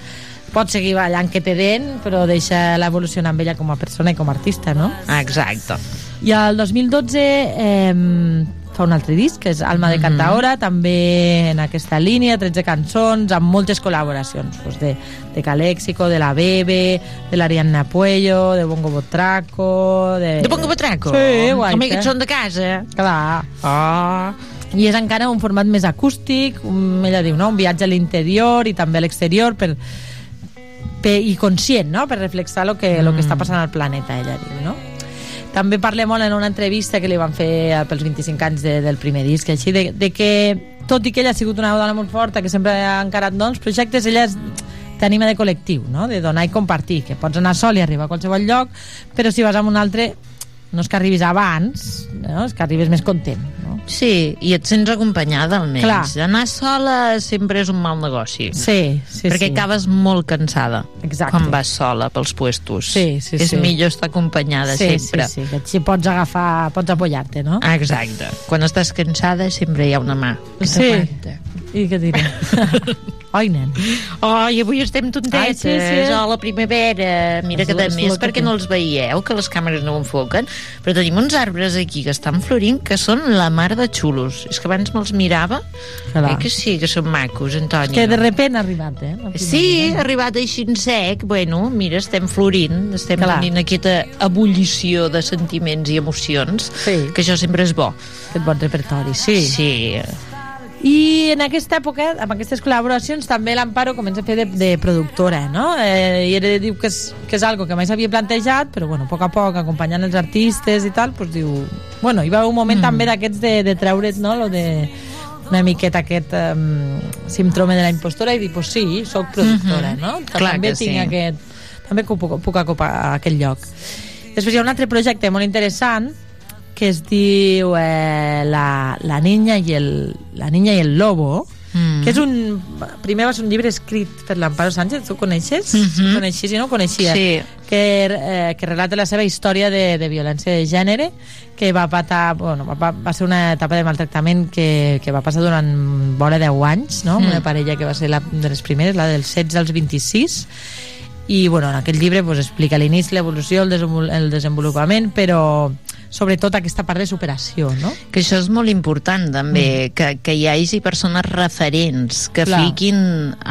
Speaker 11: pots seguir ballant que te den, però deixa l'evolucionar amb ella com a persona i com a artista, no?
Speaker 10: Exacte.
Speaker 11: I el 2012 eh, fa un altre disc, que és Alma de Cantaora, també en aquesta línia, 13 cançons, amb moltes col·laboracions, doncs de, de Calexico, de la Bebe, de l'Ariadna Puello, de Bongo Botraco... De,
Speaker 10: De Bongo Botraco?
Speaker 11: Sí, guai.
Speaker 10: Home, que són de casa.
Speaker 11: Clar.
Speaker 10: Oh.
Speaker 11: I és encara un format més acústic, un, ella diu, no? un viatge a l'interior i també a l'exterior per, per, i conscient, no? per reflexar el que, mm. lo que està passant al planeta, ella diu, no? També parla molt en una entrevista que li van fer eh, pels 25 anys de, del primer disc, així de, de que, tot i que ella ha sigut una dona molt forta, que sempre ha encarat no, els projectes, ella és, t'anima de col·lectiu, no? de donar i compartir, que pots anar sol i arribar a qualsevol lloc, però si vas amb un altre, no és que arribis abans, no? és que arribes més content.
Speaker 10: Sí, i et sents acompanyada almenys.
Speaker 11: Clar.
Speaker 10: Anar sola sempre és un mal negoci.
Speaker 11: Sí, sí,
Speaker 10: Perquè
Speaker 11: sí.
Speaker 10: acabes molt cansada
Speaker 11: Exacte.
Speaker 10: quan vas sola pels puestos.
Speaker 11: Sí, sí,
Speaker 10: és
Speaker 11: sí.
Speaker 10: millor estar acompanyada
Speaker 11: sí,
Speaker 10: sempre.
Speaker 11: Sí, sí, que així pots agafar, pots apoyar-te, no?
Speaker 10: Exacte. Quan estàs cansada sempre hi ha una mà que
Speaker 11: Sí.
Speaker 10: t'aguanta.
Speaker 11: I què diré? Oi, nen.
Speaker 10: Ai, avui estem tontetes.
Speaker 11: Ai, sí, sí.
Speaker 10: Oh, la primavera. Mira
Speaker 11: És
Speaker 10: que de
Speaker 11: és
Speaker 10: més, perquè no els veieu, que les càmeres no ho enfoquen, però tenim uns arbres aquí que estan florint que són la mar de xulos. És que abans me'ls mirava.
Speaker 11: Clar.
Speaker 10: Eh que sí, que són macos, Antoni.
Speaker 11: Que de repent ha arribat, eh?
Speaker 10: Sí, ha arribat així en sec. Bueno, mira, estem florint, estem
Speaker 11: Clar.
Speaker 10: tenint aquesta ebullició de sentiments i emocions,
Speaker 11: sí.
Speaker 10: que això sempre és bo.
Speaker 11: Aquest bon repertori, sí.
Speaker 10: Sí.
Speaker 11: I en aquesta època, amb aquestes col·laboracions, també l'Amparo comença a fer de, de productora, no? Eh, I ella diu que és, que és algo que mai s'havia plantejat, però bueno, a poc a poc, acompanyant els artistes i tal, doncs diu... Bueno, hi va un moment mm. també d'aquests de, de treure't, no?, lo de una miqueta aquest um, síndrome de la impostora i dir, pues sí, sóc productora,
Speaker 10: Mhm.
Speaker 11: no?
Speaker 10: Clar
Speaker 11: també
Speaker 10: que sí.
Speaker 11: tinc aquest també puc, puc ocupar aquest lloc. Després hi ha un altre projecte molt interessant que es diu eh, la, la, niña i el, la niña i el lobo,
Speaker 10: Mm.
Speaker 11: que és un... Primer va ser un llibre escrit per l'Amparo Sánchez, tu coneixes?
Speaker 10: Mhm.
Speaker 11: Coneixies i no coneixia?
Speaker 10: Sí.
Speaker 11: Que, eh, que relata la seva història de, de violència de gènere, que va patar, bueno, va, va ser una etapa de maltractament que, que va passar durant vora 10 anys, no?
Speaker 10: Mm.
Speaker 11: Una parella que va ser la, de les primeres, la dels 16 als 26, i bueno, en aquest llibre pues, explica l'inici, l'evolució, el, desenvol el desenvolupament, però sobretot aquesta part de superació, no?
Speaker 10: Que això és molt important, també, mm. que, que hi hagi persones referents, que
Speaker 11: Clar.
Speaker 10: fiquin,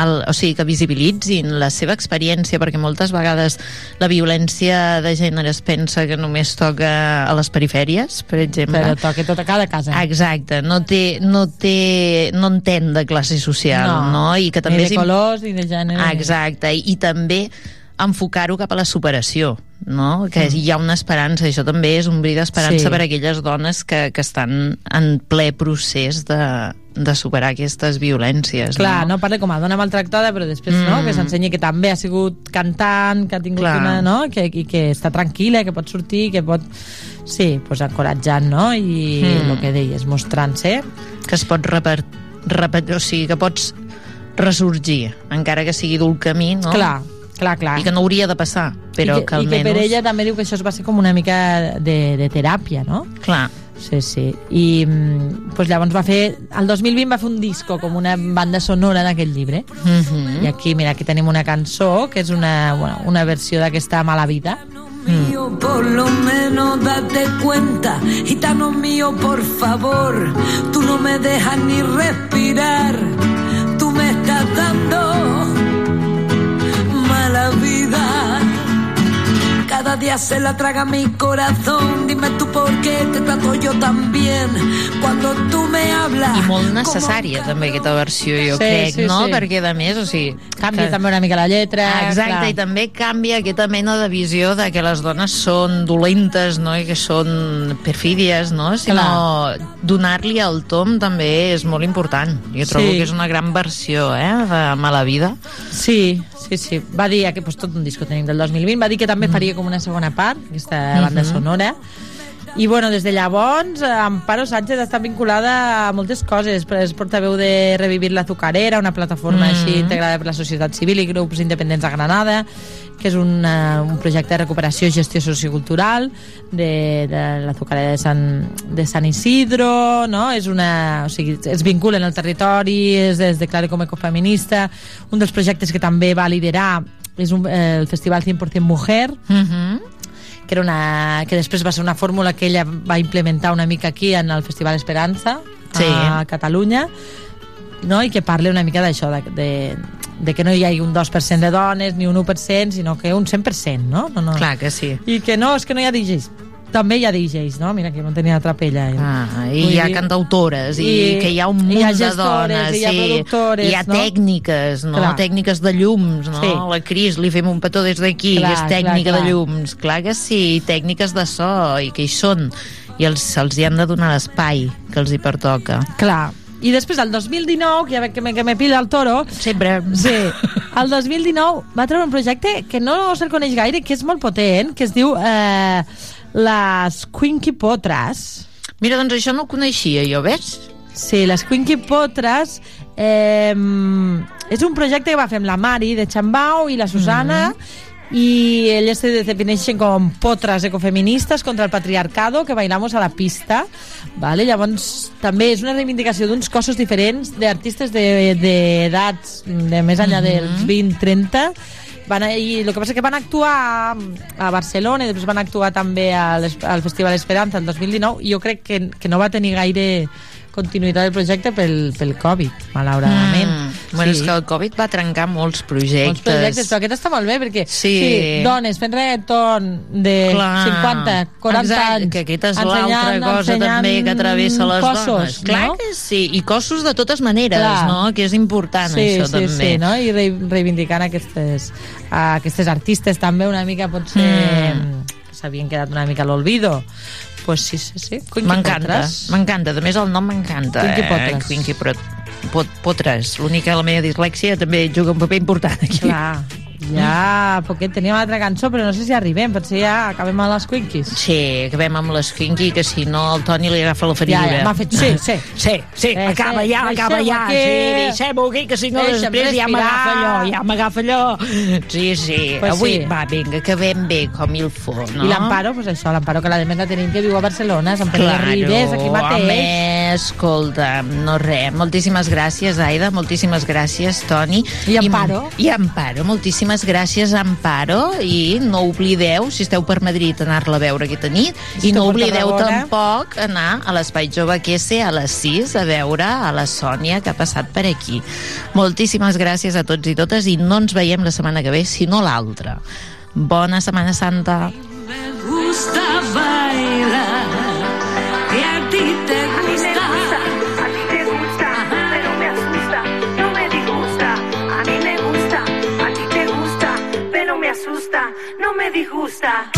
Speaker 10: el, o sigui, que visibilitzin la seva experiència, perquè moltes vegades la violència de gènere es pensa que només toca a les perifèries, per exemple.
Speaker 11: Però toca tot a cada casa.
Speaker 10: Exacte, no té, no té, no entén de classe social, no, no? I que també
Speaker 11: ni de colors, ni de gènere.
Speaker 10: Exacte, i, i també enfocar-ho cap a la superació, no? Que mm. hi ha una esperança, això també és un bri d'esperança
Speaker 11: Sí.
Speaker 10: per a aquelles dones que, que estan en ple procés de, de superar aquestes violències,
Speaker 11: Clar,
Speaker 10: no?
Speaker 11: no parla com a dona maltractada, però després
Speaker 10: Mm.
Speaker 11: no, que s'ensenyi que també ha sigut cantant, que ha tingut
Speaker 10: Clar.
Speaker 11: una... No? Que, i que està tranquil·la, que pot sortir, que pot... Sí, pues encoratjant, no? I
Speaker 10: Mm.
Speaker 11: el que deies, mostrant-se.
Speaker 10: Que es pot repetir, repetir, o sigui, que pots ressorgir, encara que sigui el camí, no?
Speaker 11: Clar, clar, clar.
Speaker 10: I que no hauria de passar, però
Speaker 11: I que,
Speaker 10: que,
Speaker 11: i que
Speaker 10: almenys...
Speaker 11: per ella també diu que això es va ser com una mica de, de teràpia, no?
Speaker 10: Clar.
Speaker 11: Sí, sí. I mm, pues llavors va fer... El 2020 va fer un disco com una banda sonora d'aquest llibre.
Speaker 10: Mm -hmm.
Speaker 11: I aquí, mira, aquí tenim una cançó que és una, bueno, una versió d'aquesta Mala Vida.
Speaker 7: mío, por lo menos date cuenta. Gitano mío, por favor, tú no me dejas ni respirar. Tú me estás dando mala vida. Cada día se la traga mi corazón. Dime tú por qué te trato yo tan bien. Cuando tú me hablas.
Speaker 10: I molt necessària, també, aquesta versió, jo
Speaker 11: Sí,
Speaker 10: crec,
Speaker 11: sí,
Speaker 10: no?
Speaker 11: sí.
Speaker 10: Perquè, a més, o sigui...
Speaker 11: Canvia també una mica la lletra.
Speaker 10: Exacte,
Speaker 11: clar.
Speaker 10: i també canvia aquesta mena de visió de que les dones són dolentes, no?, i que són perfídies, no?, sinó donar-li el tom també és molt important. Jo trobo
Speaker 11: Sí.
Speaker 10: que és una gran versió, eh?, de Mala Vida.
Speaker 11: Sí, sí, sí. Va dir, que pues, tot un disco tenim del 2020, va dir que també faria com una segona part, aquesta banda
Speaker 10: Mhm.
Speaker 11: sonora. I bueno, des de llavors, eh, Amparo Sánchez està vinculada a moltes coses. És portaveu de Revivir la Azucarera, una plataforma
Speaker 10: Mhm.
Speaker 11: així integrada per la societat civil i grups independents a Granada, que és un, uh, un projecte de recuperació i gestió sociocultural de, de l'Azucarera de Sant, de Sant Isidro, no? És una, o sigui, es vincula en el territori, es, es declara com ecofeminista. Un dels projectes que també va liderar és un, eh, el Festival 100% Mujer,
Speaker 10: Mm -hmm.
Speaker 11: que, era una, que després va ser una fórmula que ella va implementar una mica aquí en el Festival Esperança
Speaker 10: Sí.
Speaker 11: a Catalunya no? i que parla una mica d'això de, de, de que no hi hagi un 2% de dones ni un 1%, sinó que un 100% no? No, no.
Speaker 10: Clar que sí.
Speaker 11: i que no, és que no hi ha DJs també hi ha DJs, no? Mira, que no tenia trapella.
Speaker 10: Ah, i
Speaker 11: Vull
Speaker 10: hi ha
Speaker 11: dir-
Speaker 10: cantautores, i,
Speaker 11: i-
Speaker 10: que hi ha un
Speaker 11: i
Speaker 10: munt
Speaker 11: hi ha
Speaker 10: de
Speaker 11: gestores,
Speaker 10: dones,
Speaker 11: i hi ha productores,
Speaker 10: hi ha
Speaker 11: no?
Speaker 10: tècniques, no?
Speaker 11: Clar.
Speaker 10: Tècniques de llums, no?
Speaker 11: Sí.
Speaker 10: La Cris, li fem un petó des d'aquí, és tècnica
Speaker 11: clar, clar.
Speaker 10: de llums. Clar que sí, i tècniques de so, i que hi són. I els, els hi han de donar l'espai que els hi pertoca.
Speaker 11: Clar. I després, el 2019, que ja veig que me, que me pila el toro...
Speaker 10: Sempre.
Speaker 11: Sí. El 2019 va treure un projecte que no se'l coneix gaire, que és molt potent, que es diu eh, Les Quinky Potres.
Speaker 10: Mira, doncs això no ho coneixia jo, ves?
Speaker 11: Sí, les Quinky Potres eh, és un projecte que va fer amb la Mari de Xambau i la Susana i elles se defineixen com potres ecofeministes contra el patriarcado que bailamos a la pista vale? llavors també és una reivindicació d'uns cossos diferents d'artistes d'edats de, de més enllà dels 20-30 van, i el que passa és que van actuar a, Barcelona i després van actuar també a l'Es- al Festival Esperança el 2019 i jo crec que, que no va tenir gaire continuïtat del projecte pel, pel Covid, malauradament.
Speaker 10: Mm. Bueno, és que el Covid va trencar molts projectes.
Speaker 11: Molts projectes, però aquest està molt bé perquè
Speaker 10: Sí.
Speaker 11: dones fent reggaeton de
Speaker 10: Clar.
Speaker 11: 50, 40
Speaker 10: Exacte,
Speaker 11: anys
Speaker 10: que aquesta és l'altra cosa també que travessa les
Speaker 11: cossos,
Speaker 10: dones. Clar
Speaker 11: no?
Speaker 10: que sí, i cossos de totes maneres,
Speaker 11: Clar.
Speaker 10: no? Que és important,
Speaker 11: sí,
Speaker 10: això
Speaker 11: sí,
Speaker 10: també.
Speaker 11: Sí, no? I re reivindicant aquestes, a aquestes artistes també una mica potser
Speaker 10: Mm.
Speaker 11: s'havien quedat una mica a l'olvido. Pues sí, sí, sí.
Speaker 10: M'encanta, m'encanta. A més, el nom m'encanta.
Speaker 11: Quinky
Speaker 10: eh?
Speaker 11: Potres.
Speaker 10: Quinky Pot, pot, Potres. L'únic que la meva dislèxia també juga un paper important aquí.
Speaker 11: Clar. Ja, poquet, teníem altra cançó, però no sé si arribem, potser ja acabem amb les Quinkies.
Speaker 20: Sí, acabem amb les Quinky, que si no el Toni li agafa la feriura.
Speaker 11: Ja, ja, m'ha fet- sí, sí.
Speaker 20: Sí, sí,
Speaker 11: Eh,
Speaker 20: acaba
Speaker 11: sí,
Speaker 20: ja, acaba ja.
Speaker 11: aquí.
Speaker 20: Sí, deixem-ho aquí, que si no
Speaker 11: Deixa'm
Speaker 20: després ja m'agafa
Speaker 11: respirar.
Speaker 20: allò, ja m'agafa allò. Sí, sí,
Speaker 11: Pues
Speaker 20: avui,
Speaker 11: sí.
Speaker 20: va, vinga, acabem bé, com il fo, no?
Speaker 11: I l'Amparo, pues això, l'Amparo que la demanda tenim que viu a Barcelona, Sant Pere
Speaker 20: Claro,
Speaker 11: Ribes, aquí mateix.
Speaker 20: home, escolta, no res. Moltíssimes gràcies, Aida, moltíssimes gràcies, Toni.
Speaker 11: I Amparo.
Speaker 20: I, I Amparo, moltíssimes gràcies, Amparo. I no oblideu, si esteu per Madrid, anar-la a veure aquesta nit. I no oblideu tampoc anar a l'Espai Jove Quese a les 6 a veure a la Sònia que ha passat per aquí. Moltíssimes gràcies a tots i totes i no ens veiem la setmana que ve, sinó l'altra. Bona Setmana Santa.
Speaker 7: gusta
Speaker 2: no me disgusta.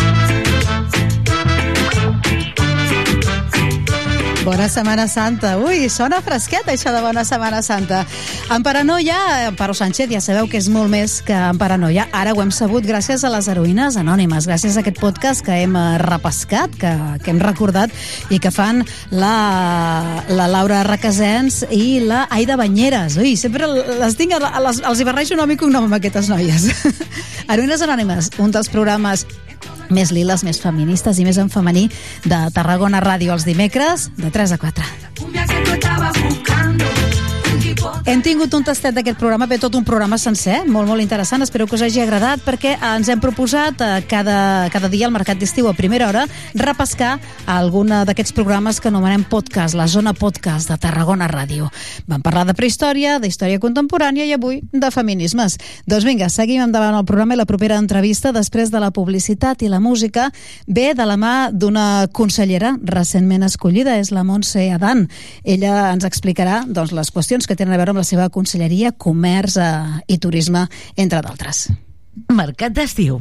Speaker 1: Bona Setmana Santa. Ui, sona fresquet això de Bona Setmana Santa. En Paranoia, Amparo Sánchez, ja sabeu que és molt més que en Paranoia. Ara ho hem sabut gràcies a les heroïnes anònimes, gràcies a aquest podcast que hem eh, repescat, que, que hem recordat i que fan la, la Laura Requesens i la Aida Banyeres. Ui, sempre les tinc, les, els hi barrejo nom i cognom amb aquestes noies. heroïnes anònimes, un dels programes més liles, més feministes i més en femení de Tarragona Ràdio els dimecres de 3 a 4.
Speaker 7: Cumbia que tú estabas buscando.
Speaker 1: Hem tingut un tastet d'aquest programa, bé, tot un programa sencer, molt, molt interessant. Espero que us hagi agradat perquè ens hem proposat eh, cada, cada dia al Mercat d'Estiu a primera hora repescar algun d'aquests programes que anomenem podcast, la zona podcast de Tarragona Ràdio. Vam parlar de prehistòria, d'història contemporània i avui de feminismes. Doncs vinga, seguim endavant el programa i la propera entrevista després de la publicitat i la música ve de la mà d'una consellera recentment escollida, és la Montse Adan. Ella ens explicarà doncs, les qüestions que tenen a veure amb la seva conselleria, comerç eh, i turisme, entre d'altres.
Speaker 5: Mercat d'estiu.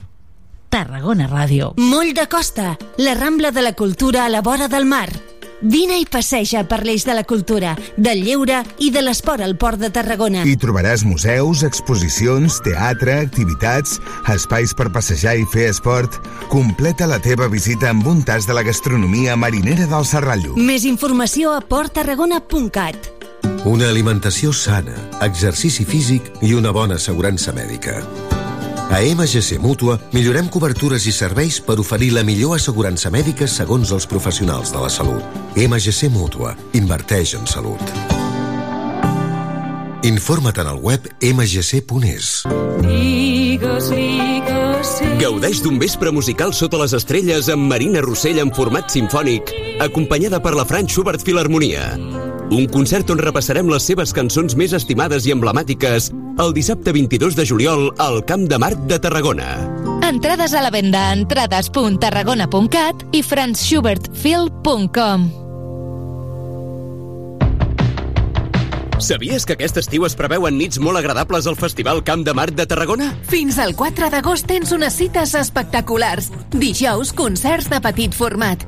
Speaker 5: Tarragona Ràdio.
Speaker 8: Moll de Costa, la Rambla de la Cultura a la vora del mar. Vine i passeja per l'eix de la cultura, del lleure i de l'esport al Port de Tarragona.
Speaker 9: Hi trobaràs museus, exposicions, teatre, activitats, espais per passejar i fer esport. Completa la teva visita amb un tas de la gastronomia marinera del Serrallo.
Speaker 8: Més informació a porttarragona.cat.
Speaker 6: Una alimentació sana, exercici físic i una bona assegurança mèdica. A MGC Mútua millorem cobertures i serveis per oferir la millor assegurança mèdica segons els professionals de la salut. MGC Mútua. Inverteix en salut. Informa't en el web mgc.es.
Speaker 7: Digues, digues, sí.
Speaker 21: Gaudeix d'un vespre musical sota les estrelles amb Marina Rossell en format sinfònic, acompanyada per la Franz Schubert Filharmonia. Un concert on repassarem les seves cançons més estimades i emblemàtiques el dissabte 22 de juliol al Camp de Marc de Tarragona.
Speaker 15: Entrades a la venda a entrades.tarragona.cat i franzschubertfil.com.
Speaker 21: Sabies que aquest estiu es preveuen nits molt agradables al Festival Camp de Marc de Tarragona?
Speaker 15: Fins al 4 d'agost tens unes cites espectaculars. Dijous, concerts de petit format.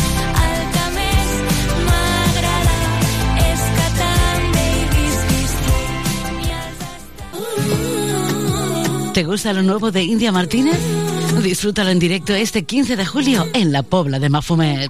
Speaker 5: ¿Te gusta lo nuevo de India Martínez? Disfrútalo en directo este 15 de julio en la Pobla de Mafumet.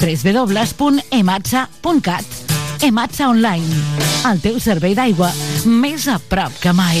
Speaker 5: www.ematsa.cat Ematsa Online, el teu servei d'aigua més a prop que mai.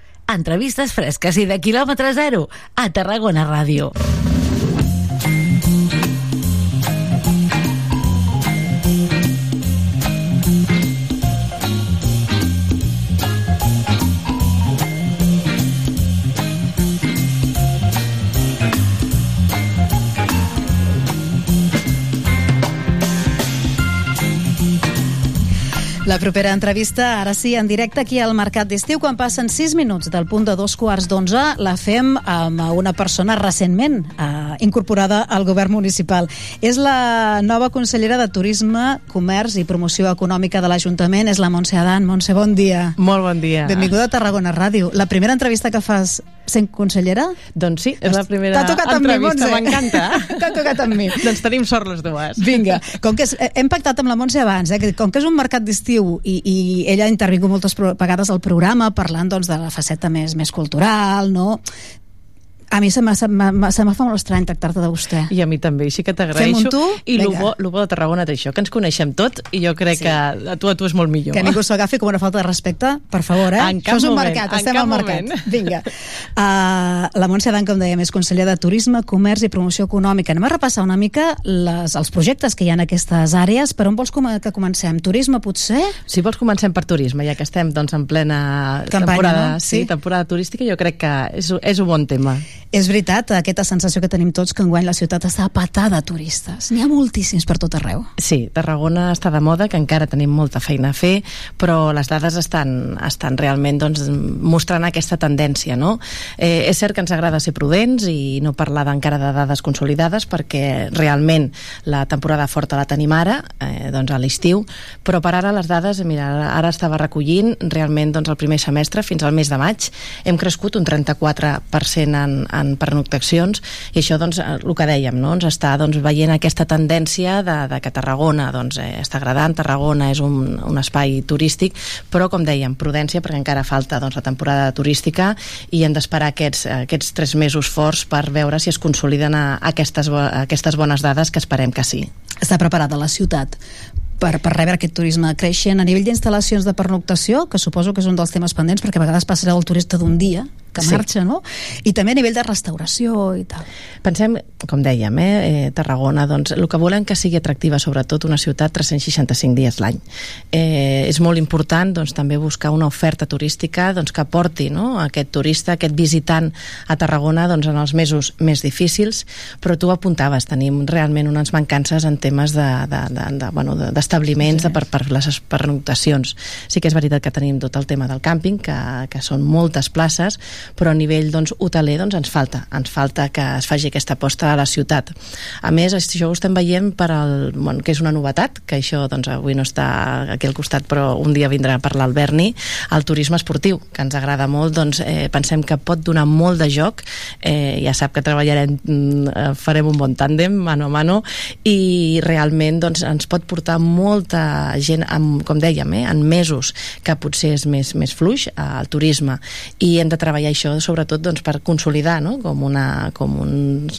Speaker 5: Entrevistes fresques i de quilòmetre zero a Tarragona Ràdio.
Speaker 1: La propera entrevista, ara sí, en directe aquí al Mercat d'Estiu, quan passen 6 minuts del punt de dos quarts d'onze, la fem amb una persona recentment eh, incorporada al govern municipal. És la nova consellera de Turisme, Comerç i Promoció Econòmica de l'Ajuntament, és la Montse Adan. Montse, bon dia.
Speaker 22: Molt bon dia.
Speaker 1: Benvinguda a Tarragona Ràdio. La primera entrevista que fas sent consellera?
Speaker 22: Doncs sí, és la primera
Speaker 1: T'ha tocat amb mi,
Speaker 22: entrevista,
Speaker 1: Montse.
Speaker 22: m'encanta.
Speaker 1: T'ha tocat amb mi.
Speaker 22: doncs tenim sort les dues.
Speaker 1: Vinga, com que és, eh, hem pactat amb la Montse abans, eh, que com que és un mercat d'estiu i, i ella ha intervingut moltes vegades al programa parlant doncs, de la faceta més, més cultural, no? A mi se me, se fa molt estrany tractar-te de vostè.
Speaker 22: I a mi també, així que
Speaker 1: Fem
Speaker 22: t'agraeixo.
Speaker 1: un tu?
Speaker 22: I el bo, lo bo de Tarragona és això, que ens coneixem tot, i jo crec
Speaker 1: Sí.
Speaker 22: que a tu a tu és molt millor.
Speaker 1: Que ningú s'ho agafi com una falta de respecte, per favor, eh?
Speaker 22: En cap
Speaker 1: Això és un
Speaker 22: moment,
Speaker 1: mercat, estem al mercat.
Speaker 22: moment.
Speaker 1: Vinga. Uh, la Montse Dan, com dèiem, és conseller de Turisme, Comerç i Promoció Econòmica. Anem a repassar una mica les, els projectes que hi ha en aquestes àrees. Per on vols com que comencem? Turisme, potser?
Speaker 22: Si vols comencem per turisme, ja que estem doncs, en plena
Speaker 1: Campanya,
Speaker 22: temporada,
Speaker 1: no?
Speaker 22: sí,
Speaker 1: Sí.
Speaker 22: temporada turística, jo crec que és, és un bon tema.
Speaker 1: És veritat, aquesta sensació que tenim tots que enguany la ciutat està patada de turistes. N'hi ha moltíssims per tot arreu.
Speaker 22: Sí, Tarragona està de moda, que encara tenim molta feina a fer, però les dades estan, estan realment doncs, mostrant aquesta tendència. No? Eh, és cert que ens agrada ser prudents i no parlar encara de dades consolidades perquè realment la temporada forta la tenim ara, eh, doncs a l'estiu, però per ara les dades, mira, ara estava recollint realment doncs, el primer semestre fins al mes de maig hem crescut un 34% en, en pernoctacions i això doncs, eh, el que dèiem, no? ens està doncs, veient aquesta tendència de, de que Tarragona doncs, eh, està agradant, Tarragona és un, un espai turístic, però com dèiem, prudència perquè encara falta doncs, la temporada turística i hem d'esperar aquests, aquests tres mesos forts per veure si es consoliden a, a aquestes, a aquestes bones dades que esperem que sí.
Speaker 1: Està preparada la ciutat per, per rebre aquest turisme creixent a nivell d'instal·lacions de pernoctació, que suposo que és un dels temes pendents, perquè a vegades passarà el turista d'un dia que
Speaker 22: Sí.
Speaker 1: marxa, no? I també a nivell de restauració i tal.
Speaker 22: Pensem, com dèiem, eh, eh, Tarragona, doncs, el que volem que sigui atractiva, sobretot una ciutat 365 dies l'any. Eh, és molt important doncs, també buscar una oferta turística doncs, que porti no, aquest turista, aquest visitant a Tarragona doncs, en els mesos més difícils, però tu apuntaves, tenim realment unes mancances en temes d'establiments, de, de, de, bueno, de, d'establiments, de, per, per les pernoctacions. Sí que és veritat que tenim tot el tema del càmping, que, que són moltes places, però a nivell doncs, hoteler doncs, ens falta ens falta que es faci aquesta aposta a la ciutat. A més això ho estem veient per al, bueno, que és una novetat que això doncs, avui no està aquí al costat però un dia vindrà per l'Alberni el turisme esportiu, que ens agrada molt doncs, eh, pensem que pot donar molt de joc. Eh, ja sap que treballarem mm, eh, farem un bon tàndem mano a mano i realment doncs, ens pot portar molta gent amb, com dèiem, eh, en mesos que potser és més, més fluix eh, al turisme i hem de treballar això sobretot doncs, per consolidar no? com, una, com un,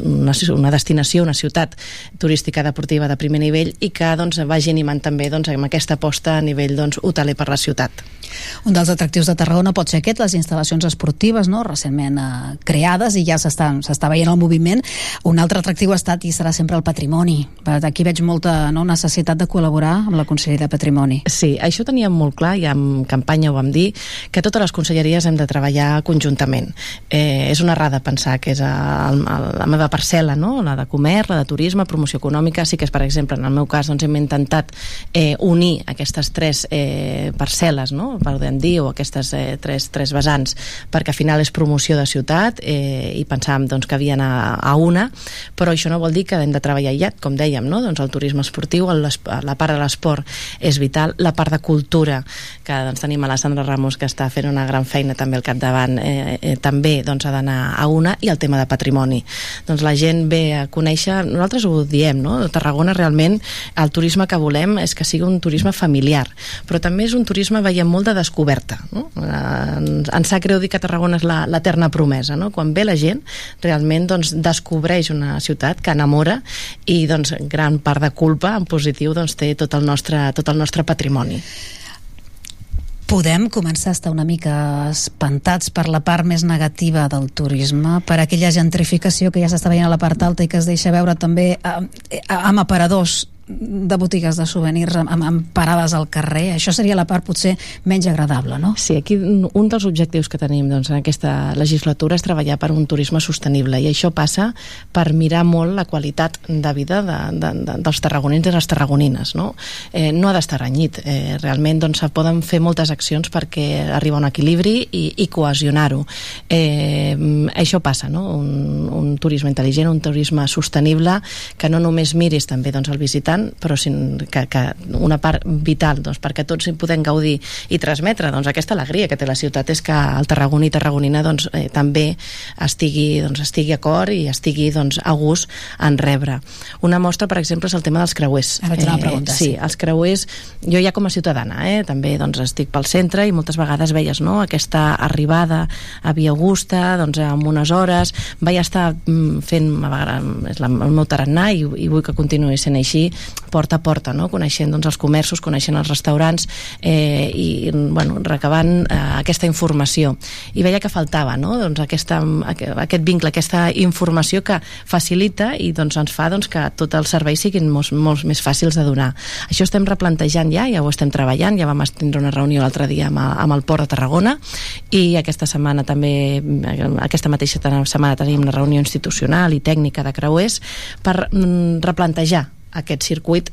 Speaker 22: una, una destinació, una ciutat turística deportiva de primer nivell i que doncs, vagi animant també doncs, amb aquesta aposta a nivell doncs, hoteler per la ciutat.
Speaker 1: Un dels atractius de Tarragona pot ser aquest, les instal·lacions esportives, no?, recentment eh, creades i ja s'està veient el moviment. Un altre atractiu ha estat i serà sempre el patrimoni. Aquí veig molta no, necessitat de col·laborar amb la Conselleria de Patrimoni.
Speaker 22: Sí, això teníem molt clar, i en campanya ho vam dir, que totes les conselleries hem de treballar conjuntament. Eh, és una errada pensar que és el, el, la meva parcel·la, no? la de comerç, la de turisme, promoció econòmica, sí que és, per exemple, en el meu cas doncs, hem intentat eh, unir aquestes tres eh, parcel·les, no? podem dir, o aquestes eh, tres, tres vessants, perquè al final és promoció de ciutat eh, i pensàvem doncs, que havien a, a una, però això no vol dir que hem de treballar ja, com dèiem, no? doncs el turisme esportiu, el, la part de l'esport és vital, la part de cultura, que doncs, tenim a la Sandra Ramos que està fent una gran feina també al capdavant, eh, eh, també doncs, ha d'anar a una, i el tema de patrimoni. Doncs la gent ve a conèixer, nosaltres ho diem, no? Tarragona realment el turisme que volem és que sigui un turisme familiar, però també és un turisme, veiem, molt de descoberta. No? Eh, ens sap greu dir que Tarragona és l'eterna promesa, no? Quan ve la gent, realment doncs, descobreix una ciutat que enamora i doncs, gran part de culpa en positiu doncs, té tot el nostre, tot el nostre patrimoni.
Speaker 1: Podem començar a estar una mica espantats per la part més negativa del turisme, per aquella gentrificació que ja s'està veient a la part alta i que es deixa veure també eh, amb aparadors de botigues de souvenirs amb, amb parades al carrer, això seria la part potser menys agradable, no?
Speaker 22: Sí, aquí un dels objectius que tenim doncs, en aquesta legislatura és treballar per un turisme sostenible i això passa per mirar molt la qualitat de vida de, de, de, dels tarragonins i les tarragonines, no? Eh, no ha d'estar renyit, eh, realment doncs, poden fer moltes accions perquè arriba un equilibri i, i cohesionar-ho. Eh, això passa, no? Un, un turisme intel·ligent, un turisme sostenible, que no només miris també doncs, el visitant important, però sin, que, que una part vital doncs, perquè tots hi podem gaudir i transmetre doncs, aquesta alegria que té la ciutat és que el tarragoní i tarragonina doncs, eh, també estigui, doncs, estigui a cor i estigui doncs, a gust en rebre. Una mostra, per exemple, és el tema dels creuers.
Speaker 1: Ara eh, pregunta,
Speaker 22: sí, sí, els creuers, jo ja com a ciutadana, eh, també doncs, estic pel centre i moltes vegades veies no, aquesta arribada a Via Augusta, doncs, amb unes hores, vaig estar mm, fent és la, el meu tarannà i, i vull que continuï sent així porta a porta, no? coneixent doncs, els comerços, coneixent els restaurants eh, i bueno, recabant eh, aquesta informació. I veia que faltava no? doncs, aquesta, aquest vincle, aquesta informació que facilita i doncs, ens fa doncs, que tots els serveis siguin molts, molts més fàcils de donar. Això estem replantejant ja, ja ho estem treballant, ja vam tindre una reunió l'altre dia amb, amb el Port de Tarragona i aquesta setmana també, aquesta mateixa setmana tenim una reunió institucional i tècnica de creuers per mm, replantejar aquest circuit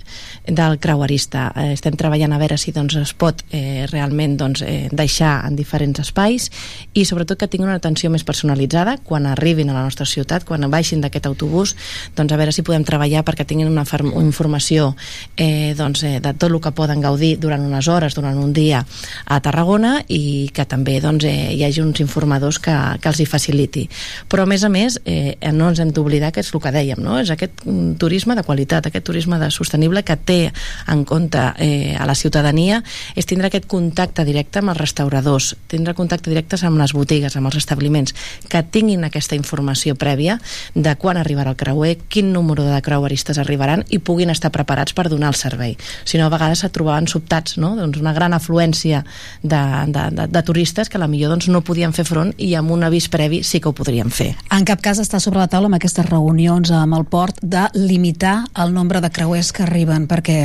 Speaker 22: del creuerista. Eh, estem treballant a veure si doncs, es pot eh, realment doncs, eh, deixar en diferents espais i sobretot que tinguin una atenció més personalitzada quan arribin a la nostra ciutat, quan baixin d'aquest autobús, doncs a veure si podem treballar perquè tinguin una, informació eh, doncs, eh, de tot el que poden gaudir durant unes hores, durant un dia a Tarragona i que també doncs, eh, hi hagi uns informadors que, que els hi faciliti. Però a més a més eh, no ens hem d'oblidar que és el que dèiem, no? és aquest mm, turisme de qualitat, aquest turisme de sostenible que té en compte eh, a la ciutadania és tindre aquest contacte directe amb els restauradors, tindre contacte directe amb les botigues, amb els establiments, que tinguin aquesta informació prèvia de quan arribarà el creuer, quin número de creueristes arribaran i puguin estar preparats per donar el servei. Si no, a vegades se trobaven sobtats, no? doncs una gran afluència de, de, de, de turistes que a la millor doncs, no podien fer front i amb un avís previ sí que ho podrien fer.
Speaker 1: En cap cas està sobre la taula amb aquestes reunions amb el port de limitar el nombre de creuers que arriben, perquè,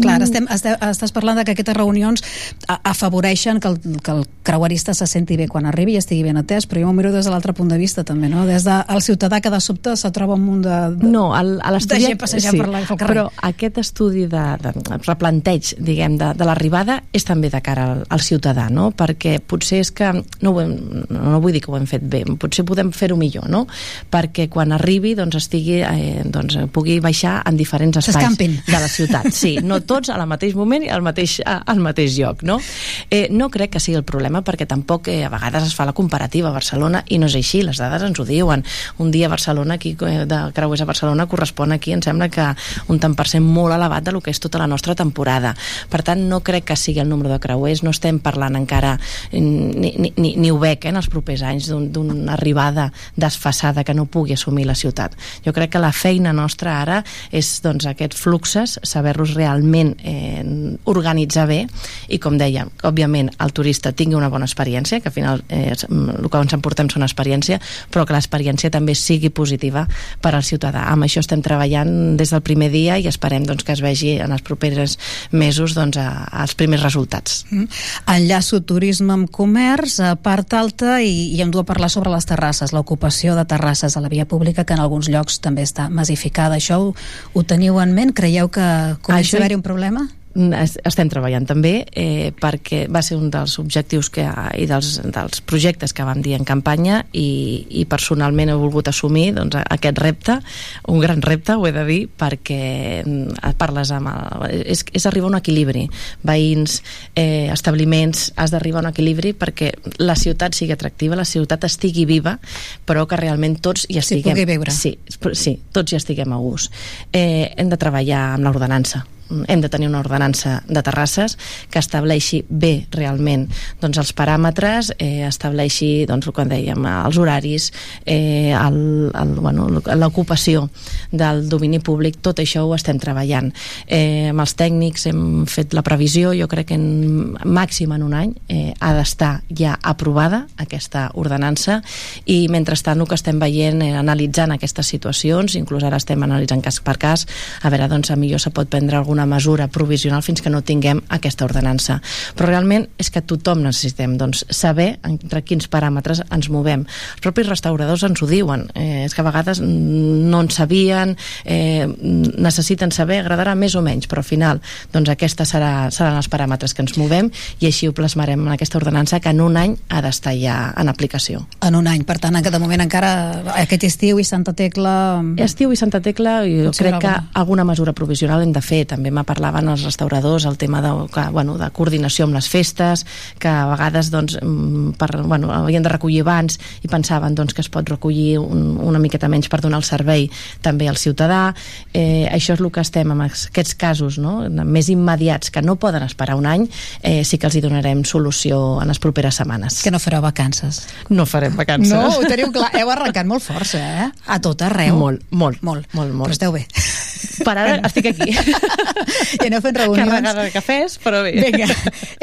Speaker 1: clar, mm. estem, estem, estàs parlant de que aquestes reunions afavoreixen que el, que el creuerista se senti bé quan arribi i estigui ben atès, però jo m'ho miro des de l'altre punt de vista també, no? Des del de, ciutadà que de sobte se troba un munt de, de,
Speaker 22: no, el, a
Speaker 1: de gent passejant
Speaker 22: sí,
Speaker 1: per, la, pel carrer.
Speaker 22: Però aquest estudi de, de replanteig, diguem, de, de l'arribada és també de cara al, al ciutadà, no? Perquè potser és que, no, ho hem, no vull dir que ho hem fet bé, potser podem fer-ho millor, no? Perquè quan arribi, doncs, estigui, eh, doncs, pugui baixar en diferents espais de la ciutat. Sí, no tots al mateix moment i al mateix, al mateix lloc, no? Eh, no crec que sigui el problema perquè tampoc eh, a vegades es fa la comparativa a Barcelona i no és així, les dades ens ho diuen. Un dia a Barcelona, aquí eh, de creuers a Barcelona correspon aquí, em sembla que un tant per cent molt elevat de lo que és tota la nostra temporada. Per tant, no crec que sigui el número de creuers, no estem parlant encara ni, ni, ni, ni ho veig eh, en els propers anys d'una un, arribada desfassada que no pugui assumir la ciutat. Jo crec que la feina nostra ara és doncs, doncs, aquests fluxes, saber-los realment eh, organitzar bé i, com dèiem, que, òbviament el turista tingui una bona experiència, que al final eh, mm, el que ens emportem una experiència, però que l'experiència també sigui positiva per al ciutadà. Amb això estem treballant des del primer dia i esperem doncs, que es vegi en els propers mesos doncs, a, als primers resultats.
Speaker 1: Mm. Enllaço turisme amb comerç, a part alta, i, i hem dut a parlar sobre les terrasses, l'ocupació de terrasses a la via pública, que en alguns llocs també està massificada. Això ho, ho teniu en ment? Creieu que comença
Speaker 22: Això-
Speaker 1: a haver-hi un problema?
Speaker 22: Es- estem treballant també eh, perquè va ser un dels objectius que, i dels, dels projectes que vam dir en campanya i, i personalment he volgut assumir doncs, aquest repte, un gran repte ho he de dir, perquè mm, parles amb el, és, és arribar a un equilibri. Veïns, eh, establiments has d'arribar a un equilibri perquè la ciutat sigui atractiva, la ciutat estigui viva però que realment tots hi estiguem. sí, sí, tots hi estiguem a gust. Eh, hem de treballar amb l'ordenança hem de tenir una ordenança de terrasses que estableixi bé realment doncs, els paràmetres, eh, estableixi doncs, el que dèiem, els horaris eh, el, bueno, l'ocupació del domini públic, tot això ho estem treballant. Eh, amb els tècnics hem fet la previsió, jo crec que en màxim en un any eh, ha d'estar ja aprovada aquesta ordenança i mentrestant el que estem veient eh, analitzant aquestes situacions, inclús ara estem analitzant cas per cas, a veure doncs a millor se pot prendre alguna mesura provisional fins que no tinguem aquesta ordenança. Però realment és que tothom necessitem doncs, saber entre quins paràmetres ens movem. Els propis restauradors ens ho diuen, eh, és que a vegades no en sabien, eh, necessiten saber, agradarà més o menys, però al final doncs aquests serà, seran els paràmetres que ens movem i així ho plasmarem en aquesta ordenança que en un any ha d'estar ja en aplicació.
Speaker 1: En un any, per tant, que de moment encara aquest estiu i Santa Tecla...
Speaker 22: Estiu i Santa Tecla, jo crec que
Speaker 1: alguna.
Speaker 22: alguna mesura provisional hem de fer. També me parlaven els restauradors el tema de, que, bueno, de coordinació amb les festes, que a vegades doncs, mm, per, bueno, havien de recollir abans i pensaven doncs, que es pot recollir un, una miqueta menys per donar el servei també al ciutadà. Eh, això és el que estem amb aquests casos no? més immediats que no poden esperar un any, eh, sí que els hi donarem solució en les properes setmanes.
Speaker 1: Que no fareu vacances.
Speaker 22: No farem vacances.
Speaker 1: No, ho teniu clar. Heu arrencat molt força, eh? A tot arreu.
Speaker 22: Molt, molt.
Speaker 1: Molt.
Speaker 22: molt, molt.
Speaker 1: Però esteu bé.
Speaker 22: Per ara estic aquí.
Speaker 1: I aneu fent reunions.
Speaker 22: Carregada de cafès, però bé.
Speaker 1: Vinga,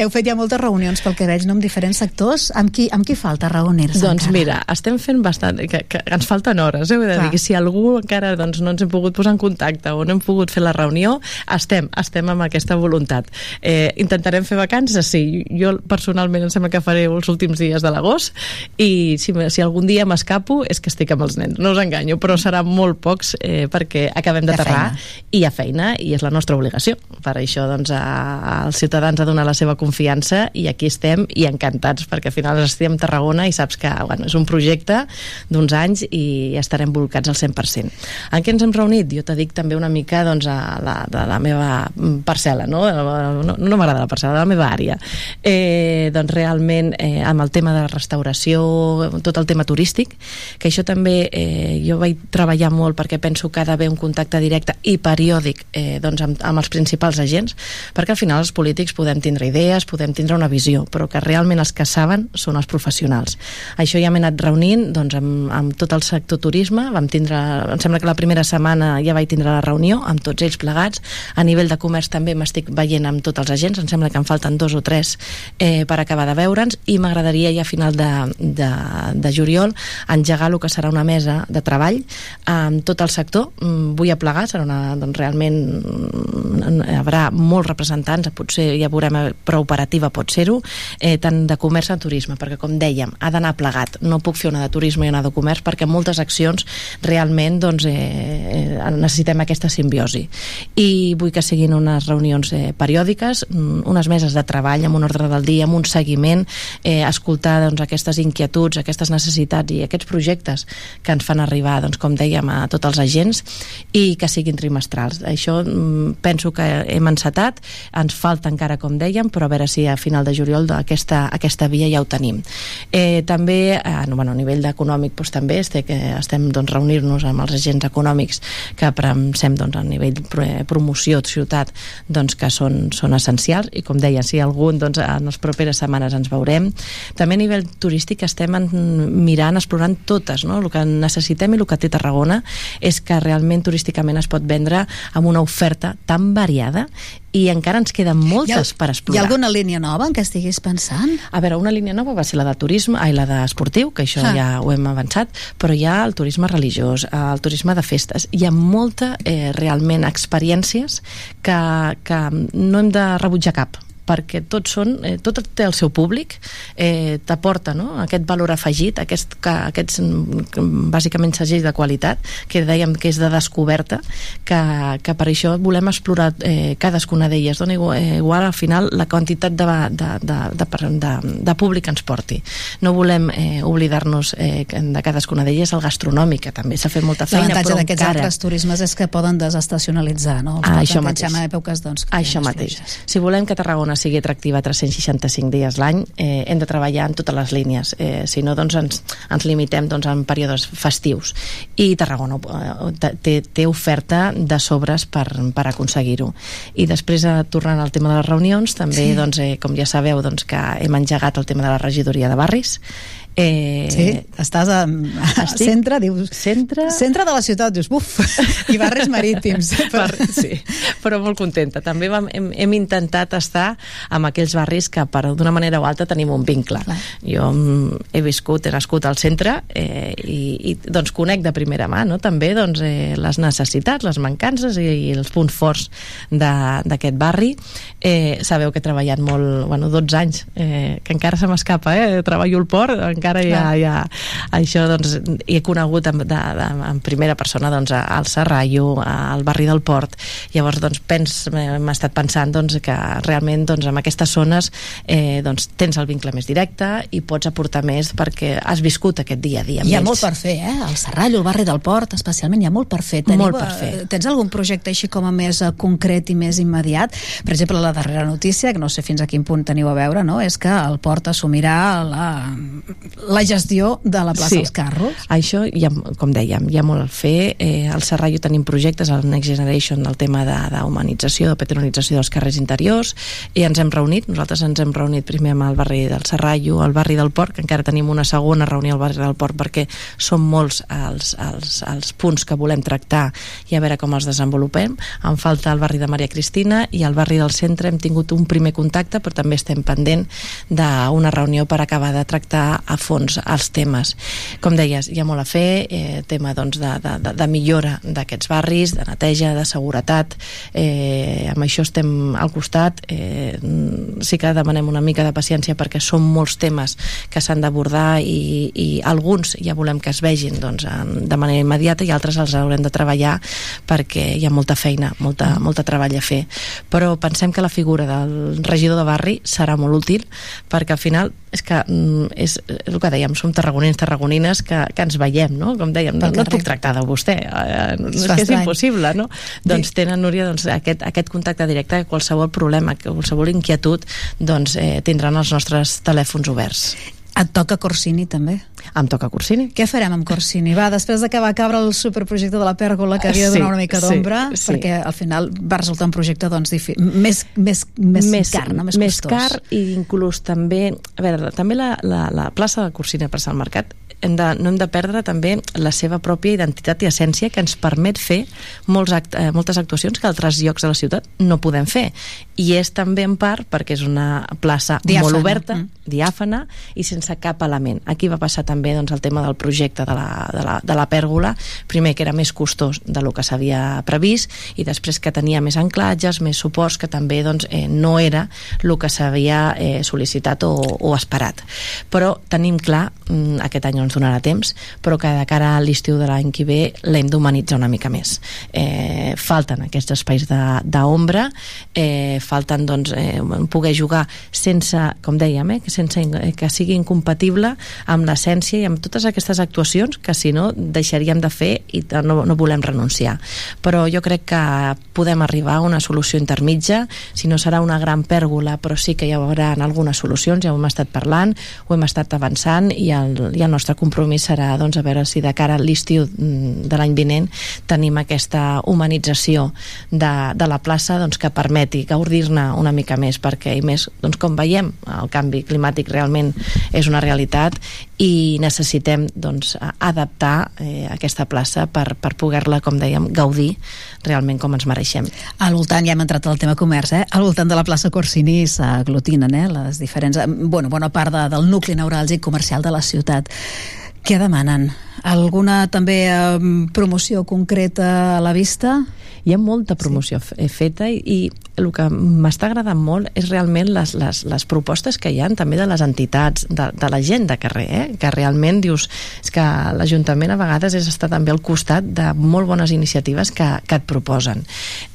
Speaker 1: heu fet ja moltes reunions pel que veig, no? amb diferents sectors. Amb qui, amb qui falta reunir-se
Speaker 22: Doncs
Speaker 1: encara?
Speaker 22: mira, estem fent bastant, que, que ens falten hores, eh? Dir
Speaker 1: Clar.
Speaker 22: que si algú encara doncs, no ens hem pogut posar en contacte o no hem pogut fer la reunió, estem, estem amb aquesta voluntat. Eh, intentarem fer vacances, sí. Jo personalment em sembla que faré els últims dies de l'agost i si, si algun dia m'escapo és que estic amb els nens, no us enganyo, però serà molt pocs eh, perquè acabem d'aterrar i hi ha feina i és la nostra obligació. Per això doncs, a, als ciutadans a donar la seva confiança i aquí estem i encantats perquè al final estem a Tarragona i saps que bueno, és un projecte d'uns anys i estarem volcats al 100%. En què ens hem reunit? Jo te dic també una mica doncs, a la, de la meva parcel·la, no, no, no m'agrada la parcel·la, de la meva àrea. Eh, doncs realment eh, amb el tema de la restauració, tot el tema turístic, que això també eh, jo vaig treballar molt perquè penso que ha d'haver un contacte directe i periòdic eh, doncs amb, amb els principals agents, perquè al final els polítics podem tindre idees, podem tindre una visió, però que realment els que saben són els professionals. Això ja m'he anat reunint doncs, amb, amb tot el sector turisme, vam tindre, em sembla que la primera setmana ja vaig tindre la reunió amb tots ells plegats, a nivell de comerç també m'estic veient amb tots els agents, em sembla que em falten dos o tres eh, per acabar de veure'ns. I m'agradaria ja a final de, de, de juliol engegar el que serà una mesa de treball amb tot el sector, Mm, vull aplegar serà una, doncs realment hi haurà molts representants potser ja veurem, eh, però operativa pot ser-ho eh, tant de comerç a turisme perquè com dèiem, ha d'anar plegat. No puc fer una de turisme i una de comerç perquè moltes accions realment doncs, eh, eh, necessitem aquesta simbiosi. I vull que siguin unes reunions eh, periòdiques, mm, unes meses de treball amb un ordre del dia, amb un seguiment eh, escoltar doncs, aquestes inquietuds aquestes necessitats i aquests projectes que ens fan arribar, doncs, com dèiem a tots els agents i que siguin trimestrals. Això mm, penso que hem encetat. Ens falta encara com dèiem però a veure si a final de juliol aquesta, aquesta via ja ho tenim. Eh, també eh, no, bueno, a nivell econòmic doncs, també estem, que estem doncs, reunir-nos amb els agents econòmics que pensem doncs, a nivell pro promoció de ciutat doncs, que són, són essencials. I com deia, si algun doncs, en les properes setmanes ens veurem. També a nivell turístic estem en, mirant, explorant totes no? el que necessitem i el que té Tarragona és que realment turísticament es pot vendre amb una oferta tan variada i encara ens queden moltes per
Speaker 1: Hi
Speaker 22: explorar.
Speaker 1: ha alguna línia nova en què estiguis pensant?
Speaker 22: A veure, una línia nova va ser la de turisme, ai, la d'esportiu, que això
Speaker 1: Ah.
Speaker 22: ja ho hem avançat, però hi ha el turisme religiós, el turisme de festes. Hi ha molta, eh, realment, experiències que, que no hem de rebutjar cap perquè tots són, eh, tot té el seu públic eh, t'aporta no? aquest valor afegit aquest, que, aquests mm, bàsicament segells de qualitat que dèiem que és de descoberta que, que per això volem explorar eh, cadascuna d'elles dona igual, eh, igual al final la quantitat de, de, de, de, de, de públic que ens porti no volem eh, oblidar-nos eh, de cadascuna d'elles el gastronòmic que també s'ha fet molta feina
Speaker 1: L'avantatge d'aquests altres turismes és que poden desestacionalitzar, no? Els
Speaker 22: Ah, això mateix.
Speaker 1: èpoques, doncs,
Speaker 22: això mateix. Si volem que Tarragona sigui atractiva 365 dies l'any, eh, hem de treballar en totes les línies. Eh, si no, doncs ens, ens limitem doncs, en períodes festius. I Tarragona eh, té, té oferta de sobres per, per aconseguir-ho. I després, eh, tornant al tema de les reunions, també,
Speaker 1: Sí.
Speaker 22: doncs, eh, com ja sabeu, doncs, que hem engegat el tema de la regidoria de barris. Eh,
Speaker 1: Sí, estàs a, a
Speaker 22: Estic-
Speaker 1: centre, dius...
Speaker 22: Centre...
Speaker 1: Centre de la ciutat, dius, buf, i barris marítims.
Speaker 22: per, sí, però molt contenta. També vam, hem, hem intentat estar amb aquells barris que per d'una manera o altra tenim un vincle. Clar. Jo he viscut, he nascut al centre eh, i, i doncs conec de primera mà no? també doncs, eh, les necessitats, les mancances i, i els punts forts de- d'aquest barri. Eh, sabeu que he treballat molt, bueno, 12 anys, eh, que encara se m'escapa, eh? treballo al port, encara hi ha això doncs, he conegut en, de, de, en primera persona doncs, al Serrallo, al barri del Port llavors doncs, pens, m'he estat pensant doncs, que realment doncs, en aquestes zones eh, doncs, tens el vincle més directe i pots aportar més perquè has viscut aquest dia a dia
Speaker 1: Hi ha
Speaker 22: ells.
Speaker 1: molt per fer, eh? El Serrallo, el barri del Port, especialment, hi ha molt per fer.
Speaker 22: Molt per
Speaker 1: eh,
Speaker 22: fer.
Speaker 1: Tens algun projecte així com a més eh, concret i més immediat? Per exemple, la darrera notícia, que no sé fins a quin punt teniu a veure, no? és que el Port assumirà la, la gestió de la plaça
Speaker 22: Sí.
Speaker 1: dels Carros.
Speaker 22: Això, ha, com dèiem, hi ha molt a fer. Eh, al Serrallo tenim projectes, al Next Generation, del tema de- d'humanització, de, de petronització dels carrers interiors, i ens hem reunit, nosaltres ens hem reunit primer amb el barri del Serrallo, al barri del Port, que encara tenim una segona reunió al barri del Port, perquè són molts els, els, els punts que volem tractar i a veure com els desenvolupem. Em falta el barri de Maria Cristina i al barri del centre hem tingut un primer contacte, però també estem pendent d'una reunió per acabar de tractar a fons els temes. Com deies, hi ha molt a fer, eh, tema doncs, de, de, de, millora d'aquests barris, de neteja, de seguretat, eh, amb això estem al costat, eh, sí que demanem una mica de paciència perquè són molts temes que s'han d'abordar i, i alguns ja volem que es vegin doncs, de manera immediata i altres els haurem de treballar perquè hi ha molta feina, molta, molta treball a fer. Però pensem que la figura del regidor de barri serà molt útil perquè al final és que mm, és el que dèiem, som tarragonins, tarragonines que, que ens veiem, no? Com dèiem, no, no et puc tractar de vostè, eh, no, és que és impossible, no? Doncs tenen, Núria, doncs, aquest, aquest contacte directe, que qualsevol problema, qualsevol inquietud, doncs eh, tindran els nostres telèfons oberts.
Speaker 1: Et toca Corsini, també?
Speaker 22: Em toca Corsini.
Speaker 1: Què farem amb Corsini? Va, després de que va cabre el superprojecte de la pèrgola que havia de
Speaker 22: Sí,
Speaker 1: donar una mica
Speaker 22: sí,
Speaker 1: d'ombra,
Speaker 22: sí.
Speaker 1: perquè al final va resultar un projecte doncs, difi- més, més, més, més car, no? més,
Speaker 22: més
Speaker 1: costós.
Speaker 22: car i inclús també a veure, també la, la, la plaça de Corsina per Sant Mercat hem de, no hem de perdre també la seva pròpia identitat i essència que ens permet fer molts act, eh, moltes actuacions que altres llocs de la ciutat no podem fer i és també en part perquè és una plaça
Speaker 1: Diàfana,
Speaker 22: molt oberta
Speaker 1: mm.
Speaker 22: diàfana i sense cap element aquí va passar també doncs, el tema del projecte de la, de la, de la pèrgola primer que era més costós de lo que s'havia previst i després que tenia més anclatges, més suports que també doncs, eh, no era el que s'havia eh, sol·licitat o, o esperat. Però tenim clar, mm, aquest any no ens donarà temps però que de cara a l'estiu de l'any que ve l'hem d'humanitzar una mica més. Eh, falten aquests espais d'ombra eh, falten doncs, eh, poder jugar sense, com dèiem, eh, sense, eh, que sigui incompatible amb l'essència i amb totes aquestes actuacions que si no deixaríem de fer i no, no volem renunciar. Però jo crec que podem arribar a una solució intermitja. Si no serà una gran pèrgola però sí que hi haurà algunes solucions. Ja ho hem estat parlant, ho hem estat avançant i el, i el nostre compromís serà doncs, a veure si de cara a l'estiu mm, de l'any vinent tenim aquesta humanització de, de la plaça doncs, que permeti gaudir-ne una mica més perquè i més, doncs, com veiem el canvi climàtic realment és una realitat i necessitem doncs, adaptar eh, aquesta plaça per, per poder-la, com dèiem, gaudir realment com ens mereixem.
Speaker 1: Al voltant, ja hem entrat al tema comerç, eh? al voltant de la plaça Corsini s'aglutinen eh? les diferents... eh, Bueno, bona part de, del nucli neuràlgic comercial de la ciutat. Què demanen? Alguna també eh, promoció concreta a la vista?
Speaker 22: Hi ha molta promoció sí. feta i, i el que m'està agradant molt és realment les, les, les propostes que hi han també de les entitats, de, de la gent de carrer, eh? que realment dius és que l'Ajuntament a vegades és estar també al costat de molt bones iniciatives que, que et proposen.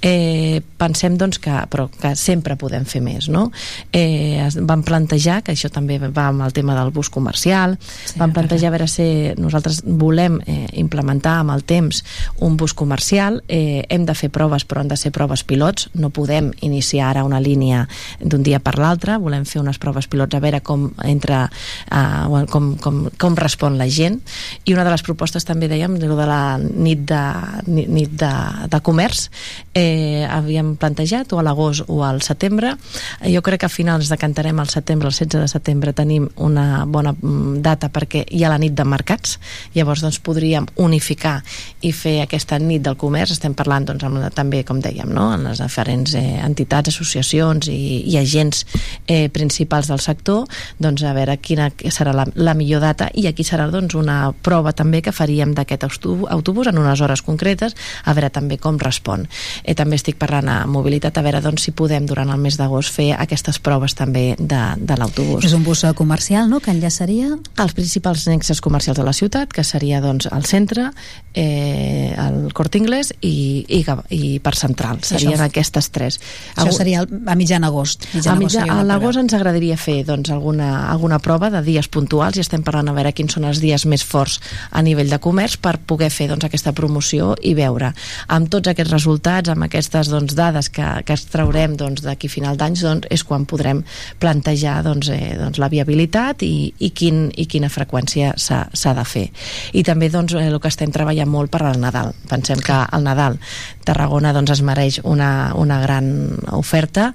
Speaker 22: Eh, pensem doncs que, però que sempre podem fer més, no? Eh, es- vam plantejar, que això també va amb el tema del bus comercial, sí, vam plantejar a veure si nosaltres volem eh, implementar amb el temps un bus comercial, eh, hem de fer proves però han de ser proves pilots, no podem iniciar ara una línia d'un dia per l'altre, volem fer unes proves pilots a veure com entra uh, com, com, com respon la gent. I una de les propostes també dèiem de, la nit de, nit, de, de comerç eh, havíem plantejat o a l'agost o al setembre. Eh, jo crec que a finals decantarem al setembre, el 16 de setembre tenim una bona mm, data perquè hi ha la nit de mercats. Llavors doncs podríem unificar i fer aquesta nit del comerç. Estem parlant doncs, amb també com dèiem no? en les diferents eh, entitats, associacions i, i agents eh, principals del sector. Doncs a veure quina serà la, la millor data. I aquí serà doncs una prova també que faríem d'aquest autobús en unes hores concretes a veure també com respon. Eh, també estic parlant a mobilitat a veure doncs si podem durant el mes d'agost fer aquestes proves també de, de l'autobús.
Speaker 1: És un bus eh, comercial, no?, que enllaçaria...
Speaker 22: els principals nexes comercials de la ciutat, que seria doncs, el centre, eh, el Cort Inglés i, i, i per central.
Speaker 1: Això
Speaker 22: Serien
Speaker 1: f-
Speaker 22: aquestes tres.
Speaker 1: Això seria el- a mitjan agost. Mitjan
Speaker 22: a,
Speaker 1: agost
Speaker 22: mitjà,
Speaker 1: seria
Speaker 22: a l'agost ens agradaria fer doncs, alguna, alguna prova de dies puntuals i estem parlant a veure quins són els dies més forts a nivell de comerç per poder fer doncs, aquesta promoció i veure amb tots aquests resultats, amb aquestes doncs, dades que, que es traurem doncs, d'aquí a final d'anys doncs, és quan podrem plantejar doncs, eh, doncs, la viabilitat i, i, quin, i quina freqüència s'ha de fer. I també doncs, eh, el que estem treballant molt per al Nadal. Pensem que al Nadal Tarragona doncs, es mereix una, una gran oferta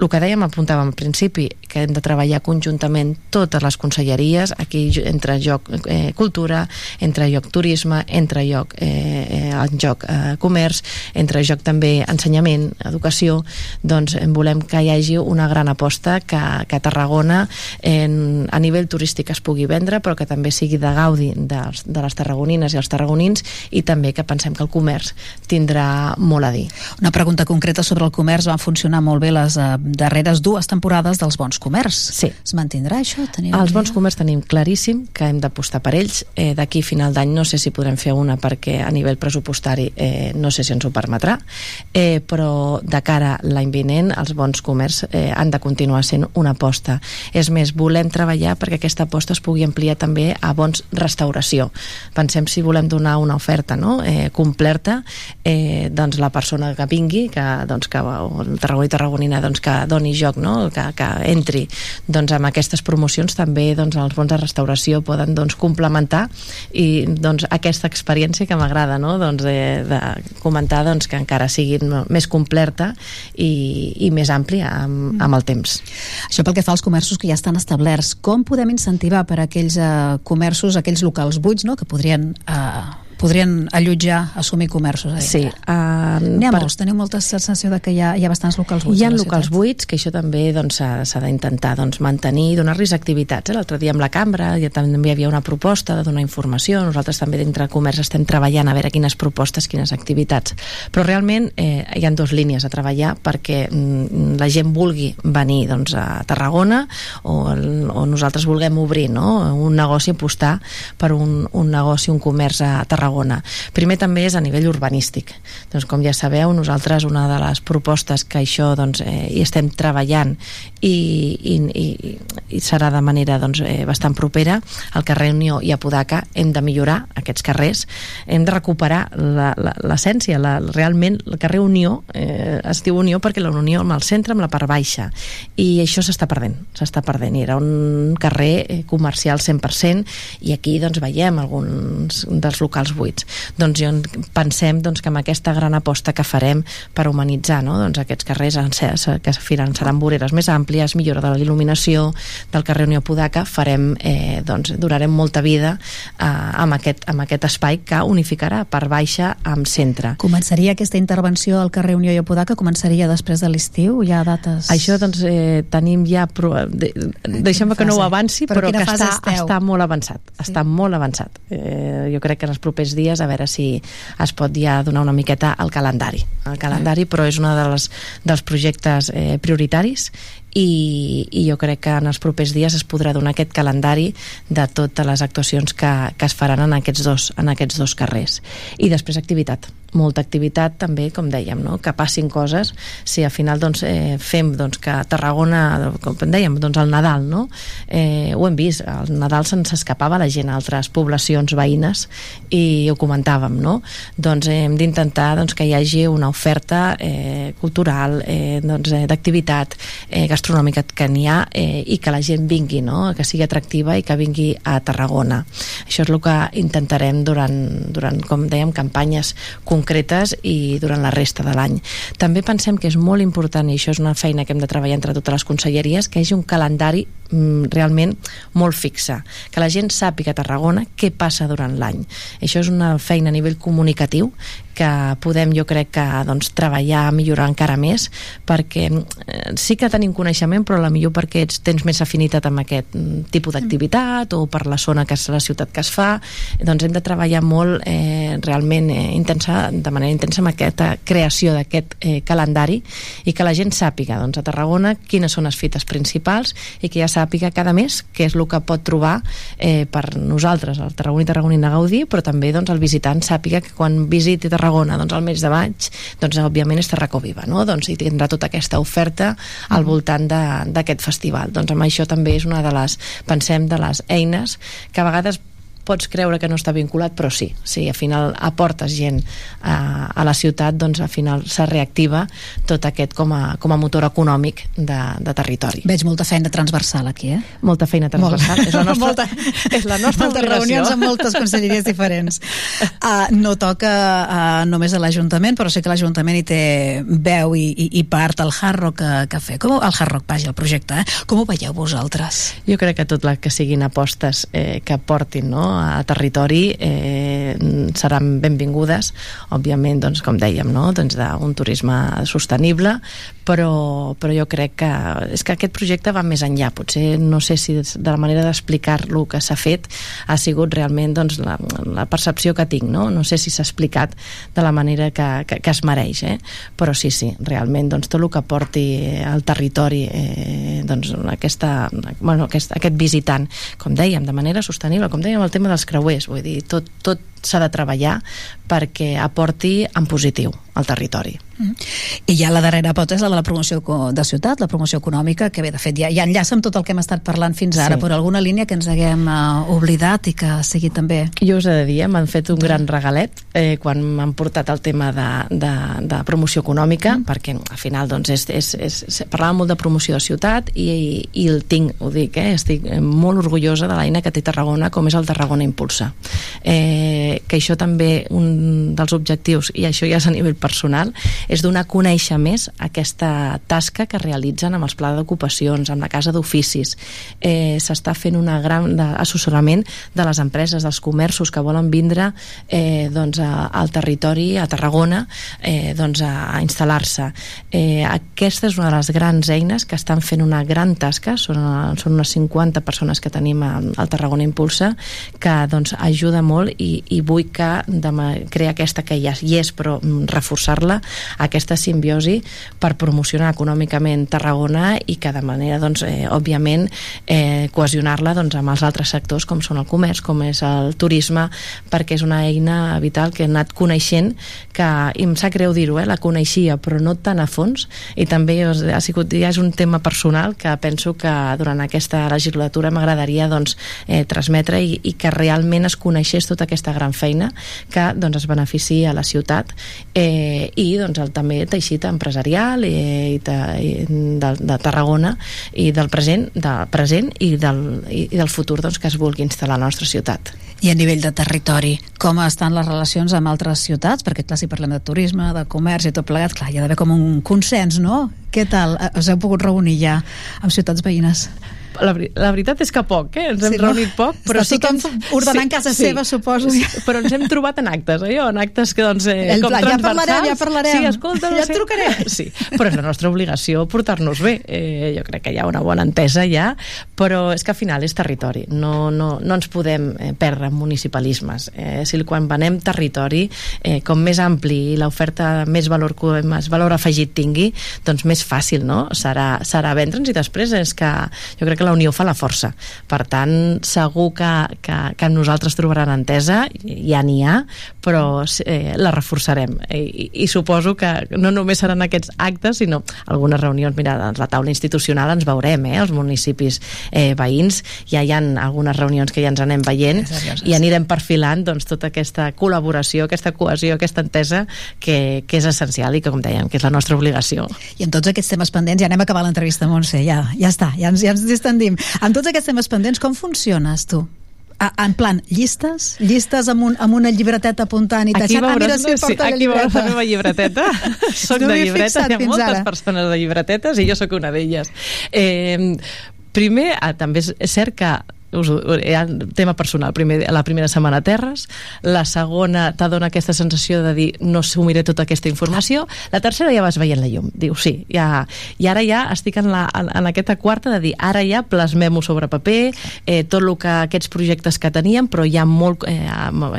Speaker 22: el que dèiem, apuntàvem al principi, que hem de treballar conjuntament totes les conselleries, aquí entre joc eh, cultura, entre joc turisme, entre joc, eh, eh, en joc eh, comerç, entre joc també ensenyament, educació, doncs em volem que hi hagi una gran aposta que, que Tarragona en, a nivell turístic es pugui vendre, però que també sigui de gaudi dels, de les tarragonines i els tarragonins i també que pensem que el comerç tindrà molt a dir.
Speaker 1: Una pregunta concreta sobre el comerç. Van funcionar molt bé les eh, darreres dues temporades dels bons comerç.
Speaker 22: Sí.
Speaker 1: Es mantindrà això? Teniu
Speaker 22: Els bons comerç tenim claríssim que hem d'apostar per ells. Eh, D'aquí final d'any no sé si podrem fer una perquè a nivell pressupostari eh, no sé si ens ho permetrà, eh, però de cara a l'any vinent els bons comerç eh, han de continuar sent una aposta. És més, volem treballar perquè aquesta aposta es pugui ampliar també a bons restauració. Pensem si volem donar una oferta no? eh, completa, eh, doncs la persona que vingui, que, doncs, que o el tarragoní tarragonina doncs, que doni joc, no? que, que entri doncs, amb aquestes promocions també doncs, els bons de restauració poden doncs, complementar i doncs, aquesta experiència que m'agrada no? doncs, de, de comentar doncs, que encara sigui més completa i, i més àmplia amb, amb el temps.
Speaker 1: Això pel que fa als comerços que ja estan establerts. Com podem incentivar per a aquells eh, comerços, aquells locals buits, no?, que podrien... Eh, podrien allotjar, assumir comerços.
Speaker 22: Sí. Uh,
Speaker 1: N'hi ha molts, teniu molta sensació de que hi ha, hi ha bastants locals buits
Speaker 22: Hi ha locals
Speaker 1: ciutat?
Speaker 22: buits, que això també doncs, s'ha s'ha d'intentar doncs, mantenir i donar-los activitats. Eh? L'altre dia amb la cambra ja també hi havia una proposta de donar informació. Nosaltres també dintre del comerç estem treballant a veure quines propostes, quines activitats. Però realment eh, hi ha dues línies a treballar perquè mm, la gent vulgui venir doncs, a Tarragona o, el- o nosaltres vulguem obrir no? un negoci, apostar per un, un negoci, un comerç a Tarragona. Primer també és a nivell urbanístic. Doncs, com ja sabeu, nosaltres una de les propostes que això doncs, eh, hi estem treballant i, i, i, i serà de manera doncs, eh, bastant propera al carrer Unió i a Podaca hem de millorar aquests carrers hem de recuperar l'essència realment el carrer Unió eh, es diu Unió perquè la Unió amb el centre amb la part baixa. I això s'està perdent s'està perdent. Era un carrer eh, comercial 100% i aquí doncs veiem alguns dels locals buits buits. Doncs jo pensem doncs, que amb aquesta gran aposta que farem per humanitzar no? doncs aquests carrers que seran voreres més àmplies, millora de la il·luminació del carrer Unió Podaca, farem, eh, doncs, durarem molta vida eh, amb, aquest, amb aquest espai que unificarà per baixa amb centre.
Speaker 1: Començaria aquesta intervenció al carrer Unió i Apodaca, començaria després de l'estiu? Hi ha dates...
Speaker 22: Això doncs eh, tenim ja... Pro... De... Deixem que no ho avanci,
Speaker 1: Però
Speaker 22: però, que està,
Speaker 1: esteu?
Speaker 22: està molt avançat. Sí. Està molt avançat. Eh, jo crec que en els propers dies a veure si es pot ja donar una miqueta al calendari. El calendari, però és un de les, dels projectes eh, prioritaris i, i jo crec que en els propers dies es podrà donar aquest calendari de totes les actuacions que, que es faran en aquests dos, en aquests dos carrers. I després activitat molta activitat també, com dèiem, no? que passin coses, si al final doncs, eh, fem doncs, que a Tarragona, com dèiem, doncs el Nadal, no? eh, ho hem vist, el Nadal se'ns escapava la gent a altres poblacions veïnes i ho comentàvem, no? doncs hem d'intentar doncs, que hi hagi una oferta eh, cultural, eh, doncs, eh, d'activitat eh, gastronòmica que n'hi ha eh, i que la gent vingui, no? que sigui atractiva i que vingui a Tarragona. Això és el que intentarem durant, durant com dèiem, campanyes concretes i durant la resta de l'any. També pensem que és molt important, i això és una feina que hem de treballar entre totes les conselleries, que hi hagi un calendari mm, realment molt fixe, que la gent sàpiga a Tarragona què passa durant l'any. Això és una feina a nivell comunicatiu que podem, jo crec que doncs, treballar, millorar encara més perquè eh, sí que tenim coneixement però la millor perquè ets, tens més afinitat amb aquest mm, tipus d'activitat o per la zona que és la ciutat que es fa. Doncs hem de treballar molt eh, realment eh, intensa, de manera intensa amb aquesta creació d'aquest eh, calendari i que la gent sàpiga doncs, a Tarragona quines són les fites principals i que ja sàpiga cada mes què és el que pot trobar eh, per nosaltres, el Tarragona i Tarragonina Gaudí, però també doncs, el visitant sàpiga que quan visiti Tarragona doncs, al mes de maig, doncs, òbviament és Tarracó Viva, no? doncs, i tindrà tota aquesta oferta al voltant de- d'aquest festival. Doncs amb això també és una de les, pensem, de les eines que a vegades pots creure que no està vinculat, però sí, sí, al final aportes gent a, a la ciutat, doncs al final se reactiva tot aquest com a, com a motor econòmic de, de territori.
Speaker 1: Veig molta feina transversal aquí, eh?
Speaker 22: Molta feina transversal,
Speaker 1: Molt.
Speaker 22: és la nostra,
Speaker 1: Molta.
Speaker 22: és la nostra
Speaker 1: Moltes
Speaker 22: obligació.
Speaker 1: reunions amb moltes conselleries diferents. Uh, no toca uh, només a l'Ajuntament, però sé que l'Ajuntament hi té veu i, i, i part al Hard Rock uh, Café. Com, ho- el Hard Rock, vaja, el projecte, eh? Com ho veieu vosaltres?
Speaker 22: Jo crec que tot el que siguin apostes eh, que portin no, a territori eh, seran benvingudes, òbviament, doncs, com dèiem, no, doncs d'un turisme sostenible, però, però jo crec que és que aquest projecte va més enllà, potser no sé si de la manera d'explicar-lo que s'ha fet ha sigut realment doncs, la, la percepció que tinc, no? no sé si s'ha explicat de la manera que, que, que es mereix, eh? però sí, sí, realment doncs, tot el que porti al territori eh, doncs, aquesta, bueno, aquest, aquest visitant, com dèiem, de manera sostenible, com dèiem el tema dels creuers, vull dir, tot, tot s'ha de treballar perquè aporti en positiu al territori.
Speaker 1: I ja la darrera pota és la de la promoció de ciutat, la promoció econòmica, que bé, de fet, ja, ja enllaça amb tot el que hem estat parlant fins ara,
Speaker 22: Sí.
Speaker 1: però alguna línia que ens haguem uh, oblidat i que sigui també...
Speaker 22: Jo us he de dir, eh, m'han fet un gran regalet eh, quan m'han portat el tema de, de, de promoció econòmica, mm. perquè al final doncs, és, és, és, és, parlàvem molt de promoció de ciutat i, i, i el tinc, ho dic, eh, estic molt orgullosa de l'eina que té Tarragona com és el Tarragona Impulsa. Eh, que això també, un dels objectius, i això ja és a nivell personal, és donar a conèixer més aquesta tasca que realitzen amb els plans d'ocupacions, amb la casa d'oficis. Eh, S'està fent una gran assessorament de les empreses, dels comerços que volen vindre eh, doncs a, al territori, a Tarragona, eh, doncs a, a instal·lar-se. Eh, aquesta és una de les grans eines que estan fent una gran tasca, són, són unes 50 persones que tenim al, al Tarragona Impulsa, que doncs, ajuda molt i, i vull que demà, crear aquesta que ja hi és, però mm, reforçar-la, aquesta simbiosi per promocionar econòmicament Tarragona i que de manera, doncs, eh, òbviament, eh, cohesionar-la doncs, amb els altres sectors com són el comerç, com és el turisme, perquè és una eina vital que he anat coneixent, que, i em sap greu dir-ho, eh, la coneixia, però no tan a fons, i també ha sigut, ja és un tema personal que penso que durant aquesta legislatura m'agradaria doncs, eh, transmetre i, i que realment es coneixés tota aquesta gran gran feina que doncs, es beneficia a la ciutat eh, i doncs, el també teixit empresarial eh, i de, i de, de Tarragona i del present, del present i, del, i, i del futur doncs, que es vulgui instal·lar a la nostra ciutat.
Speaker 1: I a nivell de territori, com estan les relacions amb altres ciutats? Perquè, clar, si parlem de turisme, de comerç i tot plegat, clar, hi ha d'haver com un consens, no? Què tal? Eh, Us heu pogut reunir ja amb ciutats veïnes?
Speaker 22: La, la veritat és que poc, eh? Ens hem
Speaker 1: Sí, no?
Speaker 22: reunit poc, però
Speaker 1: Està
Speaker 22: sí que...
Speaker 1: tothom ordenant casa seva, suposo.
Speaker 22: Sí, però ens hem trobat en actes, eh? En actes que, doncs, eh,
Speaker 1: El
Speaker 22: com
Speaker 1: pla, ja parlarem, ja parlarem.
Speaker 22: Sí, escolta, no
Speaker 1: Ja et trucaré.
Speaker 22: Sí, però és la nostra obligació portar-nos bé. Eh, jo crec que hi ha una bona entesa ja, però és que al final és territori. No, no, no ens podem eh, perdre en municipalismes. Eh, si quan venem territori, eh, com més ampli i l'oferta més valor, més valor afegit tingui, doncs més fàcil no? serà, serà vendre'ns i després és que jo crec que la unió fa la força. Per tant, segur que, que, que amb nosaltres trobaran entesa, ja n'hi ha, però eh, la reforçarem. I, I suposo que no només seran aquests actes, sinó algunes reunions, mira, doncs la taula institucional ens veurem, eh, els municipis eh, veïns, ja hi ha algunes reunions que ja ens anem veient i anirem perfilant doncs, tota aquesta col·laboració, aquesta cohesió, aquesta entesa que, que és essencial i que, com dèiem, que és la nostra obligació.
Speaker 1: I amb tots aquests temes pendents, ja anem a acabar l'entrevista, Montse, ja, ja està, ja ens, ja ens distendim. Amb tots aquests temes pendents, com funciones tu? A, en plan, llistes? Llistes amb, un, amb una llibreteta apuntant i
Speaker 22: Aquí
Speaker 1: tachant? Ah, mira,
Speaker 22: veuràs,
Speaker 1: sí, la
Speaker 22: aquí veuràs la
Speaker 1: llibreta.
Speaker 22: meva llibreteta. soc
Speaker 1: No
Speaker 22: de
Speaker 1: fixat
Speaker 22: hi ha moltes
Speaker 1: ara.
Speaker 22: persones de llibretetes i jo sóc una d'elles. Eh, primer, ah, també és cert que us, ho- hi ha tema personal. Primer, la primera setmana a Terres la segona t'adona aquesta sensació de dir no assumiré tota aquesta informació la tercera ja vas veient la llum. Diu sí, ja, i ara ja estic en, la, en, en aquesta quarta de dir ara ja plasmem-ho sobre paper eh, tot el que aquests projectes que teníem però ja molt eh,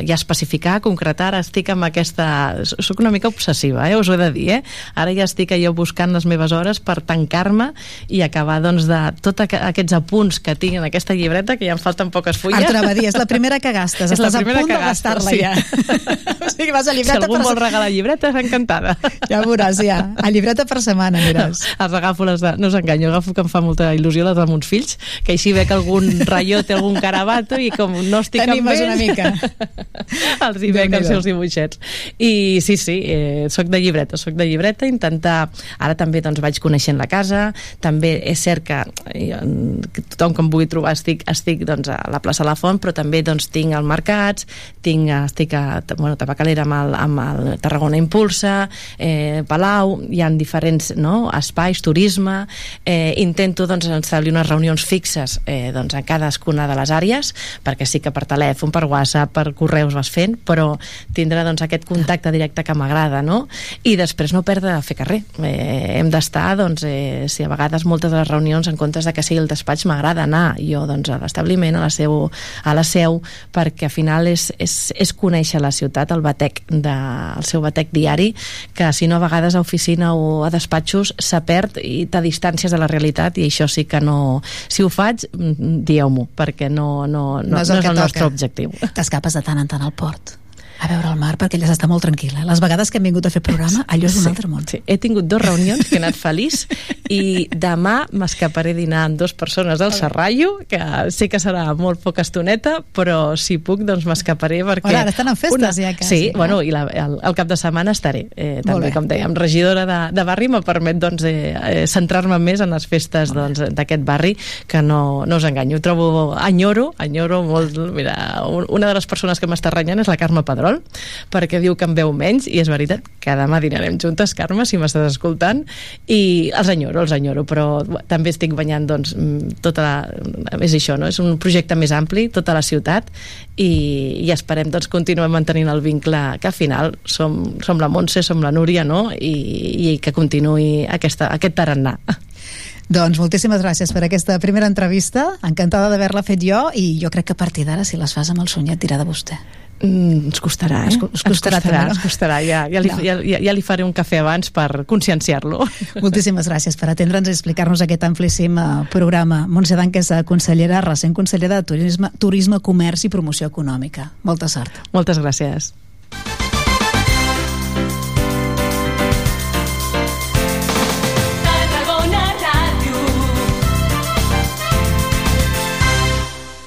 Speaker 22: ja especificar, concretar, ara estic amb aquesta soc una mica obsessiva, eh, us ho he de dir eh? ara ja estic allò buscant les meves hores per tancar-me i acabar doncs de tots aquests apunts que tinc en aquesta llibreta ja em falten poques fulles
Speaker 1: Ara t'anava a dir, és la primera que gastes,
Speaker 22: És la
Speaker 1: estàs a
Speaker 22: primera
Speaker 1: punt
Speaker 22: que
Speaker 1: de gastar-la
Speaker 22: sí.
Speaker 1: ja. o sigui, vas a
Speaker 22: si
Speaker 1: llibreta
Speaker 22: algú
Speaker 1: per...
Speaker 22: vol regalar llibretes, encantada
Speaker 1: Ja veuràs, ja. A llibreta per setmana, aniràs.
Speaker 22: els agafo les de... no us enganyo, agafo que em fa molta il·lusió les de mons fills, que així veig algun rayote, algun carabato i com no estic amb
Speaker 1: T'animes
Speaker 22: ells
Speaker 1: una mica.
Speaker 22: els hi veig els seus dibuixets i sí, sí, eh, soc de llibreta soc de llibreta, intentar ara també doncs vaig coneixent la casa també és cert que, eh, que tothom que em vulgui trobar estic, estic doncs, a la plaça La Font però també doncs, tinc al Mercats tinc, estic a bueno, Tabacalera amb el, amb el Tarragona Impulsa eh, Palau, hi ha diferents no, espais, turisme eh, intento doncs, establir unes reunions fixes eh, doncs, en cadascuna de les àrees perquè sí que per telèfon, per WhatsApp, per correus vas fent, però tindrà doncs, aquest contacte directe que m'agrada, no? I després no perdre de fer carrer. Eh, hem d'estar, doncs, eh, si a vegades moltes de les reunions, en comptes de que sigui el despatx, m'agrada anar jo doncs, a l'establiment, a, la seu, a la seu, perquè al final és, és, és conèixer la ciutat, el batec, de, el seu batec diari, que si no a vegades a oficina o a despatxos se perd i te distàncies de la realitat i això sí que no... Si ho faig, mm, dieu-m'ho, perquè no, no, no, no, és el, no és el nostre objectiu.
Speaker 1: T'escapes de tant en tant al port a veure el mar perquè allà s'està molt tranquil·la. Les vegades que hem vingut a fer programa, allò és un
Speaker 22: Sí,
Speaker 1: altre món.
Speaker 22: Sí. He tingut dues reunions que he anat feliç i demà m'escaparé a dinar amb dues persones al Serrallo, que sé que serà molt poca estoneta, però si puc, doncs m'escaparé perquè...
Speaker 1: Bueno, ara estan en festes ja, quasi,
Speaker 22: Sí,
Speaker 1: no?
Speaker 22: bueno, i la, el, el cap de setmana estaré. Eh, també,
Speaker 1: bé.
Speaker 22: com dèiem, regidora de, de barri me permet doncs, eh, eh, centrar-me més en les festes doncs, d'aquest barri, que no, no us enganyo. Ho trobo, enyoro, enyoro molt... Mira, un- una de les persones que m'està renyant és la Carme Pedrol, perquè diu que em veu menys, i és veritat que demà dinarem juntes, Carme, si m'estàs escoltant, i els enyoro, els enyoro, però també estic banyant, doncs, mm, tota la... És això, no? És un projecte més ampli, tota la ciutat, i, i esperem, doncs, continuar mantenint el vincle, que al final som, som la Montse, som la Núria, no? I, i que continuï aquesta, aquest tarannà.
Speaker 1: Doncs moltíssimes gràcies per aquesta primera entrevista. Encantada d'haver-la fet jo i jo crec que a partir d'ara, si les fas amb el Sunyet, dirà de vostè.
Speaker 22: Mm, ens costarà, eh?
Speaker 1: Ens co- us costarà
Speaker 22: ens costarà,
Speaker 1: també, no?
Speaker 22: ens costarà. Ja, ja, li,
Speaker 1: No.
Speaker 22: ja, ja, ja li faré un cafè abans per conscienciar-lo.
Speaker 1: Moltíssimes gràcies per atendre'ns i explicar-nos aquest amplíssim eh, programa. Montse Dan, que és eh, consellera, recent consellera de Turisme, Turisme, Comerç i Promoció Econòmica. Molta sort.
Speaker 22: Moltes gràcies.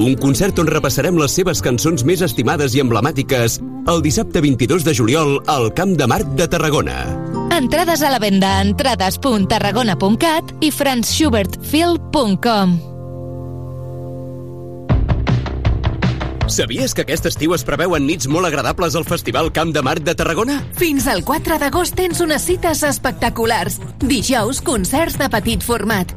Speaker 21: Un concert on repassarem les seves cançons més estimades i emblemàtiques el dissabte 22 de juliol al Camp de Marc de Tarragona.
Speaker 15: Entrades a la venda a entrades.tarragona.cat i franzschubertfil.com
Speaker 21: Sabies que aquest estiu es preveuen nits molt agradables al Festival Camp de Marc de Tarragona?
Speaker 15: Fins al 4 d'agost tens unes cites espectaculars. Dijous, concerts de petit format.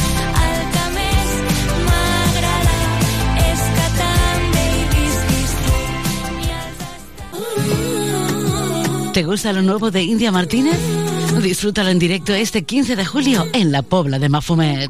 Speaker 5: ¿Te gusta lo nuevo de India Martínez? Disfrútalo en directo este 15 de julio en la Pobla de Mafumet.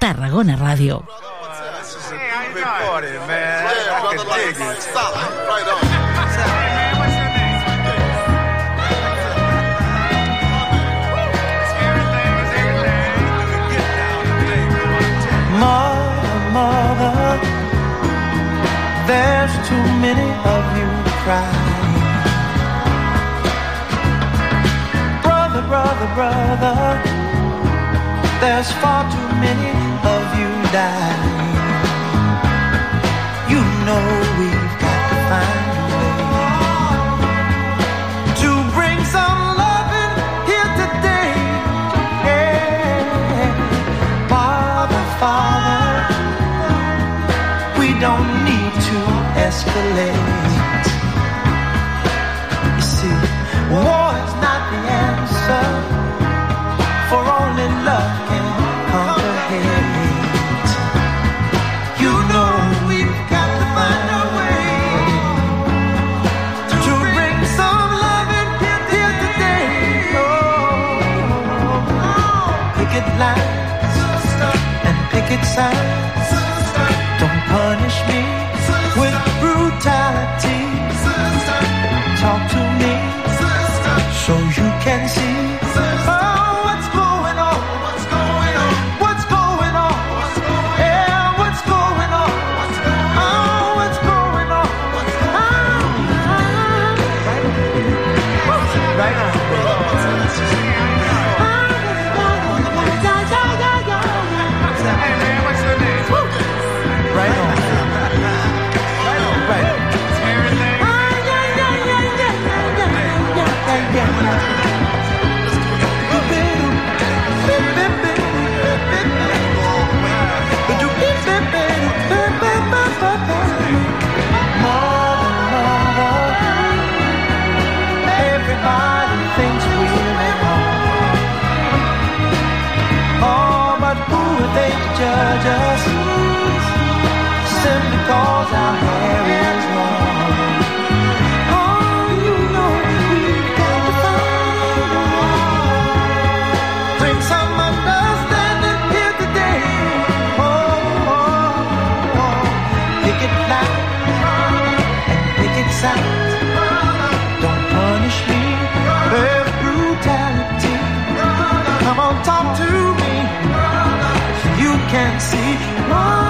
Speaker 5: Tarragona
Speaker 19: mother, there's too many of you crying. Brother, brother, brother, there's far too many of you. You know we've got to find a way to bring some loving here today. Yeah. Father, Father, we don't need to escalate. You see, war is not the answer, time You can see.
Speaker 23: What's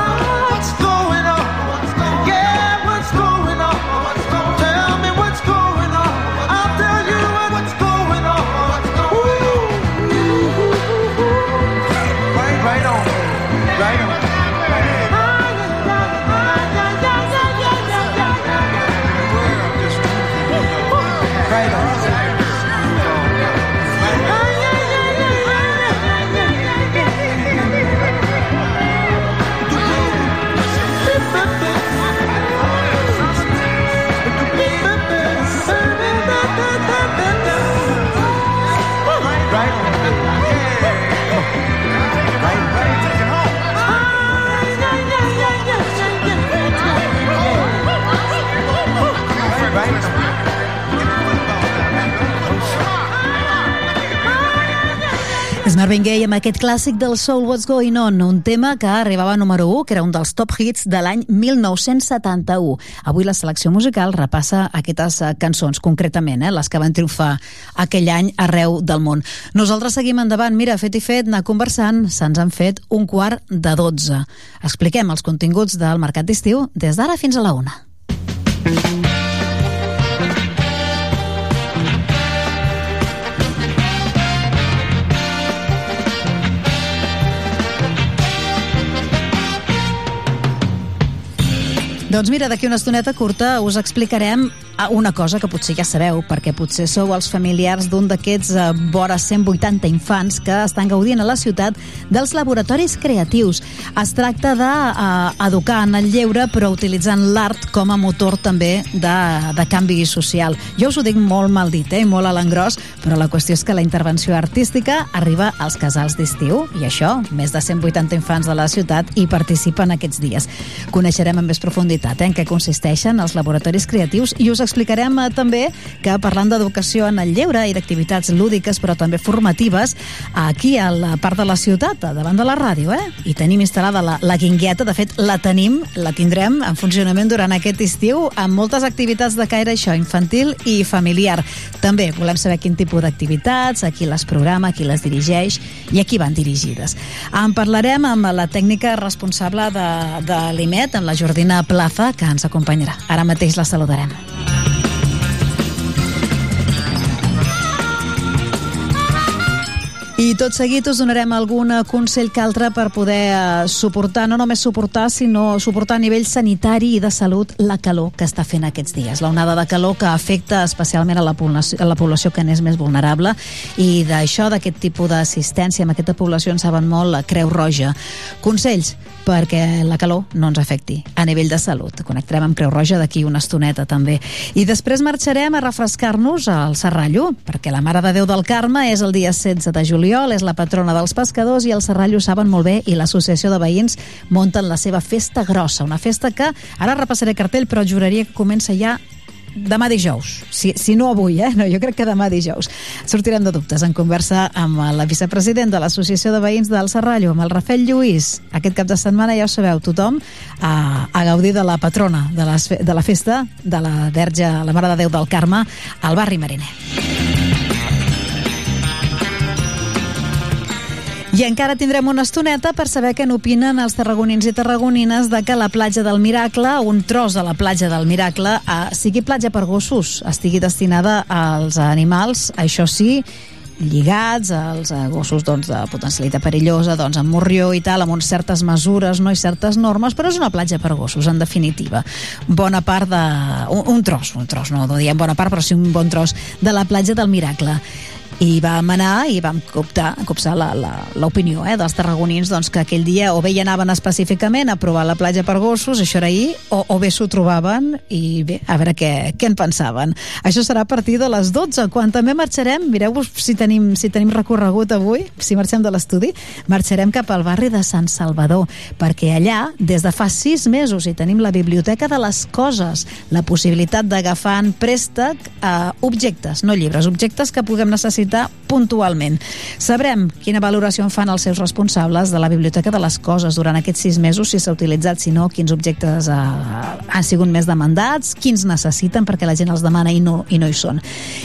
Speaker 1: Marvin Gaye amb aquest clàssic del Soul What's Going On, un tema que arribava a número 1, que era un dels top hits de l'any 1971. Avui la selecció musical repassa aquestes eh, cançons, concretament, eh, les que van triomfar aquell any arreu del món. Nosaltres seguim endavant, mira, fet i fet, anar conversant, se'ns han fet un quart de 12. Expliquem els continguts del Mercat d'Estiu des d'ara fins a la una. Doncs mira, d'aquí una estoneta curta us explicarem una cosa que potser ja sabeu, perquè potser sou els familiars d'un d'aquests eh, vora 180 infants que estan gaudint a la ciutat dels laboratoris creatius. Es tracta d'educar en el lleure, però utilitzant l'art com a motor també de, de canvi social. Jo us ho dic molt mal dit, eh, molt a l'engròs, però la qüestió és que la intervenció artística arriba als casals d'estiu, i això, més de 180 infants de la ciutat hi participen aquests dies. Coneixerem amb més profunditat eh, en què consisteixen els laboratoris creatius i us explicarem eh, també que parlant d'educació en el lleure i d'activitats lúdiques però també formatives, aquí a la part de la ciutat, davant de la ràdio, eh? i tenim instal·lada la, la guingueta, de fet la tenim, la tindrem en funcionament durant aquest estiu amb moltes activitats de caire això, infantil i familiar. També volem saber quin tipus d'activitats, a qui les programa, a qui les dirigeix i a qui van dirigides. En parlarem amb la tècnica responsable de, de l'IMET, amb la Jordina Plaza, que ens acompanyarà. Ara mateix la saludarem. I tot seguit us donarem algun eh, consell que altre per poder eh, suportar, no només suportar, sinó suportar a nivell sanitari i de salut la calor que està fent aquests dies. La onada de calor que afecta especialment a la població, a la població que n'és més vulnerable i d'això, d'aquest tipus d'assistència amb aquesta població en saben molt la Creu Roja. Consells perquè la calor no ens afecti a nivell de salut. Connectarem amb Creu Roja d'aquí una estoneta també. I després marxarem a refrescar-nos al Serrallo, perquè la Mare de Déu del Carme és el dia 16 de juliol, és la patrona dels pescadors i el ho saben molt bé i l'associació de veïns munten la seva festa grossa, una festa que ara repassaré cartell però juraria que comença ja demà dijous, si, si no avui, eh? No, jo crec que demà dijous. Sortirem de dubtes en conversa amb la vicepresident de l'Associació de Veïns del Serrallo, amb el Rafel Lluís. Aquest cap de setmana, ja ho sabeu, tothom a, a gaudir de la patrona de, les, de la festa de la Verge, la Mare de Déu del Carme, al barri Mariner. I encara tindrem una estoneta per saber què n'opinen els tarragonins i tarragonines de que la platja del Miracle, un tros de la platja del Miracle, eh, sigui platja per gossos, estigui destinada als animals, això sí, lligats als eh, gossos doncs, de potencialitat perillosa, doncs, amb morrió i tal, amb certes mesures no i certes normes, però és una platja per gossos, en definitiva. Bona part de... Un, un tros, un tros, no, no diem bona part, però sí un bon tros de la platja del Miracle. I vam anar i vam coptar, copsar l'opinió eh, dels tarragonins doncs, que aquell dia o bé hi anaven específicament a provar la platja per gossos, això era ahir, o, o bé s'ho trobaven i bé, a veure què, què en pensaven. Això serà a partir de les 12, quan també marxarem, mireu si tenim, si tenim recorregut avui, si marxem de l'estudi, marxarem cap al barri de Sant Salvador, perquè allà, des de fa sis mesos, hi tenim la Biblioteca de les Coses, la possibilitat d'agafar en préstec eh, objectes, no llibres, objectes que puguem necessitar puntualment. Sabrem quina valoració en fan els seus responsables de la Biblioteca de les Coses durant aquests sis mesos, si s'ha utilitzat, si no, quins objectes eh, han sigut més demandats, quins necessiten perquè la gent els demana i no, i no hi són.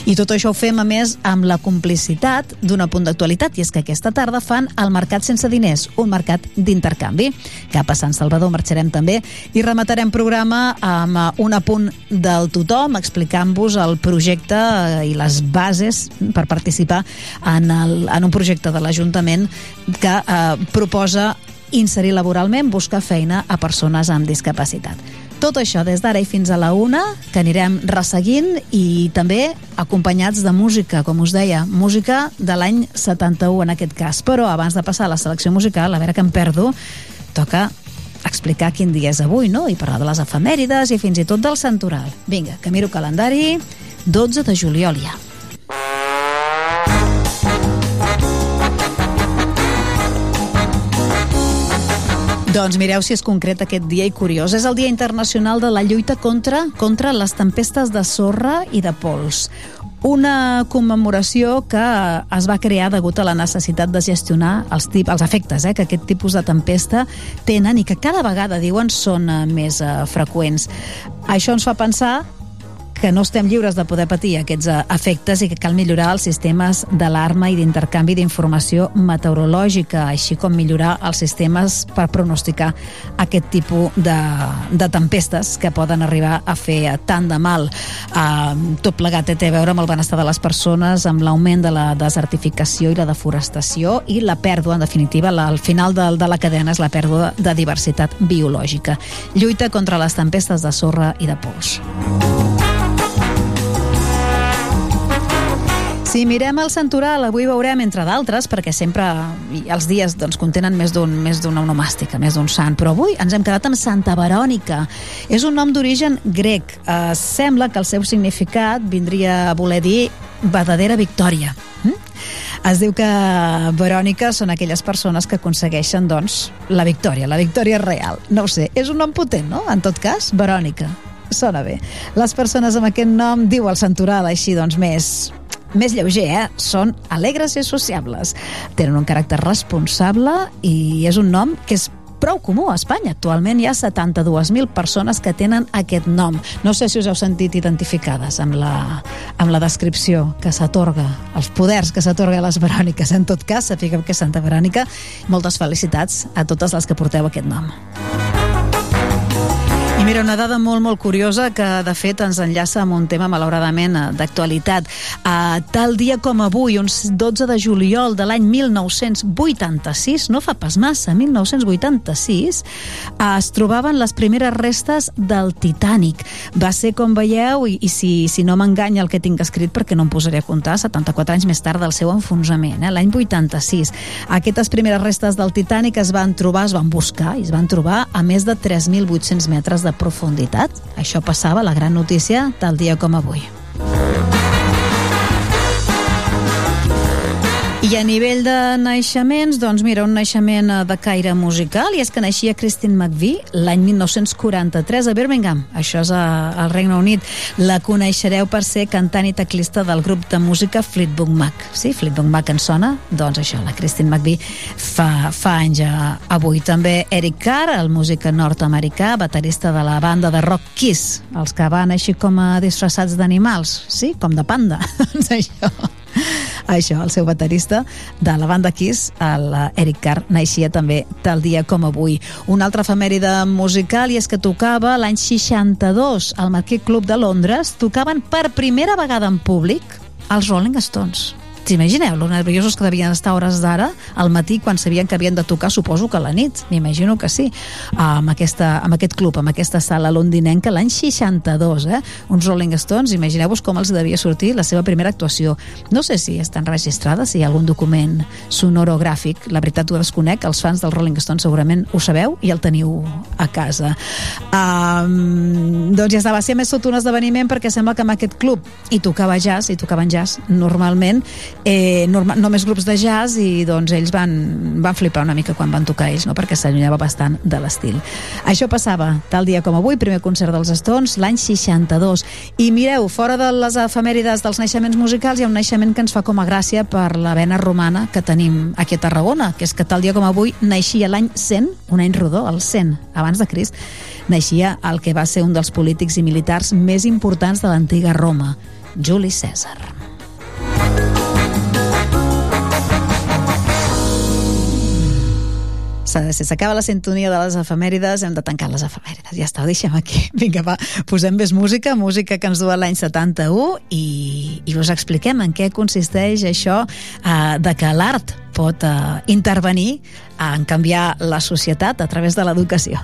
Speaker 1: I tot això ho fem, a més, amb la complicitat d'un punt d'actualitat, i és que aquesta tarda fan el Mercat Sense Diners, un mercat d'intercanvi. Cap a Sant Salvador marxarem també i rematarem programa amb eh, un apunt del tothom, explicant-vos el projecte eh, i les bases per participar en, el, en un projecte de l'Ajuntament que eh, proposa inserir laboralment, buscar feina a persones amb discapacitat. Tot això des d'ara i fins a la una, que anirem resseguint i també acompanyats de música, com us deia, música de l'any 71 en aquest cas. Però abans de passar a la selecció musical, a veure que em perdo, toca explicar quin dia és avui, no? I parlar de les efemèrides i fins i tot del santoral. Vinga, que miro calendari, 12 de juliol ja. Doncs mireu si és concret aquest dia i curiós. És el Dia Internacional de la lluita contra contra les tempestes de sorra i de pols. Una commemoració que es va crear degut a la necessitat de gestionar els, tip, els efectes eh, que aquest tipus de tempesta tenen i que cada vegada, diuen, són eh, més eh, freqüents. Això ens fa pensar que no estem lliures de poder patir aquests eh, efectes i que cal millorar els sistemes d'alarma i d'intercanvi d'informació meteorològica, així com millorar els sistemes per pronosticar aquest tipus de, de tempestes que poden arribar a fer eh, tant de mal. Uh, tot plegat té a veure amb el benestar de les persones, amb l'augment de la desertificació i la deforestació i la pèrdua, en definitiva, la, al final de, de la cadena és la pèrdua de diversitat biològica. Lluita contra les tempestes de sorra i de pols. Si mirem el santoral, avui veurem, entre d'altres, perquè sempre els dies doncs, contenen més d'un més d'una onomàstica, més d'un sant, però avui ens hem quedat amb Santa Verònica. És un nom d'origen grec. Eh, sembla que el seu significat vindria a voler dir verdadera victòria. Mm? Es diu que Verònica són aquelles persones que aconsegueixen, doncs, la victòria, la victòria real. No ho sé, és un nom potent, no? En tot cas, Verònica. Sona bé. Les persones amb aquest nom, diu el santoral, així, doncs, més més lleuger, eh? Són alegres i sociables. Tenen un caràcter responsable i és un nom que és prou comú a Espanya. Actualment hi ha 72.000 persones que tenen aquest nom. No sé si us heu sentit identificades amb la, amb la descripció que s'atorga, els poders que s'atorga a les Veròniques. En tot cas, sapigueu que Santa Verònica, moltes felicitats a totes les que porteu aquest nom. Mira, una dada molt, molt curiosa que, de fet, ens enllaça amb un tema, malauradament, d'actualitat. A tal dia com avui, un 12 de juliol de l'any 1986, no fa pas massa, 1986, eh, es trobaven les primeres restes del Titanic. Va ser, com veieu, i, i si, si no m'enganya el que tinc escrit, perquè no em posaré a comptar, 74 anys més tard del seu enfonsament, eh, l'any 86. Aquestes primeres restes del Titanic es van trobar, es van buscar, i es van trobar a més de 3.800 metres de profunditat. Això passava, la gran notícia, tal dia com avui. I a nivell de naixements, doncs mira, un naixement eh, de caire musical, i és que naixia Christine McVie l'any 1943 a Birmingham, això és a, al Regne Unit. La coneixereu per ser cantant i teclista del grup de música Fleetwood Mac. Sí, Fleetwood Mac en sona? Doncs això, la Christine McVie fa, fa anys a, avui. També Eric Carr, el músic nord-americà, baterista de la banda de rock Kiss, els que van així com a disfressats d'animals, sí, com de panda. doncs això això, el seu baterista de la banda Kiss, el Eric Carr, naixia també tal dia com avui. Una altra efemèride musical i és que tocava l'any 62 al Marquee Club de Londres, tocaven per primera vegada en públic els Rolling Stones. T'imagineu, lo nerviosos que devien estar hores d'ara, al matí, quan sabien que havien de tocar, suposo que a la nit, m'imagino que sí, amb, aquesta, amb aquest club, amb aquesta sala londinenca, l'any 62, eh? Uns Rolling Stones, imagineu-vos com els devia sortir la seva primera actuació. No sé si estan registrades, si hi ha algun document sonorogràfic, la veritat ho desconec, els fans dels Rolling Stones segurament ho sabeu i el teniu a casa. Um, doncs ja estava ser més tot un esdeveniment perquè sembla que en aquest club hi tocava jazz, hi tocaven jazz normalment, eh, norma, només grups de jazz i doncs ells van, van flipar una mica quan van tocar ells, no? perquè s'allunyava bastant de l'estil. Això passava tal dia com avui, primer concert dels Stones, l'any 62. I mireu, fora de les efemèrides dels naixements musicals hi ha un naixement que ens fa com a gràcia per la vena romana que tenim aquí a Tarragona, que és que tal dia com avui naixia l'any 100, un any rodó, el 100, abans de Crist, naixia el que va ser un dels polítics i militars més importants de l'antiga Roma, Juli Cèsar. Ser, s'acaba la sintonia de les efemèrides, hem de tancar les efemèrides. Ja està, ho deixem aquí. Vinga, va, posem més música, música que ens du a l'any 71 i, i us expliquem en què consisteix això eh, de que l'art pot eh, intervenir en canviar la societat a través de l'educació.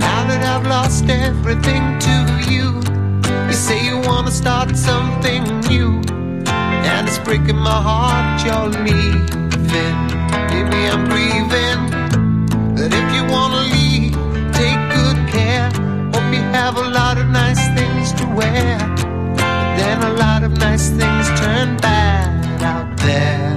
Speaker 23: Now that I've lost everything to you, you say you wanna start something new, and it's breaking my heart you're leaving. Maybe I'm grieving, but if you wanna leave, take good care. Hope you have a lot of nice things to wear, but then a lot of nice things turn bad out there.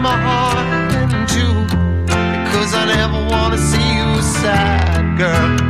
Speaker 23: My heart in two because I never want to see you sad, girl.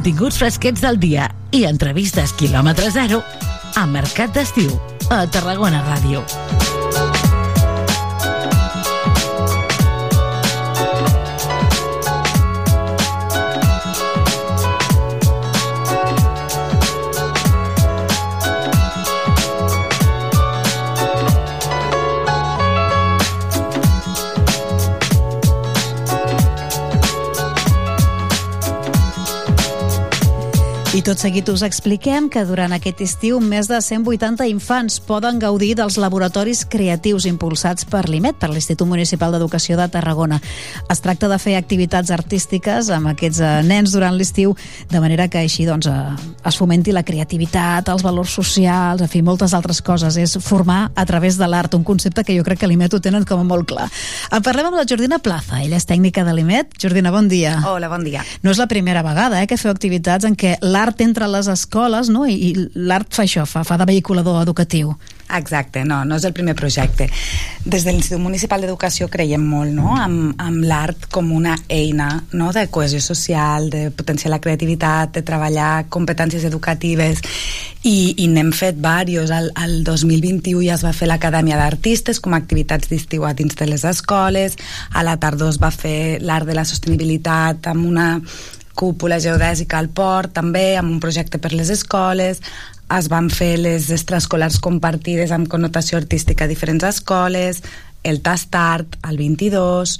Speaker 5: Continguts fresquets del dia i entrevistes quilòmetre zero a Mercat d'Estiu, a Tarragona Ràdio.
Speaker 1: I tot seguit us expliquem que durant aquest estiu més de 180 infants poden gaudir dels laboratoris creatius impulsats per l'IMET, per l'Institut Municipal d'Educació de Tarragona. Es tracta de fer activitats artístiques amb aquests eh, nens durant l'estiu, de manera que així doncs, eh, es fomenti la creativitat, els valors socials, en fi, moltes altres coses. És formar a través de l'art, un concepte que jo crec que l'IMET ho tenen com a molt clar. En parlem amb la Jordina Plaza, ella és tècnica de l'IMET. Jordina, bon dia.
Speaker 24: Hola, bon dia.
Speaker 1: No és la primera vegada eh, que feu activitats en què l'art entra a les escoles no? i, i l'art fa això, fa, fa de vehiculador educatiu.
Speaker 24: Exacte, no, no és el primer projecte. Des de l'Institut Municipal d'Educació creiem molt no? amb, amb l'art com una eina no? de cohesió social, de potenciar la creativitat, de treballar competències educatives i, i n'hem fet diversos. El, el 2021 ja es va fer l'Acadèmia d'Artistes com a activitats d'estiu a dins de les escoles, a la tardor es va fer l'art de la sostenibilitat amb una cúpula geodèsica al port, també amb un projecte per les escoles, es van fer les extraescolars compartides amb connotació artística a diferents escoles, el Tast Art, el 22,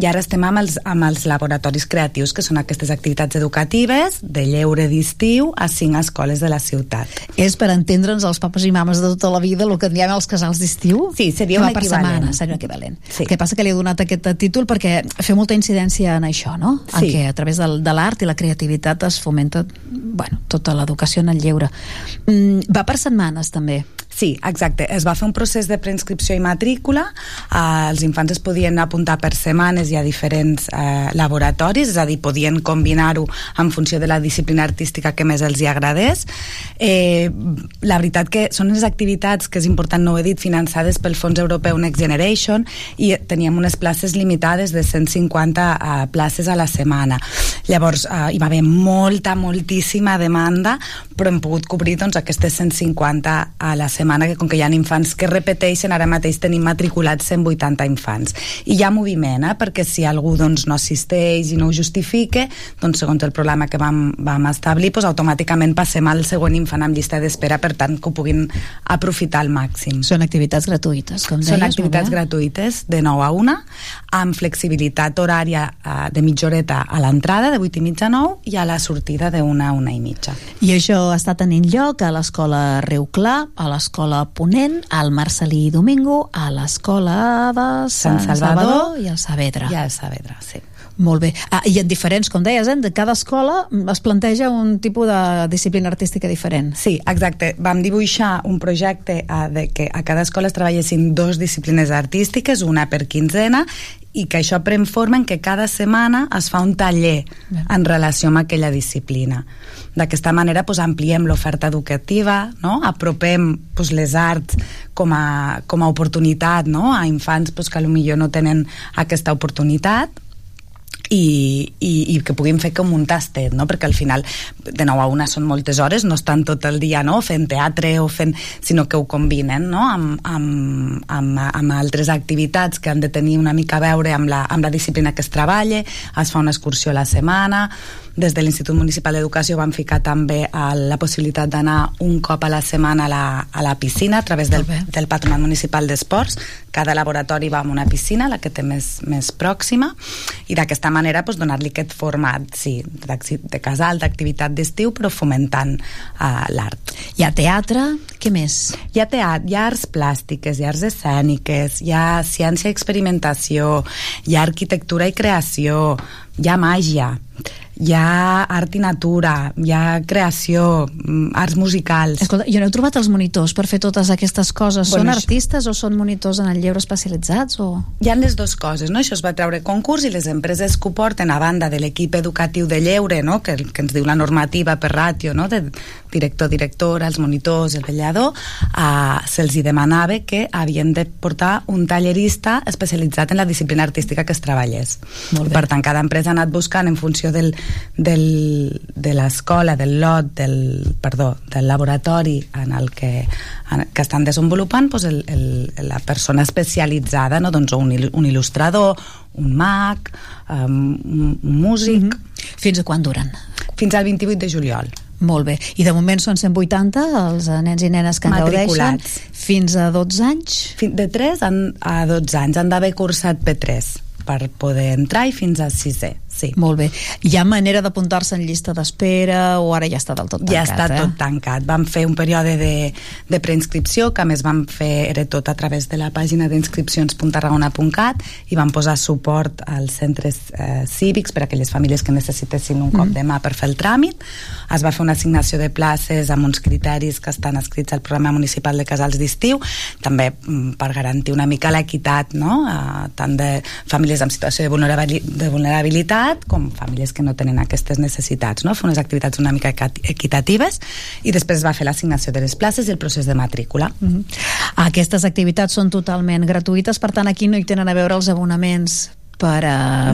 Speaker 24: i ara estem amb els, amb els laboratoris creatius, que són aquestes activitats educatives de lleure d'estiu a cinc escoles de la ciutat.
Speaker 1: És per entendre'ns els papes i mames de tota la vida el que en diem els casals d'estiu?
Speaker 24: Sí, seria un
Speaker 1: per
Speaker 24: equivalent.
Speaker 1: setmana, seria un equivalent. Sí. El que passa que li he donat aquest títol perquè feu molta incidència en això, no? En
Speaker 24: Sí.
Speaker 1: què a través del, de l'art i la creativitat es fomenta bueno, tota l'educació en el lleure. Mm, va per setmanes, també.
Speaker 24: Sí, exacte. Es va fer un procés de preinscripció i matrícula. Eh, els infants es podien apuntar per setmanes i a diferents eh, laboratoris, és a dir, podien combinar-ho en funció de la disciplina artística que més els hi agradés. Eh, la veritat que són les activitats, que és important, no ho he dit, finançades pel Fons Europeu Next Generation i teníem unes places limitades de 150 eh, places a la setmana. Llavors, eh, hi va haver molta, moltíssima demanda, però hem pogut cobrir doncs, aquestes 150 a la setmana, que com que hi ha infants que repeteixen, ara mateix tenim matriculats 180 infants. I hi ha moviment, eh? perquè si algú doncs, no assisteix i no ho justifique, doncs segons el programa que vam, vam establir, doncs, automàticament passem al següent infant amb llista d'espera, per tant que ho puguin aprofitar al màxim.
Speaker 1: Són activitats gratuïtes, com deies.
Speaker 24: Són activitats gratuïtes de 9 a 1 amb flexibilitat horària eh, de mitja horeta a l'entrada de 8 i mitja a 9 i a la sortida de 1 a 1 i mitja.
Speaker 1: I això està tenint lloc a l'escola Riu Clar, a l'escola Ponent, al Marcelí Domingo, a l'escola de Sant,
Speaker 24: Sant Salvador
Speaker 1: i al Saavedra.
Speaker 24: I al Saavedra, sí.
Speaker 1: Molt bé. Ah, I en diferents, com deies, eh? de cada escola es planteja un tipus de disciplina artística diferent.
Speaker 24: Sí, exacte. Vam dibuixar un projecte eh, de que a cada escola es treballessin dos disciplines artístiques, una per quinzena, i que això pren forma en que cada setmana es fa un taller en relació amb aquella disciplina. D'aquesta manera doncs, ampliem l'oferta educativa, no? apropem doncs, les arts com a, com a oportunitat no? a infants doncs, que potser no tenen aquesta oportunitat i, i, i que puguin fer com un tastet, no? perquè al final de 9 a 1 són moltes hores, no estan tot el dia no? fent teatre o fent, sinó que ho combinen no? amb, amb, amb, amb altres activitats que han de tenir una mica a veure amb la, amb la disciplina que es treballa, es fa una excursió a la setmana, des de l'Institut Municipal d'Educació van ficar també eh, la possibilitat d'anar un cop a la setmana a la, a la piscina a través del, del Patronat Municipal d'Esports. Cada laboratori va amb una piscina, la que té més, més pròxima, i d'aquesta manera doncs, donar-li aquest format sí, de casal, d'activitat d'estiu, però fomentant uh, l'art.
Speaker 1: Hi ha teatre, què més?
Speaker 24: Hi ha teatre, hi ha arts plàstiques, hi ha arts escèniques, hi ha ciència i experimentació, hi ha arquitectura i creació, hi ha màgia, hi ha art i natura, hi ha creació, mm, arts musicals.
Speaker 1: Escolta, jo no he trobat els monitors per fer totes aquestes coses.
Speaker 24: Bueno,
Speaker 1: són
Speaker 24: això-
Speaker 1: artistes o són monitors en el lleure especialitzats? O...
Speaker 24: Hi ha les dues coses, no? Això es va treure concurs i les empreses que ho porten a banda de l'equip educatiu de lleure, no? que, que ens diu la normativa per ràtio, no? de director, directora, els monitors, el vetllador, uh, se'ls hi demanava que havien de portar un tallerista especialitzat en la disciplina artística que es treballés.
Speaker 1: Molt bé.
Speaker 24: Per tant, cada empresa ha anat buscant en funció del, del, de l'escola, del lot, del, perdó, del laboratori en el que, en, que estan desenvolupant doncs el, el, la persona especialitzada, no? doncs un, il- un il·lustrador, un mag, um, un, un músic... Mm -hmm.
Speaker 1: Fins a quan duren?
Speaker 24: Fins al 28 de juliol.
Speaker 1: Molt bé. I de moment són 180 els nens i nenes que en gaudeixen. Fins a 12 anys?
Speaker 24: Fin- De 3 a 12 anys han d'haver cursat P3 per poder entrar i fins a 6è. Sí.
Speaker 1: Molt bé. Hi ha manera d'apuntar-se en llista d'espera o ara ja està del tot tancat?
Speaker 24: ja està
Speaker 1: eh?
Speaker 24: tot tancat. Vam fer un període de, de preinscripció, que a més vam fer, era tot a través de la pàgina d'inscripcions.tarragona.cat i vam posar suport als centres eh, cívics per a aquelles famílies que necessitessin un cop
Speaker 1: Mhm.
Speaker 24: de mà per fer el tràmit. Es va fer una assignació de places amb uns criteris que estan escrits al programa municipal de casals d'estiu, també mm, per garantir una mica l'equitat, no? Eh, tant de famílies en situació de, de vulnerabilitat com famílies que no tenen aquestes necessitats, no? Fer unes activitats una mica equi- equitatives i després es va fer l'assignació de les places i el procés de matrícula.
Speaker 1: Mhm. Aquestes activitats són totalment gratuïtes, per tant aquí no hi tenen a veure els abonaments per,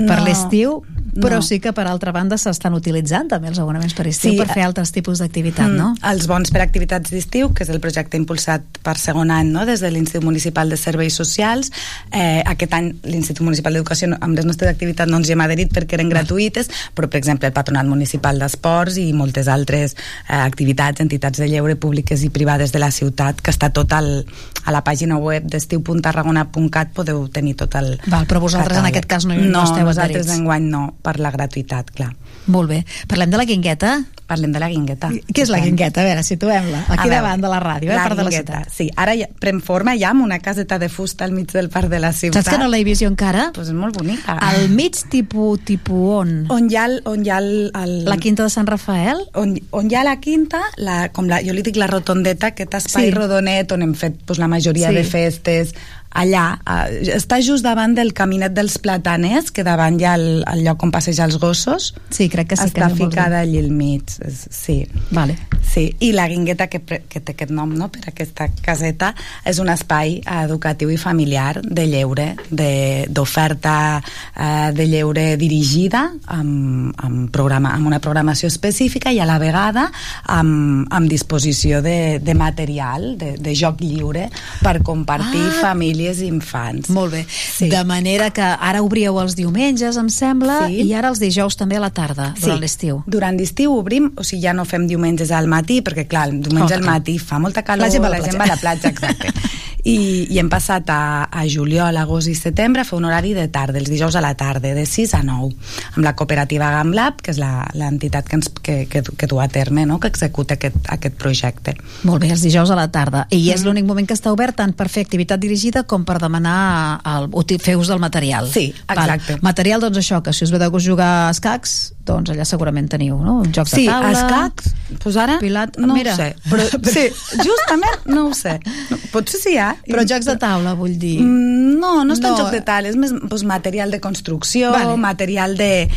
Speaker 1: per
Speaker 24: No,
Speaker 1: l'estiu, però
Speaker 24: no.
Speaker 1: sí que per altra banda s'estan utilitzant també els abonaments per estiu
Speaker 24: Sí,
Speaker 1: per fer altres tipus d'activitat,
Speaker 24: Mm,
Speaker 1: no?
Speaker 24: Els bons per activitats d'estiu, que és el projecte impulsat per segon any no? des de l'Institut Municipal de Serveis Socials. Eh, aquest any l'Institut Municipal d'Educació amb les nostres activitats no ens hi hem adherit perquè eren gratuïtes, però per exemple el Patronat Municipal d'Esports i moltes altres eh, activitats, entitats de lleure públiques i privades de la ciutat, que està tot al, a la pàgina web d'estiu.tarragona.cat podeu tenir tot el
Speaker 1: Val, però vosaltres en
Speaker 24: catàleg.
Speaker 1: aquest cas no- no
Speaker 24: no
Speaker 1: esteu
Speaker 24: nosaltres
Speaker 1: adherits.
Speaker 24: enguany no, per la gratuïtat, clar.
Speaker 1: Molt bé. Parlem de la guingueta?
Speaker 24: Parlem de la guingueta.
Speaker 1: Què és la guingueta? A veure, situem-la. Aquí
Speaker 24: veure,
Speaker 1: davant de la ràdio, eh,
Speaker 24: la
Speaker 1: part de la ciutat.
Speaker 24: Sí, ara ja, pren forma ja amb una caseta de fusta al mig del parc de la ciutat.
Speaker 1: Saps que no l'he vist jo encara?
Speaker 24: Pues és molt bonica.
Speaker 1: Al mig tipus, tipus on?
Speaker 24: On hi ha, el, on hi ha el, el...
Speaker 1: La Quinta de Sant Rafael?
Speaker 24: On, on hi ha la quinta, la, com la, jo li dic la rotondeta, aquest espai
Speaker 1: Sí.
Speaker 24: rodonet on hem fet pues, la majoria
Speaker 1: sí.
Speaker 24: de festes, allà, eh, està just davant del caminet dels plataners, que davant hi ha el, el lloc on passejar els gossos.
Speaker 1: Sí, crec que sí que
Speaker 24: Està
Speaker 1: dir.
Speaker 24: ficada allí al mig, sí.
Speaker 1: Vale.
Speaker 24: Sí, i la guingueta que, que té aquest nom no, per aquesta caseta és un espai educatiu i familiar de lleure, de- d'oferta eh, de lleure dirigida amb, amb, programa, amb una programació específica i a la vegada amb, amb disposició de, de material, de, de joc lliure per compartir
Speaker 1: Ah.
Speaker 24: Famílies i infants.
Speaker 1: Molt bé. Sí. De manera que ara obríeu els diumenges, em sembla,
Speaker 24: Sí.
Speaker 1: i ara els dijous també a la tarda, durant l'estiu.
Speaker 24: Durant l'estiu obrim, o sigui, ja no fem diumenges al matí, perquè clar, el diumenge
Speaker 1: Oh,
Speaker 24: al matí fa molta calor,
Speaker 1: La gent va a la
Speaker 24: la gent
Speaker 1: platja.
Speaker 24: va a la platja, exacte. I, i hem passat a, a juliol, agost i setembre a fer un horari de tarda, els dijous a la tarda, de 6 a 9, amb la cooperativa GamLab, que és la- l'entitat que, ens, que, que, que du a terme, no? que executa aquest, aquest projecte.
Speaker 1: Molt bé, els dijous a la tarda. I és l'únic moment que està obert tant per fer activitat dirigida com per demanar el, uti- fer ús del material.
Speaker 24: Sí, exacte.
Speaker 1: Val. Material, doncs això, que si us ve de gust jugar a escacs, doncs allà segurament teniu, no? Jocs
Speaker 24: Sí,
Speaker 1: de taula...
Speaker 24: escacs, pues ara
Speaker 1: Pilat,
Speaker 24: no
Speaker 1: mira.
Speaker 24: ho sé, però sí, justament no ho sé. No, potser sí hi ha.
Speaker 1: Però jocs de taula, vull dir...
Speaker 24: Mm, No, no és tant
Speaker 1: No.
Speaker 24: joc de tal, és més pues, material de construcció,
Speaker 1: Vale.
Speaker 24: material de-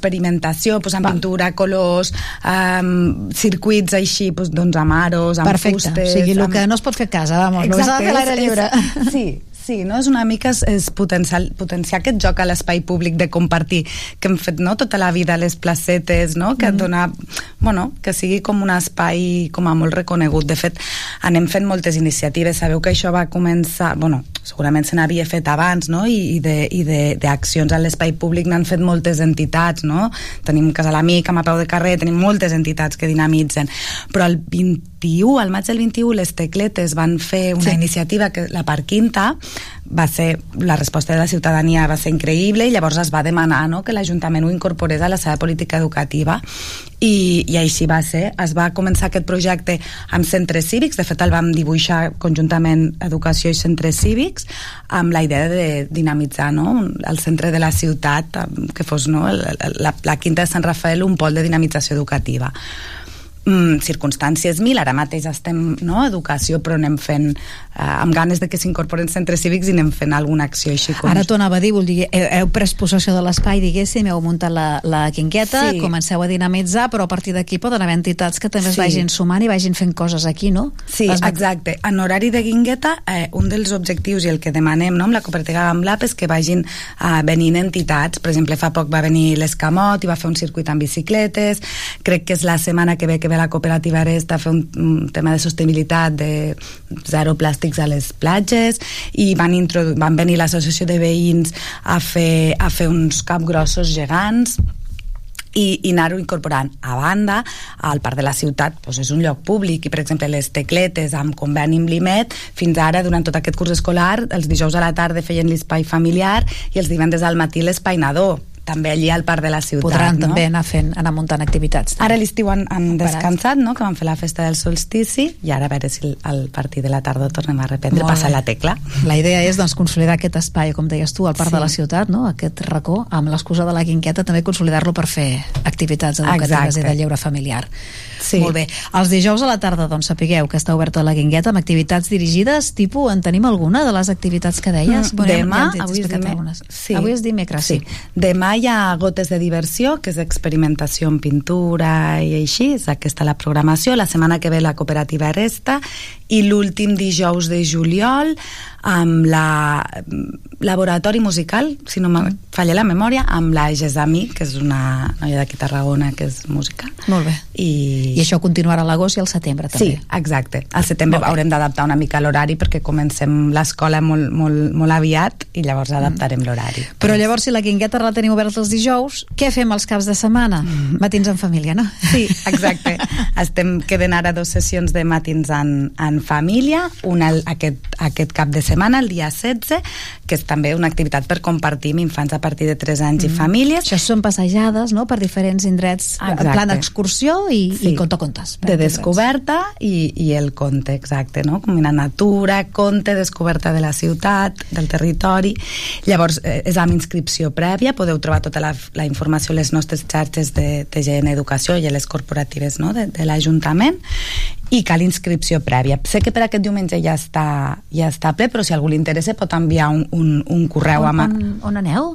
Speaker 24: d'experimentació, pues, amb
Speaker 1: Val.
Speaker 24: pintura, colors, um, circuits així, pues, doncs, amb aros, amb
Speaker 1: Perfecte,
Speaker 24: fustes...
Speaker 1: o sigui, el
Speaker 24: amb...
Speaker 1: que no es pot fer a casa, vamos, s'ha de fer a l'aire
Speaker 24: és-
Speaker 1: lliure.
Speaker 24: és- Sí, sí, no? és una mica és, és potenciar, potenciar aquest joc a l'espai públic de compartir, que hem fet no? tota la vida les placetes, no? que mm. dona, bueno, que sigui com un espai com a molt reconegut. De fet, anem fent moltes iniciatives. Sabeu que això va començar, bueno, segurament se n'havia fet abans, no? I, i de- i de- d'accions a l'espai públic n'han fet moltes entitats, no? Tenim Casa l'Amic, amb a peu de carrer, tenim moltes entitats que dinamitzen, però el 21, al maig del 21, les tecletes van fer una
Speaker 1: Sí.
Speaker 24: iniciativa que la Parc Quinta va ser, la resposta de la ciutadania va ser increïble i llavors es va demanar no, que l'Ajuntament ho incorporés a la seva política educativa i, i així va ser. Es va començar aquest projecte amb centres cívics, de fet el vam dibuixar conjuntament Educació i Centres Cívics amb la idea de dinamitzar no, el centre de la ciutat que fos no, el- la, la Quinta de Sant Rafael un pol de dinamització educativa mm, circumstàncies mil, ara mateix estem no, a educació però anem fent eh, amb ganes de que s'incorporen centres cívics i anem fent alguna acció així com...
Speaker 1: Ara t'ho anava a dir, vol dir, heu, heu pres possessió de l'espai, diguéssim, heu muntat la, la quinqueta,
Speaker 24: Sí.
Speaker 1: comenceu a dinamitzar, però a partir d'aquí poden haver entitats que també es
Speaker 24: Sí.
Speaker 1: vagin sumant i vagin fent coses aquí, no?
Speaker 24: Sí,
Speaker 1: Les
Speaker 24: exacte. En horari de guingueta, eh, un dels objectius i el que demanem no, amb la cooperativa Gamblap és que vagin eh, venint entitats. Per exemple, fa poc va venir l'Escamot i va fer un circuit amb bicicletes. Crec que és la setmana que ve que ve la cooperativa Aresta a fer un, un tema de sostenibilitat de zero plàstics a les platges i van, van venir l'associació de veïns a fer, a fer uns capgrossos gegants i, i anar-ho incorporant. A banda, al Parc de la Ciutat doncs és un lloc públic i, per exemple, les tecletes amb conveni amb l'IMET, fins ara, durant tot aquest curs escolar, els dijous a la tarda feien l'espai familiar i els divendres al matí l'espai nadó també allí al parc de la ciutat.
Speaker 1: Podran
Speaker 24: no?
Speaker 1: també anar fent, anar muntant activitats.
Speaker 24: Ara a l'estiu han, han descansat, no? que van fer la festa del solstici, i ara a veure si al partir de la tardor tornem a reprendre, passar la tecla.
Speaker 1: La idea és doncs, consolidar aquest espai, com deies tu, al parc
Speaker 24: Sí.
Speaker 1: de la ciutat, no? aquest racó, amb l'excusa de la guingueta, també consolidar-lo per fer activitats educatives
Speaker 24: Exacte.
Speaker 1: i de lleure familiar.
Speaker 24: Sí.
Speaker 1: Molt bé. Els dijous a la tarda, doncs, sapigueu que està oberta la guingueta amb activitats dirigides, tipus, en tenim alguna de les activitats que deies?
Speaker 24: Mm,
Speaker 1: Bueno,
Speaker 24: demà,
Speaker 1: ja
Speaker 24: avui és
Speaker 1: algunes.
Speaker 24: Sí.
Speaker 1: Avui és dimecres, sí.
Speaker 24: Demà hi ha Gotes de Diversió, que és experimentació en pintura i així, és aquesta la programació. La setmana que ve la cooperativa resta i l'últim dijous de juliol amb la laboratori musical, si no me
Speaker 1: Mm.
Speaker 24: falla la memòria, amb la Gesami, que és una noia d'aquí a Tarragona que és música.
Speaker 1: Molt bé.
Speaker 24: I,
Speaker 1: I això continuarà a l'agost i al setembre, també.
Speaker 24: Sí, exacte. Al setembre haurem d'adaptar una mica l'horari perquè comencem l'escola molt, molt, molt aviat i llavors adaptarem l'horari.
Speaker 1: Però llavors, si la guingueta la tenim oberta els dijous, què fem els caps de setmana? Matins en família, no?
Speaker 24: Sí, exacte. Estem queden ara dos sessions de matins en, en família, una aquest, aquest cap de setmana, el dia 16, que és també una activitat per compartir amb infants a partir de 3 anys i famílies.
Speaker 1: Això són passejades, no?, per diferents indrets, en
Speaker 24: Exacte.
Speaker 1: plan excursió i,
Speaker 24: Sí.
Speaker 1: i conta-contes. per
Speaker 24: de descoberta i, i el conte, exacte, no? Combina natura, conte, descoberta de la ciutat, del territori. Llavors, eh, és amb inscripció prèvia, podeu trobar tota la, la informació a les nostres xarxes de TGN Educació i a les corporatives no? de, de l'Ajuntament i cal inscripció prèvia. Sé que per aquest diumenge ja està, ja està ple, però si algú li interessa pot enviar un, un, un correu
Speaker 1: On,
Speaker 24: amb...
Speaker 1: on, on aneu?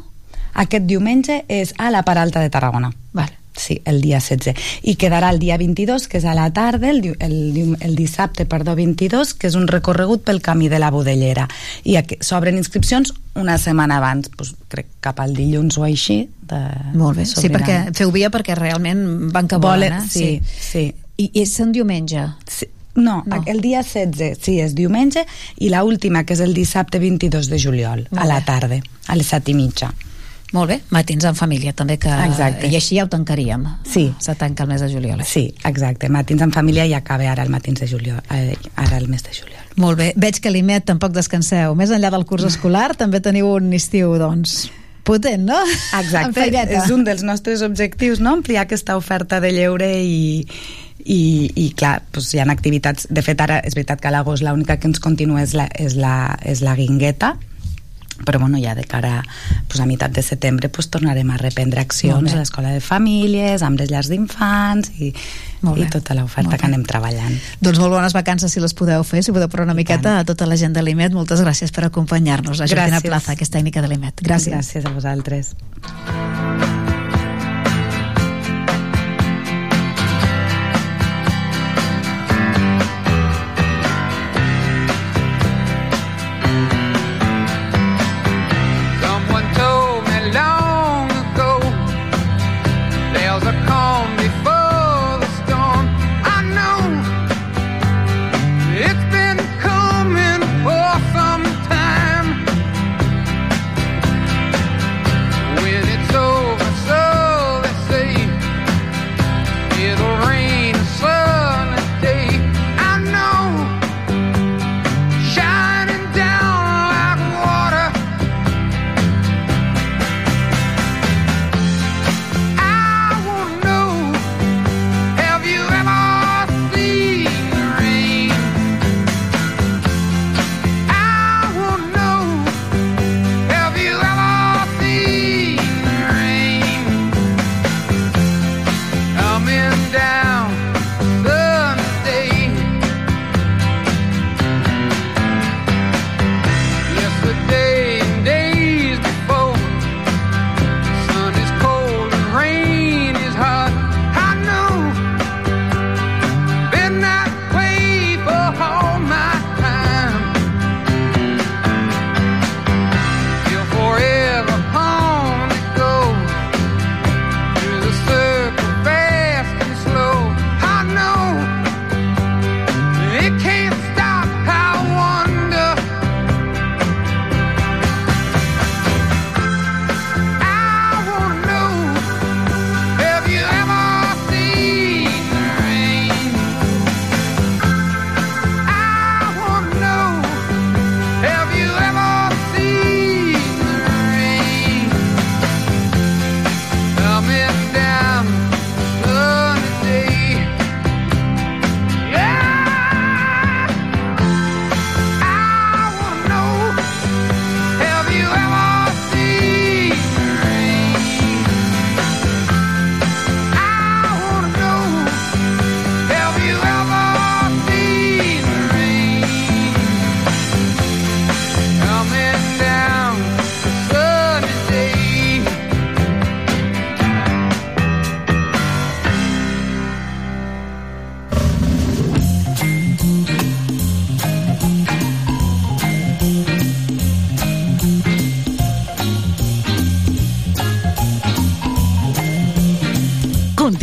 Speaker 24: Aquest diumenge és a la Paralta de Tarragona.
Speaker 1: Vale.
Speaker 24: Sí, el dia 16. I quedarà el dia 22, que és a la tarda, el, el, el dissabte, perdó, 22, que és un recorregut pel camí de la Budellera. I aquí s'obren inscripcions una setmana abans, doncs, crec cap al dilluns o així. De,
Speaker 1: Molt bé, sí, perquè feu via perquè realment van que volen,
Speaker 24: Volen-
Speaker 1: eh?
Speaker 24: sí, sí.
Speaker 1: I, I és un diumenge?
Speaker 24: Sí. No,
Speaker 1: No.
Speaker 24: el dia 16, sí, és diumenge, i la última, que és el dissabte 22 de juliol,
Speaker 1: Molt
Speaker 24: a la tarda, a les set i mitja.
Speaker 1: Molt bé, matins en família, també que...
Speaker 24: Exacte.
Speaker 1: I així ja ho tancaríem.
Speaker 24: Sí.
Speaker 1: Se tanca el mes de juliol. eh?
Speaker 24: Sí, exacte. Matins en família i acaba ara el matins de juliol, eh, ara el mes de juliol.
Speaker 1: Molt bé. Veig que a l'IMET tampoc descanseu. Més enllà del curs escolar, també teniu un estiu, doncs, potent, no?
Speaker 24: Exacte, és un dels nostres objectius, no? ampliar aquesta oferta de lleure i, i, i clar, doncs hi ha activitats de fet ara és veritat que a l'agost l'única que ens continua és la, és la, és la guingueta però bueno, ja de cara pues, a meitat de setembre pues, tornarem a reprendre accions a l'escola de famílies, amb les llars d'infants i, i tota l'oferta que anem treballant.
Speaker 1: Doncs molt bones vacances si les podeu fer, si podeu parlar una miqueta a tota la gent de l'IMET. Moltes gràcies per acompanyar-nos. A Jordina. Plaza, que és tècnica de l'IMET. Gràcies.
Speaker 24: Gràcies a vosaltres.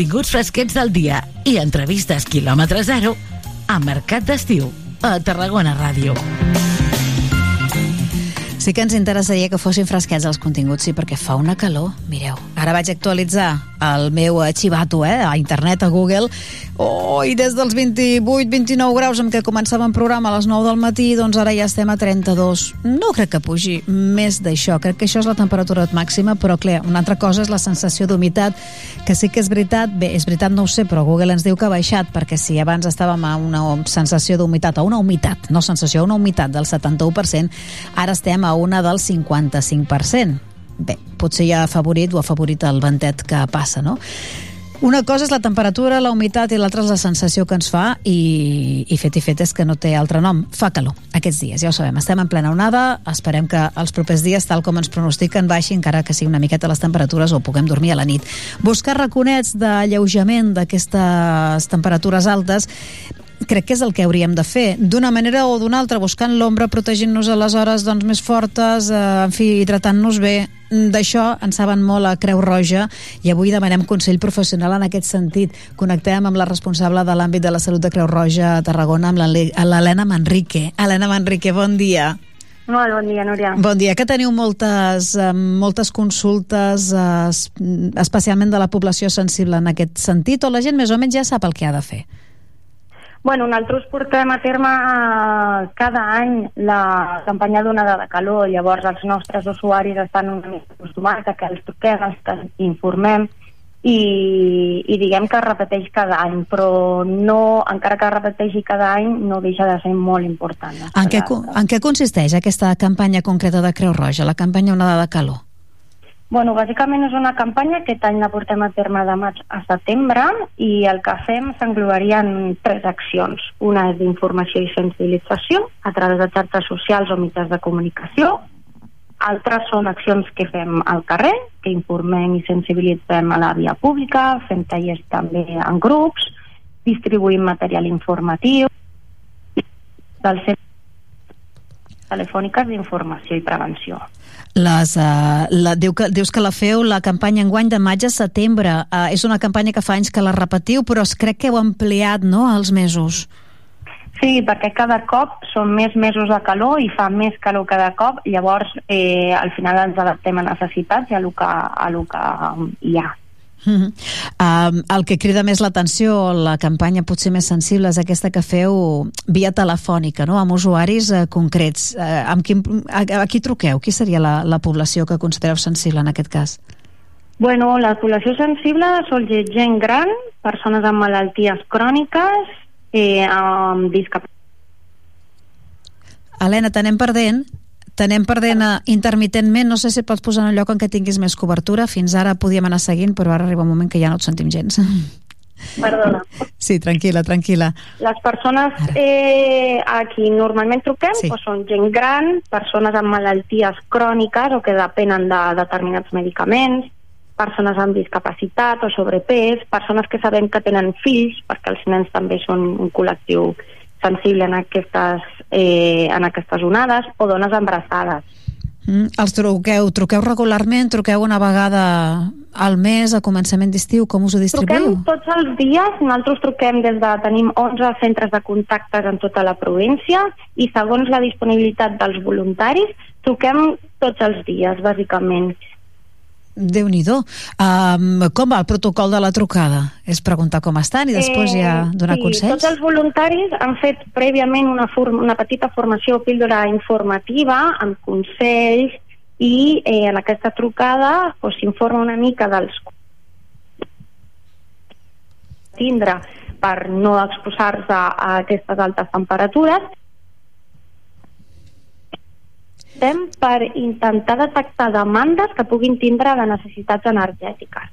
Speaker 5: Continguts fresquets del dia i entrevistes quilòmetre zero a Mercat d'Estiu, a Tarragona Ràdio.
Speaker 1: Sí que ens interessaria que fossin fresquets els continguts, sí, perquè fa una calor. Mireu, ara vaig actualitzar el meu xivato eh, a internet, a Google, oh, i des dels 28-29 graus amb què començàvem programa a les 9 del matí, doncs ara ja estem a 32. No crec que pugi més d'això, crec que això és la temperatura màxima, però clar, una altra cosa és la sensació d'humitat, que sí que és veritat, bé, és veritat no ho sé, però Google ens diu que ha baixat, perquè si abans estàvem a una sensació d'humitat, a una humitat, no sensació, a una humitat del 71%, ara estem a una del 55%. Bé, potser ja ha afavorit o ha afavorit el ventet que passa, no? Una cosa és la temperatura, la humitat i l'altra és la sensació que ens fa i, i fet i fet és que no té altre nom. Fa calor aquests dies, ja ho sabem. Estem en plena onada, esperem que els propers dies, tal com ens pronostiquen, baixi encara que sigui una miqueta les temperatures o puguem dormir a la nit. Buscar raconets d'alleujament d'aquestes temperatures altes crec que és el que hauríem de fer, d'una manera o d'una altra, buscant l'ombra, protegint-nos a les hores doncs, més fortes, eh, en fi, hidratant-nos bé. D'això en saben molt a Creu Roja i avui demanem consell professional en aquest sentit. Connectem amb la responsable de l'àmbit de la salut de Creu Roja a Tarragona, amb l'Helena Manrique. Helena Manrique, bon dia.
Speaker 25: Molt bon dia, Núria.
Speaker 1: Bon dia, que teniu moltes, eh, moltes consultes, eh, es- especialment de la població sensible en aquest sentit, o la gent més o menys ja sap el que ha de fer?
Speaker 25: Bueno, nosaltres portem a terme eh, cada any la campanya d'onada de calor, llavors els nostres usuaris estan una mica acostumats a que els truquem, els que informem i, i diguem que es repeteix cada any, però no, encara que es repeteixi cada any no deixa de ser molt important.
Speaker 1: En què, en què consisteix aquesta campanya concreta de Creu Roja, la campanya Onada de Calor?
Speaker 25: Bueno, bàsicament és una campanya que any la portem a terme de maig a setembre i el que fem s'englobaria en tres accions. Una és d'informació i sensibilització a través de xarxes socials o mitjans de comunicació. Altres són accions que fem al carrer, que informem i sensibilitzem a la via pública, fem tallers també en grups, distribuïm material informatiu del centre telefòniques d'informació i prevenció.
Speaker 1: Les, uh, la, diu que, dius que la feu la campanya enguany de maig a setembre. Uh, és una campanya que fa anys que la repetiu, però es crec que heu ampliat no, els mesos.
Speaker 25: Sí, perquè cada cop són més mesos de calor i fa més calor cada cop, llavors eh, al final ens adaptem a necessitats i a lo que, a lo que hi ha.
Speaker 1: Mm -hmm. um, el que crida més l'atenció, la campanya potser més sensible, és aquesta que feu via telefònica, no? amb usuaris uh, concrets. Uh, amb qui, a, a qui truqueu? Qui seria la, la població que considereu sensible en aquest cas?
Speaker 25: Bueno, la població sensible són gent gran, persones amb malalties cròniques, eh, amb discapacitat.
Speaker 1: Helena, t'anem perdent t'anem perdent intermitentment. No sé si et pots posar en un lloc en què tinguis més cobertura. Fins ara podíem anar seguint però ara arriba un moment que ja no et sentim gens.
Speaker 25: Perdona.
Speaker 1: sí, tranquil·la, tranquil·la.
Speaker 25: Les persones eh, a qui normalment truquem
Speaker 1: sí.
Speaker 25: doncs són gent gran, persones amb malalties cròniques o que depenen de determinats medicaments, persones amb discapacitat o sobrepès, persones que sabem que tenen fills, perquè els nens també són un col·lectiu sensible en aquestes, eh, en aquestes onades, o dones embarassades.
Speaker 1: mm, els truqueu, truqueu regularment truqueu una vegada al mes a començament d'estiu, com us ho distribuïu?
Speaker 25: Truquem tots els dies, nosaltres truquem des de... Tenim 11 centres de contactes en tota la província i segons la disponibilitat dels voluntaris truquem tots els dies, bàsicament.
Speaker 1: Déu-n'hi-do. Um, com va el protocol de la trucada? És preguntar com estan i després ja donar
Speaker 25: Eh, sí,
Speaker 1: consells?
Speaker 25: Tots els voluntaris han fet prèviament una, una petita formació o píldora informativa amb consells i eh, en aquesta trucada doncs, s'informa una mica dels tindre per no exposar-se a aquestes altes temperatures Estem per intentar detectar demandes que puguin tindre de necessitats energètiques.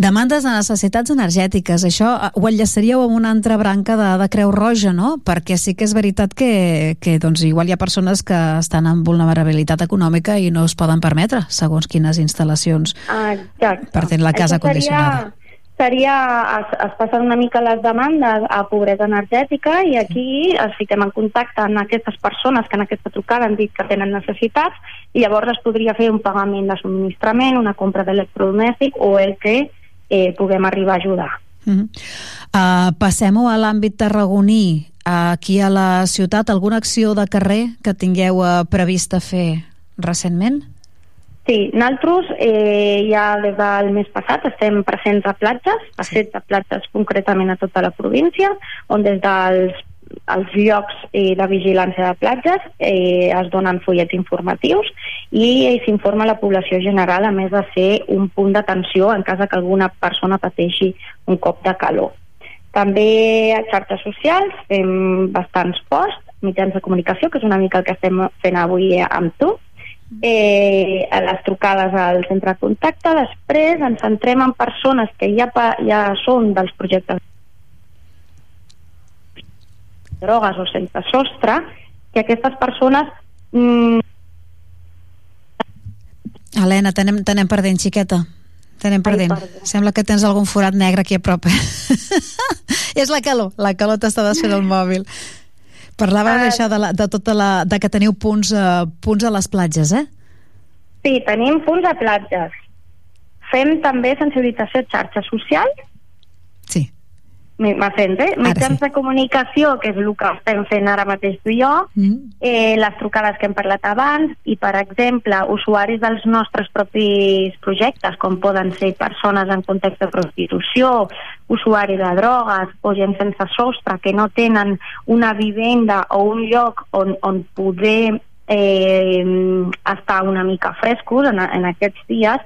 Speaker 1: Demandes de necessitats energètiques, això eh, ho enllaçaríeu amb una altra branca de, de Creu Roja, no? Perquè sí que és veritat que, que doncs, igual hi ha persones que estan en vulnerabilitat econòmica i no es poden permetre, segons quines instal·lacions
Speaker 25: Exacte.
Speaker 1: per tenir la casa
Speaker 25: Això seria-
Speaker 1: condicionada.
Speaker 25: Seria, es, es passen una mica les demandes a pobresa energètica i aquí es fiquem en contacte amb aquestes persones que en aquesta trucada han dit que tenen necessitats i llavors es podria fer un pagament de subministrament, una compra d'electrodomèstic o el que eh, puguem arribar a ajudar.
Speaker 1: Uh -huh. uh, Passem-ho a l'àmbit tarragoní. Aquí a la ciutat, alguna acció de carrer que tingueu uh, prevista fer recentment?
Speaker 25: Sí, nosaltres eh, ja des del mes passat estem presents a platges, a 16 platges concretament a tota la província, on des dels els llocs eh, de vigilància de platges eh, es donen fullets informatius i s'informa la població general a més de ser un punt d'atenció en cas de que alguna persona pateixi un cop de calor. També a xarxes socials fem bastants posts, mitjans de comunicació, que és una mica el que estem fent avui amb tu, eh, a les trucades al centre de contacte, després ens centrem en persones que ja, pa, ja són dels projectes drogues o sense sostre, que aquestes persones mm,
Speaker 1: Helena, t'anem t'anem perdent, xiqueta. T'anem perdent. Sembla que tens algun forat negre aquí a prop. és la calor, la calor t'està desfent el mòbil. Parlava uh, d'això de, la, de tota la, de que teniu punts, uh, punts a les platges, eh?
Speaker 25: Sí, tenim punts a platges. Fem també sensibilització a xarxes socials.
Speaker 1: Sí.
Speaker 25: M'assent, eh? Mitjans de comunicació, que és el que estem fent ara mateix tu i jo,
Speaker 1: Mm.
Speaker 25: eh, les trucades que hem parlat abans, i, per exemple, usuaris dels nostres propis projectes, com poden ser persones en context de prostitució, usuaris de drogues o gent sense sostre que no tenen una vivenda o un lloc on, on poder eh, estar una mica frescos en, en aquests dies,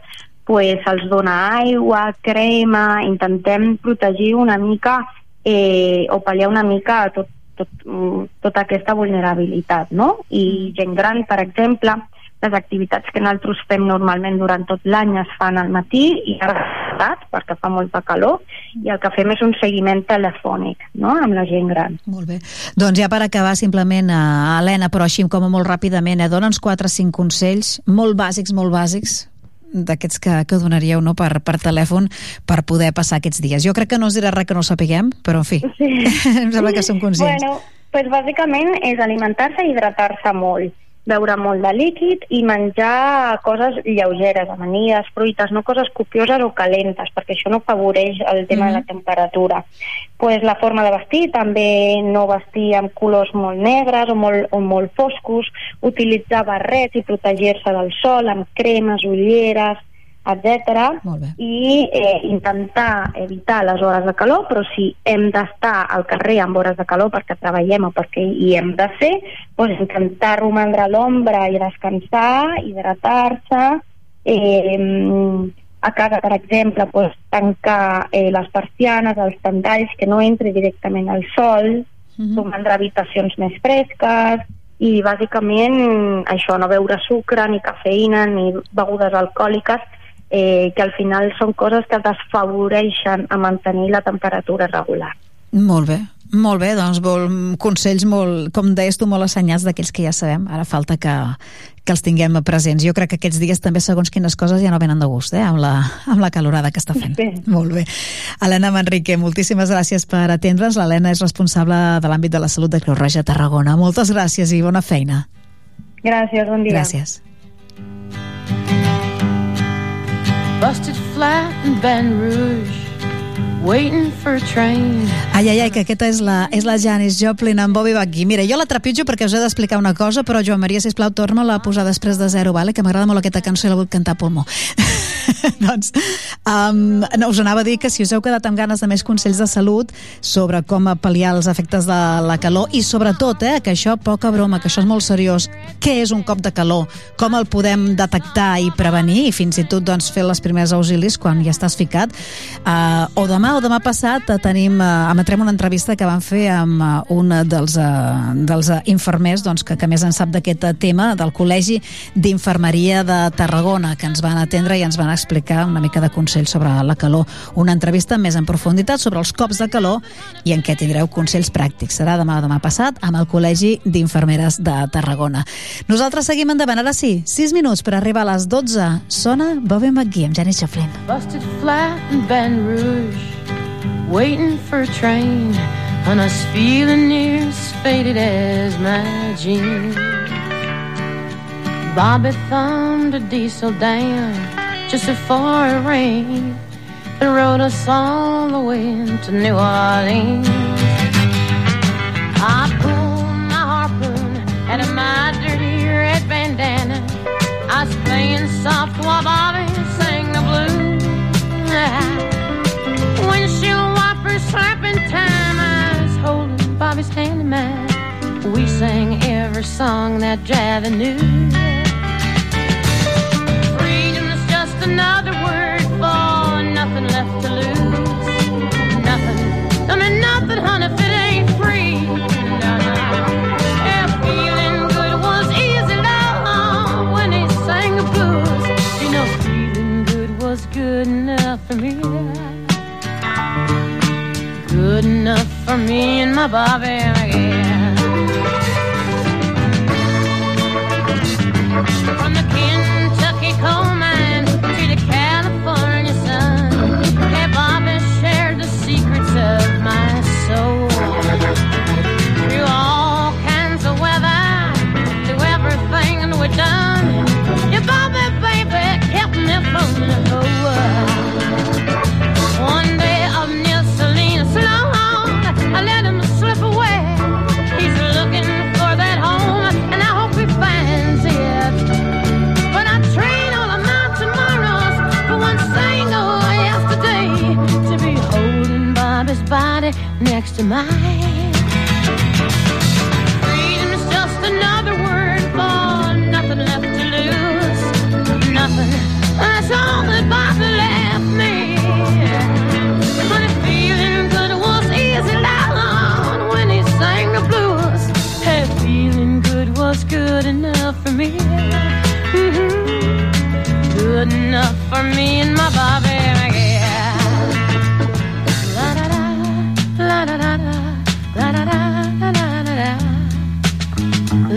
Speaker 25: pues, se'ls dona aigua, crema, intentem protegir una mica eh, o pal·liar una mica tot, tot, mm, tota aquesta vulnerabilitat, no? I gent gran, per exemple, les activitats que nosaltres fem normalment durant tot l'any es fan al matí i a tardat, perquè fa molta calor, i el que fem és un seguiment telefònic, no?, amb la gent gran.
Speaker 1: Molt bé. Doncs ja per acabar, simplement, uh, Helena, però així com a molt ràpidament, eh, dona'ns 4 o 5 consells molt bàsics, molt bàsics, d'aquests que, que donaríeu no, per, per telèfon per poder passar aquests dies. Jo crec que no us dirà res que no ho sapiguem, però en fi,
Speaker 25: Sí.
Speaker 1: em sembla que som conscients.
Speaker 25: Bueno, pues bàsicament és alimentar-se i hidratar-se molt beure molt de líquid i menjar coses lleugeres, amanides, fruites, no coses copioses o calentes, perquè això no afavoreix el tema de la temperatura. Pues la forma de vestir, també no vestir amb colors molt negres o molt, o molt foscos, utilitzar barrets i protegir-se del sol amb cremes, ulleres, etc. I eh, intentar evitar les hores de calor, però si hem d'estar al carrer amb hores de calor perquè treballem o perquè hi hem de ser, doncs intentar romandre a l'ombra i descansar, hidratar-se, eh, a casa, per exemple, doncs, tancar eh, les persianes, els tendalls, que no entri directament al sol, romandre a habitacions més fresques, i bàsicament això, no beure sucre, ni cafeïna, ni begudes alcohòliques, eh, que al final són coses que desfavoreixen a mantenir la temperatura regular.
Speaker 1: Molt bé, molt bé, doncs vol, consells molt, com deies tu, molt assenyats d'aquells que ja sabem. Ara falta que, que els tinguem presents. Jo crec que aquests dies també, segons quines coses, ja no venen de gust, eh? amb, la, amb la calorada que està fent.
Speaker 25: Sí.
Speaker 1: Molt bé. Helena Manrique, moltíssimes gràcies per atendre'ns. L'Helena és responsable de l'àmbit de la salut de Creu Roja Tarragona. Moltes gràcies i bona feina.
Speaker 25: Gràcies, bon dia.
Speaker 1: Gràcies.
Speaker 16: Busted flat in Baton Rouge, waiting for a train.
Speaker 1: Ai, ai, ai, que aquesta és la, és la Janis Joplin amb Bobby Bucky. Mira, jo la trepitjo perquè us he d'explicar una cosa, però Joan Maria, sisplau, torna-la a posar després de zero, vale? que m'agrada molt aquesta cançó i la vull cantar a pulmó. doncs, um, no, us anava a dir que si us heu quedat amb ganes de més consells de salut sobre com pal·liar els efectes de la calor i sobretot, eh, que això, poca broma, que això és molt seriós, què és un cop de calor, com el podem detectar i prevenir i fins i tot doncs, fer les primers auxilis quan ja estàs ficat. Uh, o demà o demà passat uh, tenim, uh, emetrem una entrevista que vam fer amb uh, un dels, uh, dels uh, infermers doncs, que, que més en sap d'aquest uh, tema del Col·legi d'Infermeria de Tarragona que ens van atendre i ens van explicar una mica de consells sobre la calor. Una entrevista més en profunditat sobre els cops de calor i en què tindreu consells pràctics. Serà demà o demà passat amb el Col·legi d'Infermeres de Tarragona. Nosaltres seguim endavant. Ara sí, 6 minuts per arribar a les 12. Sona Bobby McGee amb Janis Joplin.
Speaker 16: Busted flat in Baton Rouge, waiting for a train, and I was feeling near as faded as my jeans. Bobby thumbed a diesel down just before it rained. and rode us all the way to New Orleans. I pulled my harpoon out of my dirty red bandana. I was playing soft while Bobby Mine. We sang every song that Javi knew. Freedom's just another word for nothing left to lose. Nothing. I mean, nothing, honey, if it ain't free. Yeah, feeling good was easy, love, when he sang the blues. You know, feeling good was good enough for me. Good enough for me and my Bobby, to mine. Freedom's just another word for nothing left to lose. Nothing. That's all that Bobby left me. But feeling good was easy down when he sang the blues. Hey, feeling good was good enough for me. Mhm. Good enough for me and my Bobby.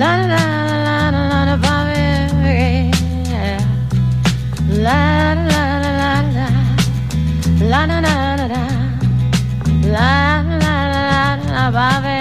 Speaker 16: la la la la la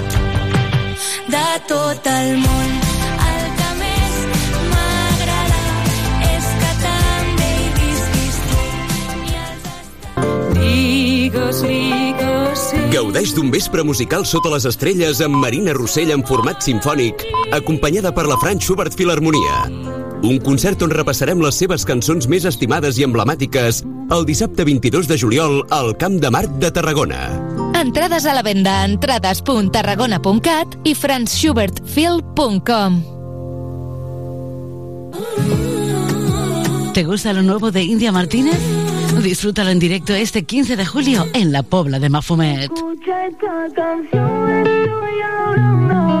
Speaker 16: De tot el món. El que més m'agrada és que també hi visquis tu.
Speaker 7: Ligos, ligos, sí.
Speaker 21: Gaudeix d'un vespre musical sota les estrelles amb Marina Rossell en format sinfònic, acompanyada per la Frank Schubert Filharmonia. Un concert on repassarem les seves cançons més estimades i emblemàtiques el dissabte 22 de juliol al Camp de Marc de Tarragona.
Speaker 26: Entrades a la venda a entrades.tarragona.cat i franzschubertfil.com
Speaker 5: ¿Te gusta lo nuevo de India Martínez? Disfrútalo en directo este 15 de julio en la Pobla de Mafumet.
Speaker 16: Escucha esta canción, estoy hablando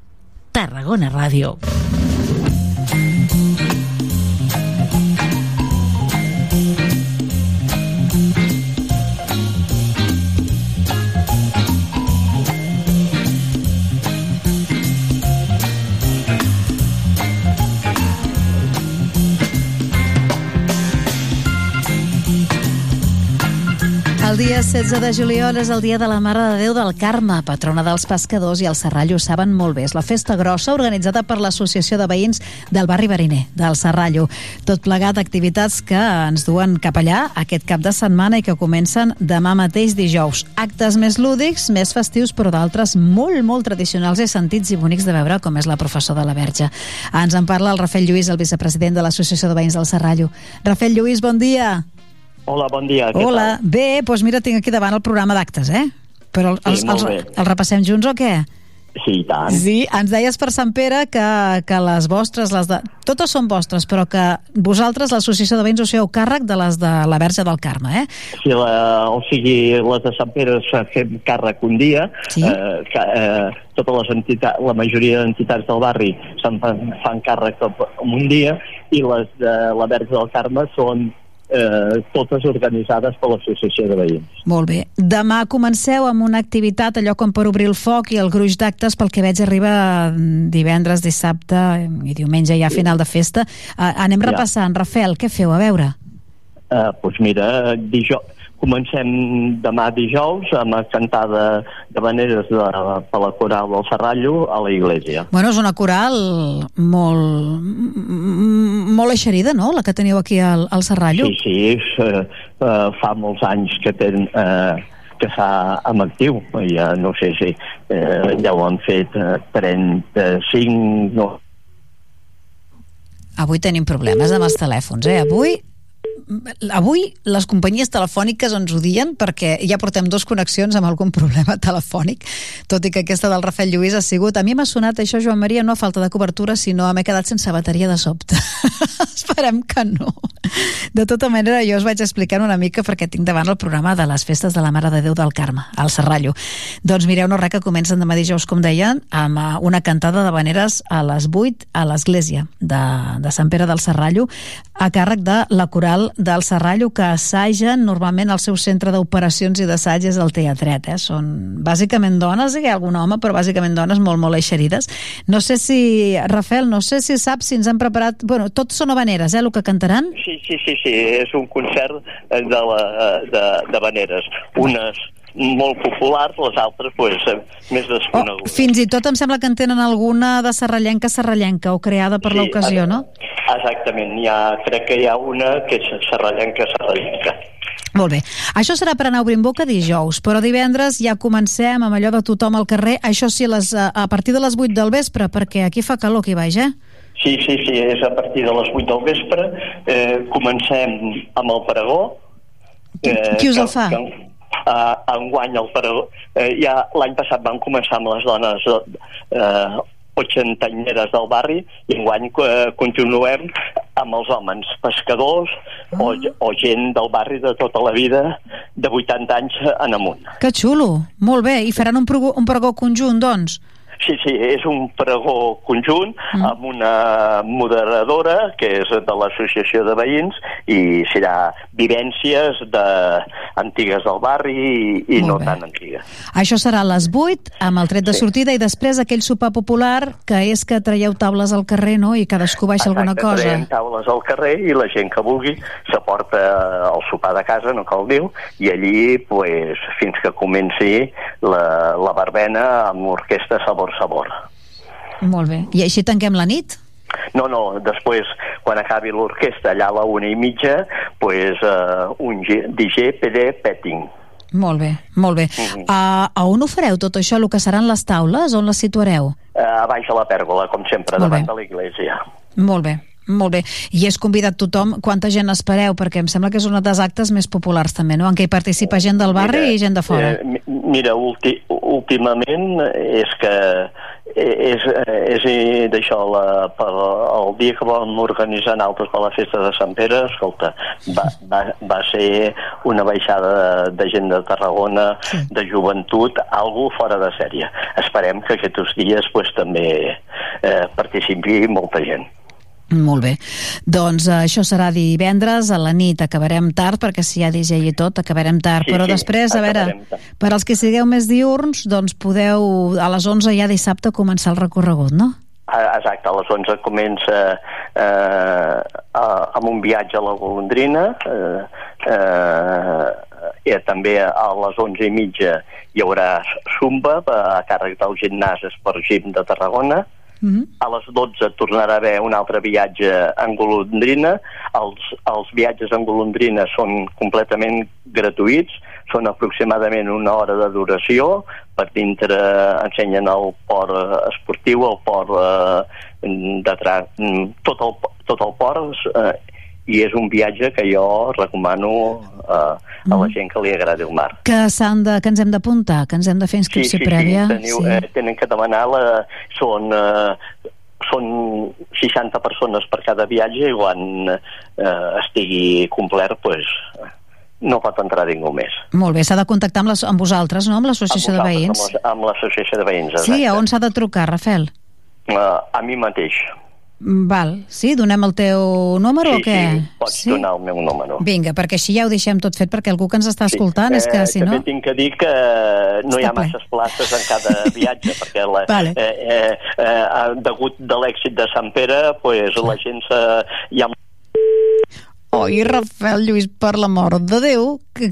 Speaker 5: Tarragona Ràdio.
Speaker 1: El dia 16 de juliol és el dia de la Mare de Déu del Carme, patrona dels pescadors i el Serrallo saben molt bé. És la festa grossa organitzada per l'Associació de Veïns del barri Bariner, del Serrallo. Tot plegat d'activitats que ens duen cap allà aquest cap de setmana i que comencen demà mateix dijous. Actes més lúdics, més festius, però d'altres molt, molt tradicionals i sentits i bonics de veure, com és la professor de la Verge. Ens en parla el Rafael Lluís, el vicepresident de l'Associació de Veïns del Serrallo. Rafael Lluís, bon dia.
Speaker 27: Hola, bon dia. Què
Speaker 1: Hola, bé, doncs mira, tinc aquí davant el programa d'actes, eh? Però el-
Speaker 27: Sí,
Speaker 1: els, els, els repassem junts o què?
Speaker 27: tal? Sí, i tant.
Speaker 1: Sí, ens deies per Sant Pere que, que les vostres, les de... totes són vostres, però que vosaltres, l'Associació de Veïns, us feu càrrec de les de la Verge del Carme, eh?
Speaker 27: Si la, o sigui, les de Sant Pere fem càrrec un dia,
Speaker 1: Sí.
Speaker 27: eh, que, eh, totes les entitats, la majoria d'entitats del barri se'n fan, fan càrrec un dia i les de la Verge del Carme són eh, totes organitzades per l'Associació de Veïns.
Speaker 1: Molt bé. Demà comenceu amb una activitat, allò com per obrir el foc i el gruix d'actes, pel que veig arriba mm, divendres, dissabte i diumenge ja a final de festa. Uh, anem
Speaker 27: Ja.
Speaker 1: repassant. Rafael, què feu? A veure.
Speaker 27: Eh, doncs mira, dijous, comencem demà dijous amb la cantada de veneres de, per la coral del Serrallo a la iglesia.
Speaker 1: Bueno, és una coral molt, molt eixerida, no?, la que teniu aquí al, al Serrallo.
Speaker 27: Sí, sí, eh, eh, fa molts anys que ten, eh, que està en actiu, ja no sé si eh, ja ho han fet eh, 35, no,
Speaker 1: Avui tenim problemes amb els telèfons, eh? Avui avui les companyies telefòniques ens odien perquè ja portem dos connexions amb algun problema telefònic, tot i que aquesta del Rafael Lluís ha sigut... A mi m'ha sonat això, Joan Maria, no a falta de cobertura, sinó m'he quedat sense bateria de sobte. Esperem que no. De tota manera, jo us vaig explicant una mica perquè tinc davant el programa de les festes de la Mare de Déu del Carme, al Serrallo. Doncs mireu, no res, que comencen demà dijous, com deien, amb eh, una cantada de veneres a les 8 a l'església de, de Sant Pere del Serrallo, a càrrec de la coral del Serrallo, que assagen normalment el seu centre d'operacions i d'assaig és el teatret. Eh? Són bàsicament dones, hi ha algun home, però bàsicament dones molt, molt eixerides. No sé si, Rafael, no sé si saps si ens han preparat... Bueno, tots són habaneres, eh, el que cantaran?
Speaker 27: Sí, sí, sí, sí, és un concert eh, de, la, de, de veneres. Unes molt populars, les altres pues, eh, més desconegudes.
Speaker 1: Fins i tot em sembla que en tenen alguna de serrallenca serrallenca o creada per
Speaker 27: Sí,
Speaker 1: l'ocasió, no?
Speaker 27: Exactament, hi ha, crec que hi ha una que és serrallenca, serrallenca.
Speaker 1: Molt bé. Això serà per anar obrint boca dijous, però divendres ja comencem amb allò de tothom al carrer, això sí, les, a partir de les 8 del vespre, perquè aquí fa calor aquí baix, eh?
Speaker 27: Sí, sí, sí, és a partir de les 8 del vespre. Eh, comencem amb el pregó. Eh,
Speaker 1: qui us el
Speaker 27: que-
Speaker 1: fa?
Speaker 27: Que, uh, enguany el pregó. Eh, ja l'any passat vam començar amb les dones eh, ochentanyeres del barri i enguany eh, continuem amb els homes pescadors o, o gent del barri de tota la vida de 80 anys en amunt.
Speaker 1: Que xulo, molt bé. I faran un pregó, un pregó conjunt, doncs?
Speaker 27: Sí, sí, és un pregó conjunt mm. amb una moderadora que és de l'associació de veïns i serà vivències de, antigues del barri i, i no tan antigues.
Speaker 1: Això serà a les 8, amb el tret de sortida, i després aquell sopar popular, que és que traieu taules al carrer, no?, i cadascú baixa alguna
Speaker 27: Exacte,
Speaker 1: cosa.
Speaker 27: traiem taules al carrer i la gent que vulgui s'aporta el sopar de casa, no cal dir i allí, pues, fins que comenci la, la barbena amb l'orquestra Sabor Sabor.
Speaker 1: Molt bé. I així tanquem la nit?
Speaker 27: No, no, després, quan acabi l'orquestra, allà a la una i mitja, pues, uh, un G- DJ PD petting.
Speaker 1: Molt bé, molt bé.
Speaker 27: Mhm.
Speaker 1: Uh, a on ho fareu tot això, el que seran les taules? On les situareu?
Speaker 27: Uh, a baix a la pèrgola, com sempre,
Speaker 1: Molt
Speaker 27: davant
Speaker 1: bé.
Speaker 27: de l'església.
Speaker 1: Molt bé, molt bé. I és convidat tothom, quanta gent espereu? Perquè em sembla que és un dels actes més populars també, no? En què hi participa gent del barri i gent de fora.
Speaker 27: Eh, mi- mira, ulti, últimament és que és, és eh, d'això, la- per el dia que vam organitzar nosaltres per la festa de Sant Pere, escolta, va, va, va ser una baixada de, de gent de Tarragona, de joventut, algú fora de sèrie. Esperem que aquests dies pues, també eh, participi molta gent.
Speaker 1: Molt bé. Doncs eh, això serà divendres, a la nit acabarem tard, perquè si hi ha DJ i tot, acabarem tard.
Speaker 27: Sí,
Speaker 1: Però
Speaker 27: sí,
Speaker 1: després, a veure,
Speaker 27: tard.
Speaker 1: per als que sigueu més diurns, doncs podeu a les 11 ja dissabte començar el recorregut, no?
Speaker 27: Ah, Exacte, a les 11 comença eh, a- amb un viatge a la Golondrina, eh, eh, i també a les 11 i mitja hi haurà Zumba a càrrec del gimnàs Esport Gym de Tarragona, a les 12 tornarà a haver un altre viatge en golondrina. Els, els viatges en golondrina són completament gratuïts, són aproximadament una hora de duració. Per dintre ensenyen el port eh, esportiu, el port eh, de tra... mm, tot, el, tot el port eh, i és un viatge que jo recomano eh, a la gent que li agradi el mar.
Speaker 1: Que, s'han de, que ens hem d'apuntar, que ens hem de fer inscripció prèvia.
Speaker 27: Teniu, eh, tenen que demanar la, són, eh, són 60 persones per cada viatge i quan eh, estigui complert pues, no pot entrar ningú més.
Speaker 1: Molt bé, s'ha de contactar amb, les, amb vosaltres, no? Amb l'associació de veïns.
Speaker 27: Amb, l'associació de veïns,
Speaker 1: Sí,
Speaker 27: exacte.
Speaker 1: a on s'ha de trucar, Rafel?
Speaker 27: Eh, a mi mateix.
Speaker 1: Val, sí, donem el teu número
Speaker 27: sí,
Speaker 1: o què?
Speaker 27: sí, pots donar el meu número.
Speaker 1: Vinga, perquè així ja ho deixem tot fet, perquè algú que ens està escoltant és que,
Speaker 27: Eh,
Speaker 1: si no...
Speaker 27: També tinc que dir que no hi ha masses places en cada viatge, perquè la,
Speaker 1: Vale.
Speaker 27: eh, eh, eh, degut de l'èxit de Sant Pere, pues, la gent se, hi ha
Speaker 1: Oi, Rafael Lluís, per l'amor de Déu, que,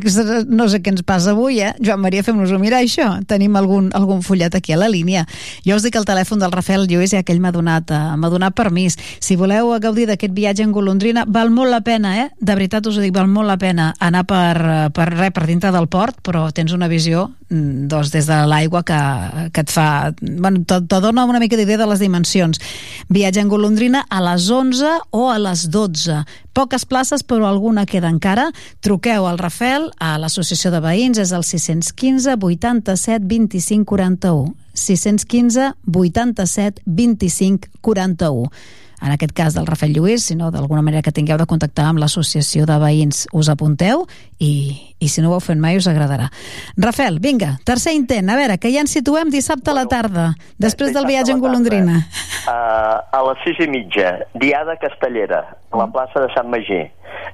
Speaker 1: no sé què ens passa avui, eh? Joan Maria, fem-nos-ho mirar, això. Tenim algun, algun fullet aquí a la línia. Jo us dic el telèfon del Rafael Lluís i aquell m'ha donat, eh, m'ha donat permís. Si voleu gaudir d'aquest viatge en golondrina, val molt la pena, eh? De veritat us ho dic, val molt la pena anar per, per, res, per dintre del port, però tens una visió mm, doncs, des de l'aigua que, que et fa... Bueno, te, te dona una mica d'idea de les dimensions. Viatge en golondrina a les 11 o a les 12. Poques places, però alguna queda encara. Truqueu al Rafel, a l'associació de veïns, és el 615 87 25 41. 615 87 25 41 en aquest cas del Rafael Lluís, sinó d'alguna manera que tingueu de contactar amb l'associació de veïns, us apunteu i, i si no ho heu fet mai us agradarà. Rafael, vinga, tercer intent, a veure, que ja ens situem dissabte a la tarda, després del viatge en golondrina.
Speaker 27: Uh, a les sis i mitja, Diada Castellera, a la plaça de Sant Magí.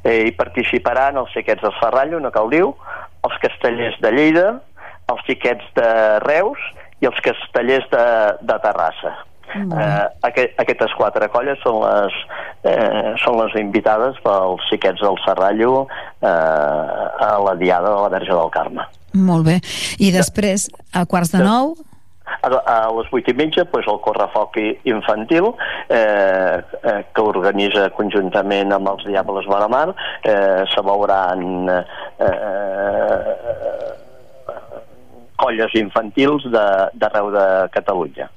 Speaker 27: Eh, hi participaran els xiquets del Ferrallo, no cal diu, els castellers de Lleida, els xiquets de Reus i els castellers de, de Terrassa. Eh, aquest, aquestes quatre colles són les, eh, són les invitades pels xiquets del Serrallo eh, a la Diada de la Verge del Carme.
Speaker 1: Molt bé. I després, a quarts de nou,
Speaker 27: A, a les vuit i mitja, doncs, el correfoc infantil, eh, eh, que organitza conjuntament amb els Diables Baramar, eh, se veuran eh, colles infantils d'arreu de, de Catalunya.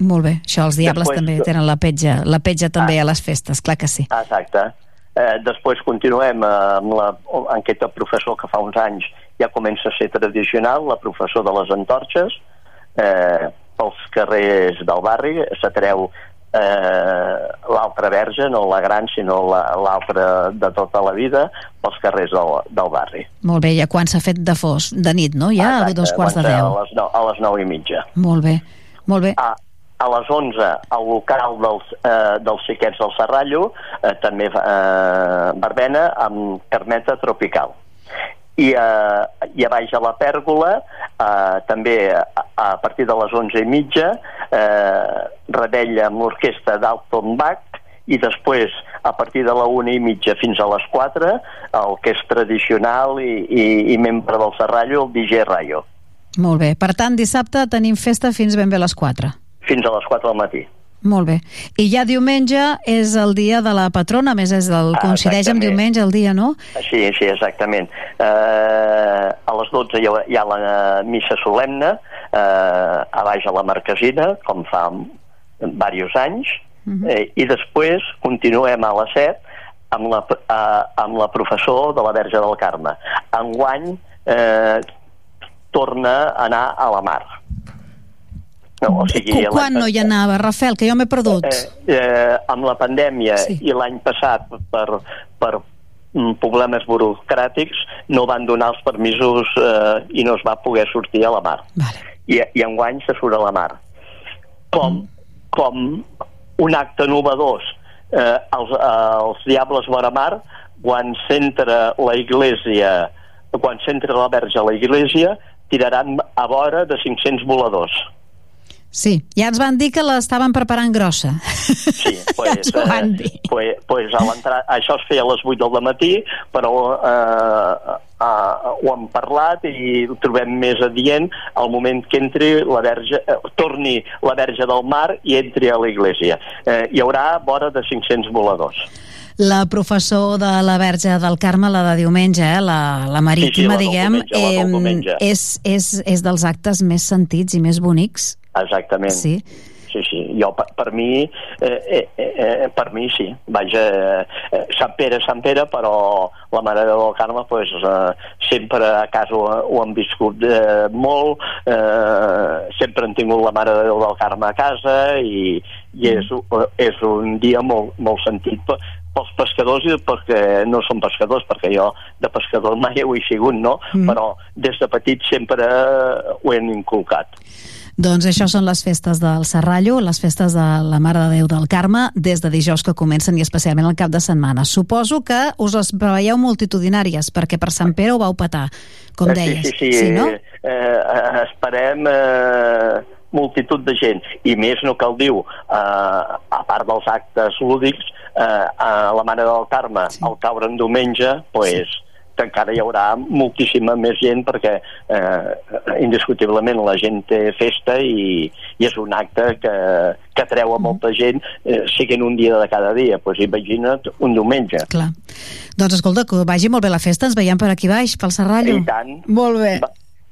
Speaker 1: Molt bé. Això, els diables
Speaker 27: Després-
Speaker 1: també tenen la petja, la petja també a les festes, clar que sí.
Speaker 27: Exacte. Eh, després continuem eh, amb la enquesta professor que fa uns anys ja comença a ser tradicional, la professor de les antorxes, eh, pels carrers del barri, s'atreu eh, l'altra verge, no la gran, sinó la- l'altra de tota la vida, pels carrers del, del barri.
Speaker 1: Molt bé, ja quan s'ha fet de fos, de nit, no? Ja a dos quarts de
Speaker 27: Quan
Speaker 1: deu.
Speaker 27: A les, nou, a les nou i mitja.
Speaker 1: Molt bé, molt bé.
Speaker 27: A, a les 11, al local dels, eh, dels xiquets del Serrallo, eh, també eh, verbena amb carmeta tropical. I, eh, i a baix a la pèrgola, eh, també a, a partir de les 11 i mitja, eh, rebella amb l'orquestra d'Alton Bach, i després, a partir de la una i mitja fins a les 4, el que és tradicional i, i, i membre del Serrallo, el DJ Rayo,
Speaker 1: Molt bé. Per tant, dissabte tenim festa fins ben bé a les 4.
Speaker 27: Fins a les 4 del matí.
Speaker 1: Molt bé. I ja diumenge és el dia de la patrona, a més és el,
Speaker 27: Ah,
Speaker 1: coincideix amb diumenge el dia, no?
Speaker 27: Sí, sí, exactament. Eh, a les 12 hi ha, hi ha la missa solemne, eh, a baix a la Marquesina, com fa diversos anys, eh, i després continuem a les 7 amb la, eh, amb la professor de la Verge del Carme. Enguany eh, torna a anar a la mar. No, o sigui,
Speaker 1: Qu-
Speaker 27: l'any
Speaker 1: Quan no hi anava, Rafel, que jo m'he perdut?
Speaker 27: eh, eh, amb la pandèmia sí. i l'any passat per, per mm, problemes burocràtics no van donar els permisos eh, i no es va poder sortir a la mar.
Speaker 1: Vale.
Speaker 27: I, I enguany se surt a la mar. Com, com un acte novedós eh, els, els Diables Vora Mar quan s'entra la iglesia quan s'entra la verge a la iglesia tiraran a vora de 500 voladors.
Speaker 1: Sí, ja ens van dir que l'estaven preparant grossa.
Speaker 27: Sí, pues,
Speaker 1: ens ho van
Speaker 27: eh, pues, pues a això es feia a les 8 del matí, però eh, eh, ho hem parlat i ho trobem més adient al moment que entri la verge, eh, torni la verge del mar i entri a l'església. Eh, hi haurà vora de 500 voladors.
Speaker 1: La professor de la Verge del Carme, la de diumenge, eh, la, la marítima,
Speaker 27: Sí, sí, la
Speaker 1: diguem,
Speaker 27: diumenge, la diumenge.
Speaker 1: és, és, és dels actes més sentits i més bonics.
Speaker 27: Exactament.
Speaker 1: Sí.
Speaker 27: Sí, sí. Jo, per, per mi, eh, eh, eh, per mi sí. Vaja, eh, Sant Pere, Sant Pere, però la Mare de del Carme, pues, eh, sempre a casa ho, ho han viscut eh, molt, eh, sempre han tingut la Mare de Déu del Carme a casa i, i és, és un dia molt, molt sentit pe- pels pescadors i perquè no són pescadors, perquè jo de pescador mai ho he sigut, no?
Speaker 1: Mm.
Speaker 27: Però des de petit sempre ho hem inculcat.
Speaker 1: Doncs això són les festes del Serrallo, les festes de la Mare de Déu del Carme, des de dijous que comencen i especialment el cap de setmana. Suposo que us les preveieu multitudinàries, perquè per Sant Pere ho vau petar, com
Speaker 27: Eh,
Speaker 1: deies.
Speaker 27: Sí, sí, sí.
Speaker 1: sí no?
Speaker 27: eh, eh, esperem eh, multitud de gent. I més no cal dir, eh, a part dels actes lúdics, eh, a la Mare del Carme, sí. al caure en diumenge, pues, sí encara hi haurà moltíssima més gent perquè eh, indiscutiblement la gent té festa i, i és un acte que, que atreu a molta gent eh, siguin un dia de cada dia pues imagina't un diumenge
Speaker 1: Clar. Doncs escolta, que vagi molt bé la festa, ens veiem per aquí baix, pel Serrallo.
Speaker 27: I tant.
Speaker 1: Molt bé.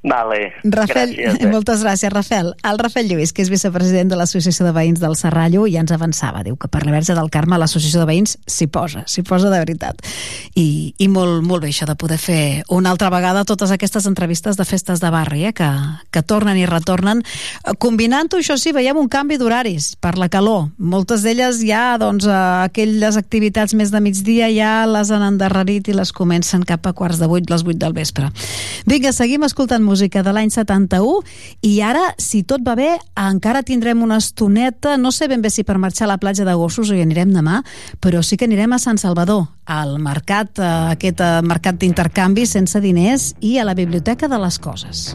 Speaker 27: Vale,
Speaker 1: Rafel,
Speaker 27: gràcies. Eh?
Speaker 1: moltes gràcies, Rafel. El Rafel Lluís, que és vicepresident de l'Associació de Veïns del Serrallo, ja ens avançava. Diu que per la Verge del Carme l'Associació de Veïns s'hi posa, s'hi posa de veritat. I, i molt, molt bé això de poder fer una altra vegada totes aquestes entrevistes de festes de barri, eh, que, que tornen i retornen. Combinant-ho, això sí, veiem un canvi d'horaris per la calor. Moltes d'elles ja, doncs, eh, aquelles activitats més de migdia ja les han endarrerit i les comencen cap a quarts de vuit, les vuit del vespre. Vinga, seguim escoltant música de l'any 71 i ara, si tot va bé, encara tindrem una estoneta, no sé ben bé si per marxar a la platja de Gossos hi anirem demà, però sí que anirem a Sant Salvador, al mercat, eh, aquest eh, mercat d'intercanvi sense diners i a la Biblioteca de les Coses.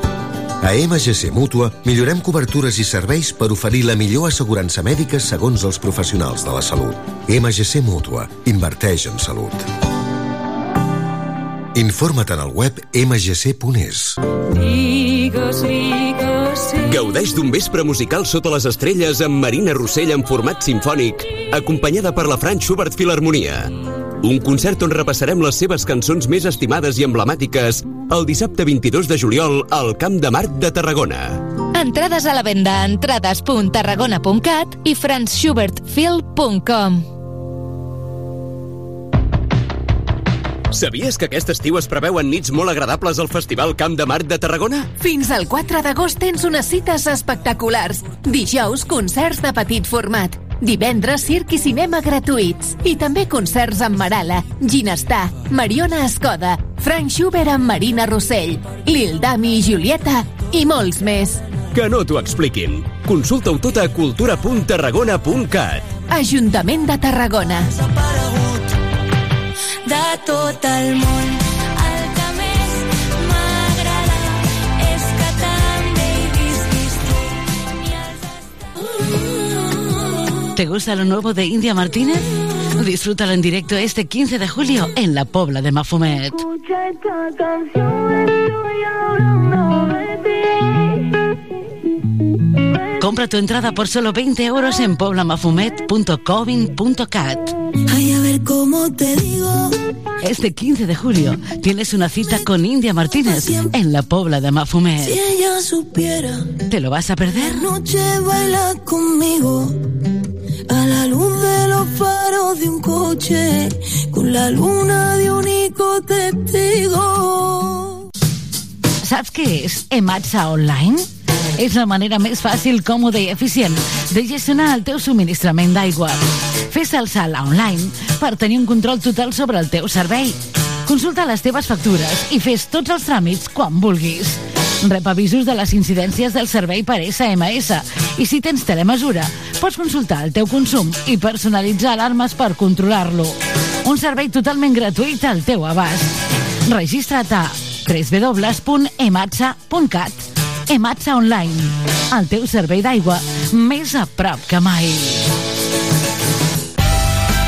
Speaker 6: A MGC Mútua millorem cobertures i serveis per oferir la millor assegurança mèdica segons els professionals de la salut. MGC Mútua. Inverteix en salut. Informa't en el web mgc.es.
Speaker 21: Gaudeix d'un vespre musical sota les estrelles amb Marina Rossell en format sinfònic, acompanyada per la Franz Schubert Filharmonia. Un concert on repassarem les seves cançons més estimades i emblemàtiques el dissabte 22 de juliol al Camp de Marc de Tarragona.
Speaker 26: Entrades a la venda a entrades.tarragona.cat i franzschubertfil.com.
Speaker 21: Sabies que aquest estiu es preveuen nits molt agradables al Festival Camp de Marc de Tarragona?
Speaker 15: Fins al 4 d'agost tens unes cites espectaculars. Dijous, concerts de petit format. Divendres, circ i cinema gratuïts. I també concerts amb Marala, Ginestar, Mariona Escoda, Frank Schubert amb Marina Rossell, Lil Dami i Julieta i molts més.
Speaker 21: Que no t'ho expliquin. Consulta-ho tot a cultura.tarragona.cat.
Speaker 15: Ajuntament de Tarragona.
Speaker 16: de tot el món.
Speaker 5: ¿Te gusta lo nuevo de India Martínez? Disfrútalo en directo este 15 de julio en la Pobla de Mafumet.
Speaker 16: Escucha esta canción, estoy hablando de ti.
Speaker 5: Compra tu entrada por solo 20 euros en poblamafumet.covin.cat.
Speaker 16: Ay, a ver cómo te digo.
Speaker 5: Este 15 de julio tienes una cita con India Martínez en la Pobla de
Speaker 16: Si
Speaker 5: Mafumet.
Speaker 16: ella supiera,
Speaker 5: ¿Te lo vas a perder?
Speaker 16: noche baila conmigo. A la luz de los faros de un coche, con la luna de único testigo.
Speaker 5: Saps què és Ematsa Online? És la manera més fàcil, còmoda i eficient de gestionar el teu subministrament d'aigua. Fes el salt online per tenir un control total sobre el teu servei. Consulta les teves factures i fes tots els tràmits quan vulguis. Rep avisos de les incidències del servei per SMS i si tens telemesura, pots consultar el teu consum i personalitzar alarmes per controlar-lo. Un servei totalment gratuït al teu abast. Registra't a www.ematsa.cat Ematsa Online, el teu servei d'aigua més a prop que mai.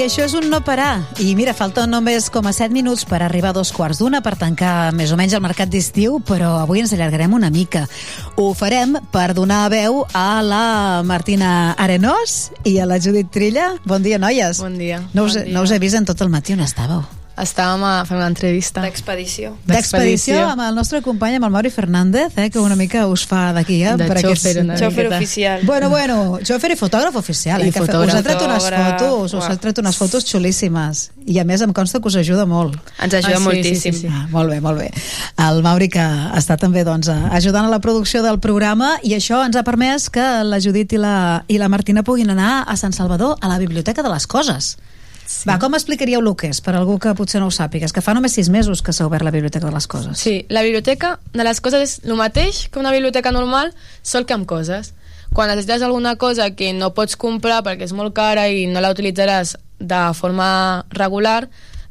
Speaker 1: I això és un no parar. I mira, falten només com a 7 minuts per arribar a dos quarts d'una per tancar més o menys el mercat d'estiu, però avui ens allargarem una mica. Ho farem per donar veu a la Martina Arenós i a la Judit Trilla. Bon dia, noies.
Speaker 28: Bon dia.
Speaker 1: No us,
Speaker 28: Bon dia.
Speaker 1: no us he vist en tot el matí on estàveu.
Speaker 28: Estàvem a fer una entrevista.
Speaker 29: D'expedició.
Speaker 1: D'expedició amb el nostre company, amb el Mauri Fernández, eh, que una mica us fa d'aquí, eh?
Speaker 28: De
Speaker 1: per
Speaker 28: xòfer,
Speaker 29: oficial.
Speaker 1: Bueno, bueno, xòfer i fotògraf oficial,
Speaker 28: I
Speaker 1: eh, que fe- us
Speaker 28: fotògraf.
Speaker 1: ha tret unes
Speaker 29: Fotògraf,
Speaker 1: fotos, us ha tret unes fotos xulíssimes. I a més em consta que us ajuda molt.
Speaker 29: Ens ajuda
Speaker 28: Ah, sí,
Speaker 29: moltíssim.
Speaker 28: sí, sí, sí.
Speaker 1: Ah, molt bé, molt bé. El Mauri que està també doncs, a- ajudant a la producció del programa i això ens ha permès que la Judit i la, i la Martina puguin anar a Sant Salvador a la Biblioteca de les Coses. Sí. Va, com explicaríeu el que és, per algú que potser no ho sàpiga? És que fa només sis mesos que s'ha obert la Biblioteca de les Coses.
Speaker 29: Sí, la biblioteca de les coses és el mateix que una biblioteca normal, sol que amb coses. Quan necessites alguna cosa que no pots comprar perquè és molt cara i no la utilitzaràs de forma regular,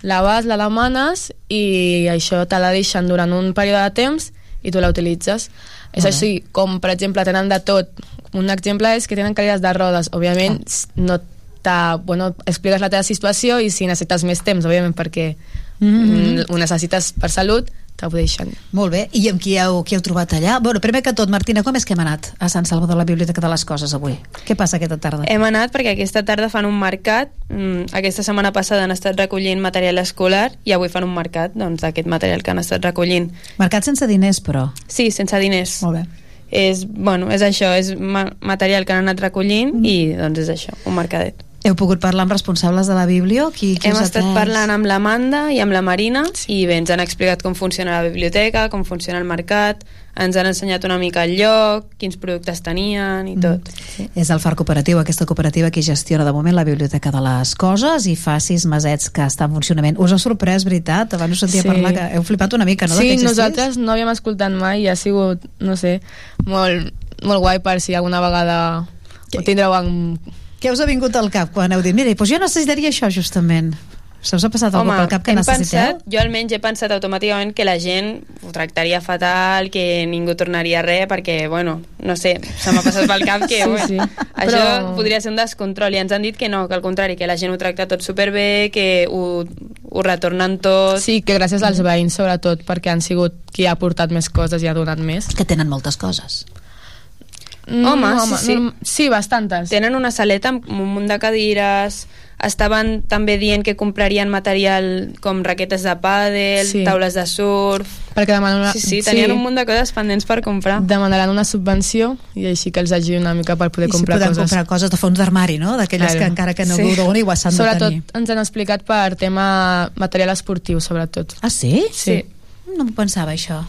Speaker 29: la vas, la demanes i això te la deixen durant un període de temps i tu la utilitzes. És així, com per exemple tenen de tot. Un exemple és que tenen cadires de rodes. Òbviament, no t'ha- bueno, expliques la teva situació i si necessites més temps, òbviament, perquè mm, ho necessites per salut, t'ho deixen.
Speaker 1: Molt bé, i amb qui heu, qui heu trobat allà? Bueno, primer que tot, Martina, com és que hem anat a Sant Salvador, a la Biblioteca de les Coses, avui? Què passa aquesta tarda?
Speaker 30: Hem anat perquè aquesta tarda fan un mercat. Mm, aquesta setmana passada han estat recollint material escolar i avui fan un mercat doncs, d'aquest material que han estat recollint.
Speaker 1: Mercat sense diners, però.
Speaker 30: Sí, sense diners.
Speaker 1: Molt bé.
Speaker 30: És, bueno, és això, és ma material que han anat recollint
Speaker 1: Mm.
Speaker 30: i doncs és això, un mercadet.
Speaker 1: Heu pogut parlar amb responsables de la Biblio? Qui, qui
Speaker 30: Hem estat
Speaker 1: atès?
Speaker 30: parlant amb l'Amanda i amb la Marina i bé, ens han explicat com funciona la biblioteca, com funciona el mercat, ens han ensenyat una mica el lloc, quins productes tenien i tot.
Speaker 1: Mm. És el FAR Cooperatiu, aquesta cooperativa que gestiona de moment la Biblioteca de les Coses i fa sis mesets que està en funcionament. Us ha sorprès, veritat? Abans us sentia
Speaker 29: Sí.
Speaker 1: parlar que heu flipat una mica, no?
Speaker 29: Sí,
Speaker 1: que
Speaker 29: nosaltres no havíem escoltat mai i ha sigut, no sé, molt, molt guai per si alguna vegada ho tindreu en...
Speaker 1: Què us ha vingut al cap quan heu dit, mira, doncs jo necessitaria això justament? Se us ha passat algú pel cap que necessiteu?
Speaker 30: pensat, jo almenys he pensat automàticament que la gent ho tractaria fatal, que ningú tornaria a res, perquè, bueno, no sé, se m'ha passat pel cap que
Speaker 29: Sí,
Speaker 30: bueno,
Speaker 29: sí.
Speaker 30: això
Speaker 29: Però-
Speaker 30: podria ser un descontrol, i ens han dit que no, que al contrari, que la gent ho tracta tot superbé, que ho, ho retornen tot.
Speaker 29: Sí, que gràcies als veïns, sobretot, perquè han sigut qui ha portat més coses i ha donat més.
Speaker 1: Que tenen moltes coses.
Speaker 30: Mm, home,
Speaker 29: home,
Speaker 30: sí, sí.
Speaker 29: norm- sí, bastantes.
Speaker 30: Tenen una saleta amb un munt de cadires, estaven també dient que comprarien material com raquetes de pàdel,
Speaker 29: Sí.
Speaker 30: taules de surf...
Speaker 29: Perquè demanen una...
Speaker 30: Sí, sí, tenien un munt de coses pendents per comprar.
Speaker 29: Demanaran una subvenció i així que els ajudi una mica per poder
Speaker 1: I si
Speaker 29: comprar
Speaker 1: podem
Speaker 29: coses.
Speaker 1: comprar coses de fons d'armari, no? D'aquelles que encara que no sí. donen igual s'han de
Speaker 29: sobretot,
Speaker 1: tenir.
Speaker 29: ens han explicat per tema material esportiu, sobretot.
Speaker 1: Ah, sí?
Speaker 29: Sí.
Speaker 1: No m'ho pensava, això.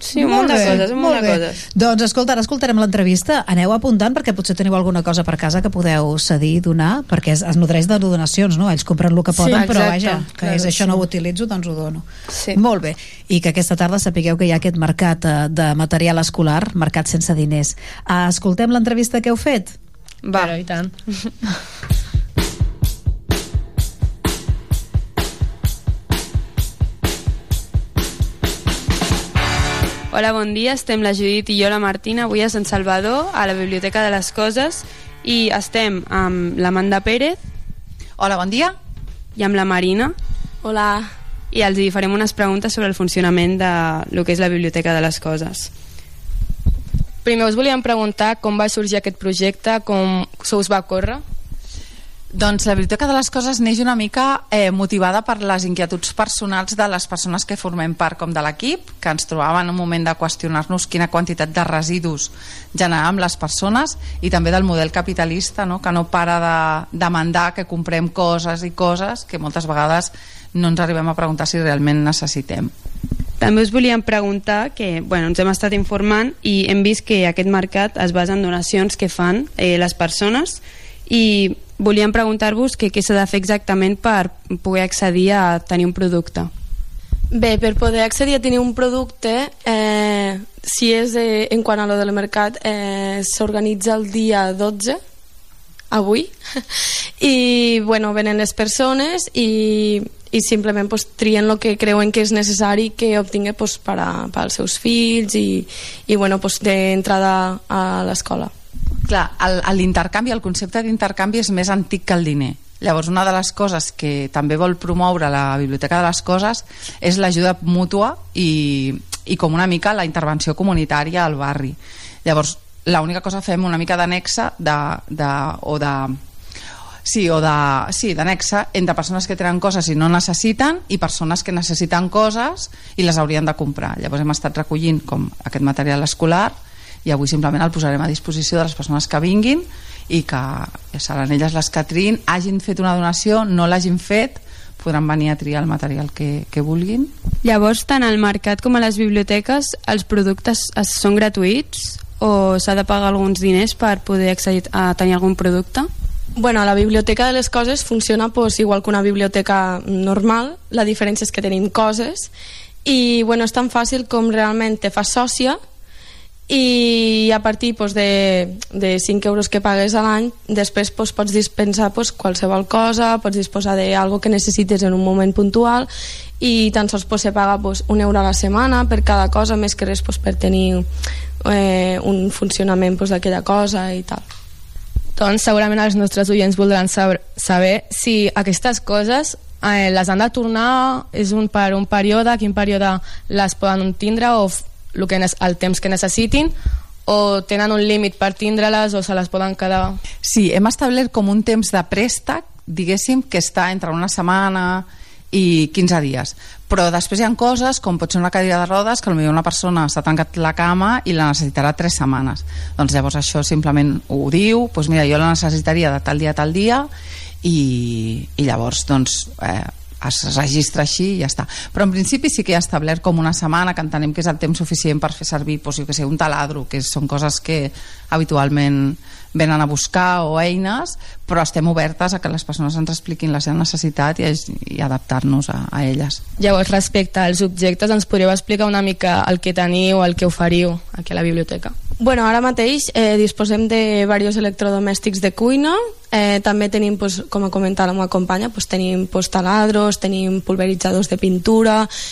Speaker 30: Sí, un munt de coses, un munt de coses.
Speaker 1: Doncs escolta, ara escoltarem l'entrevista. Aneu apuntant perquè potser teniu alguna cosa per casa que podeu cedir, donar, perquè es, es nodreix de donacions, no? Ells compren el que
Speaker 30: Sí,
Speaker 1: poden, però
Speaker 30: exacte,
Speaker 1: vaja, que
Speaker 30: claro,
Speaker 1: és això
Speaker 30: sí.
Speaker 1: no ho utilitzo, doncs ho dono.
Speaker 30: Sí.
Speaker 1: Molt bé. I que aquesta tarda sapigueu que hi ha aquest mercat eh, de material escolar, mercat sense diners. Uh, escoltem l'entrevista que heu fet?
Speaker 30: Va.
Speaker 29: Però, i tant.
Speaker 30: Hola, bon dia. Estem la Judit i jo, la Martina, avui a Sant Salvador, a la Biblioteca de les Coses, i estem amb l'Amanda Pérez.
Speaker 31: Hola, bon dia.
Speaker 30: I amb la Marina.
Speaker 31: Hola.
Speaker 30: I els hi farem unes preguntes sobre el funcionament de lo que és la Biblioteca de les Coses.
Speaker 29: Primer us volíem preguntar com va sorgir aquest projecte, com se us va córrer.
Speaker 31: Doncs la Biblioteca de les Coses neix una mica eh, motivada per les inquietuds personals de les persones que formem part com de l'equip, que ens trobàvem en un moment de qüestionar-nos quina quantitat de residus generàvem les persones i també del model capitalista, no? que no para de demandar que comprem coses i coses que moltes vegades no ens arribem a preguntar si realment necessitem.
Speaker 30: També us volíem preguntar que bueno, ens hem estat informant i hem vist que aquest mercat es basa en donacions que fan eh, les persones i volíem preguntar-vos que què s'ha de fer exactament per poder accedir a tenir un producte.
Speaker 32: Bé, per poder accedir a tenir un producte, eh, si és eh, en quant a lo del mercat, eh, s'organitza el dia 12, avui, i bueno, venen les persones i, i simplement pues, trien el que creuen que és necessari que obtingui pues, per, a, per als seus fills i, i bueno, pues, d'entrada a l'escola.
Speaker 31: Clar, el- el- l'intercanvi, el concepte d'intercanvi és més antic que el diner. Llavors, una de les coses que també vol promoure la Biblioteca de les Coses és l'ajuda mútua i, i com una mica la intervenció comunitària al barri. Llavors, l'única cosa fem una mica d'anexa de, de, o de Sí, o de, sí, d'anexa entre persones que tenen coses i no necessiten i persones que necessiten coses i les haurien de comprar. Llavors hem estat recollint com aquest material escolar i avui simplement el posarem a disposició de les persones que vinguin i que seran elles les que triïn, hagin fet una donació, no l'hagin fet, podran venir a triar el material que, que vulguin.
Speaker 30: Llavors, tant al mercat com a les biblioteques, els productes es, són gratuïts o s'ha de pagar alguns diners per poder accedir a tenir algun producte?
Speaker 32: Bueno, la biblioteca de les coses funciona pues, igual que una biblioteca normal, la diferència és que tenim coses i bueno, és tan fàcil com realment te fas sòcia i a partir pues, de, de 5 euros que pagues a l'any després pues, pots dispensar pues, qualsevol cosa pots disposar d'algo que necessites en un moment puntual i tan sols pues, se paga pues, un euro a la setmana per cada cosa més que res pues, per tenir eh, un funcionament pues, d'aquella cosa i tal.
Speaker 29: Doncs segurament els nostres oients voldran saber, saber si aquestes coses eh, les han de tornar és un, per un període, quin període les poden tindre o el, que, el temps que necessitin o tenen un límit per tindre-les o se les poden quedar
Speaker 31: Sí, hem establert com un temps de préstec, diguéssim, que està entre una setmana i 15 dies. Però després hi ha coses, com pot ser una cadira de rodes, que potser una persona s'ha tancat la cama i la necessitarà 3 setmanes. Doncs llavors això simplement ho diu, doncs mira, jo la necessitaria de tal dia a tal dia i, i llavors doncs eh, es registra així i ja està. Però en principi sí que hi ha establert com una setmana que entenem que és el temps suficient per fer servir doncs, jo que sé, un taladro, que són coses que habitualment venen a buscar o eines, però estem obertes a que les persones ens expliquin la seva necessitat i, i adaptar-nos a, a elles.
Speaker 29: Llavors, respecte als objectes, ens podríeu explicar una mica el que teniu, el que oferiu aquí a la biblioteca?
Speaker 32: Bueno, ara mateix eh, disposem de diversos electrodomèstics de cuina, eh, també tenim, pues, com ha comentat la meva companya, pues, tenim pues, taladros, tenim pulveritzadors de pintura,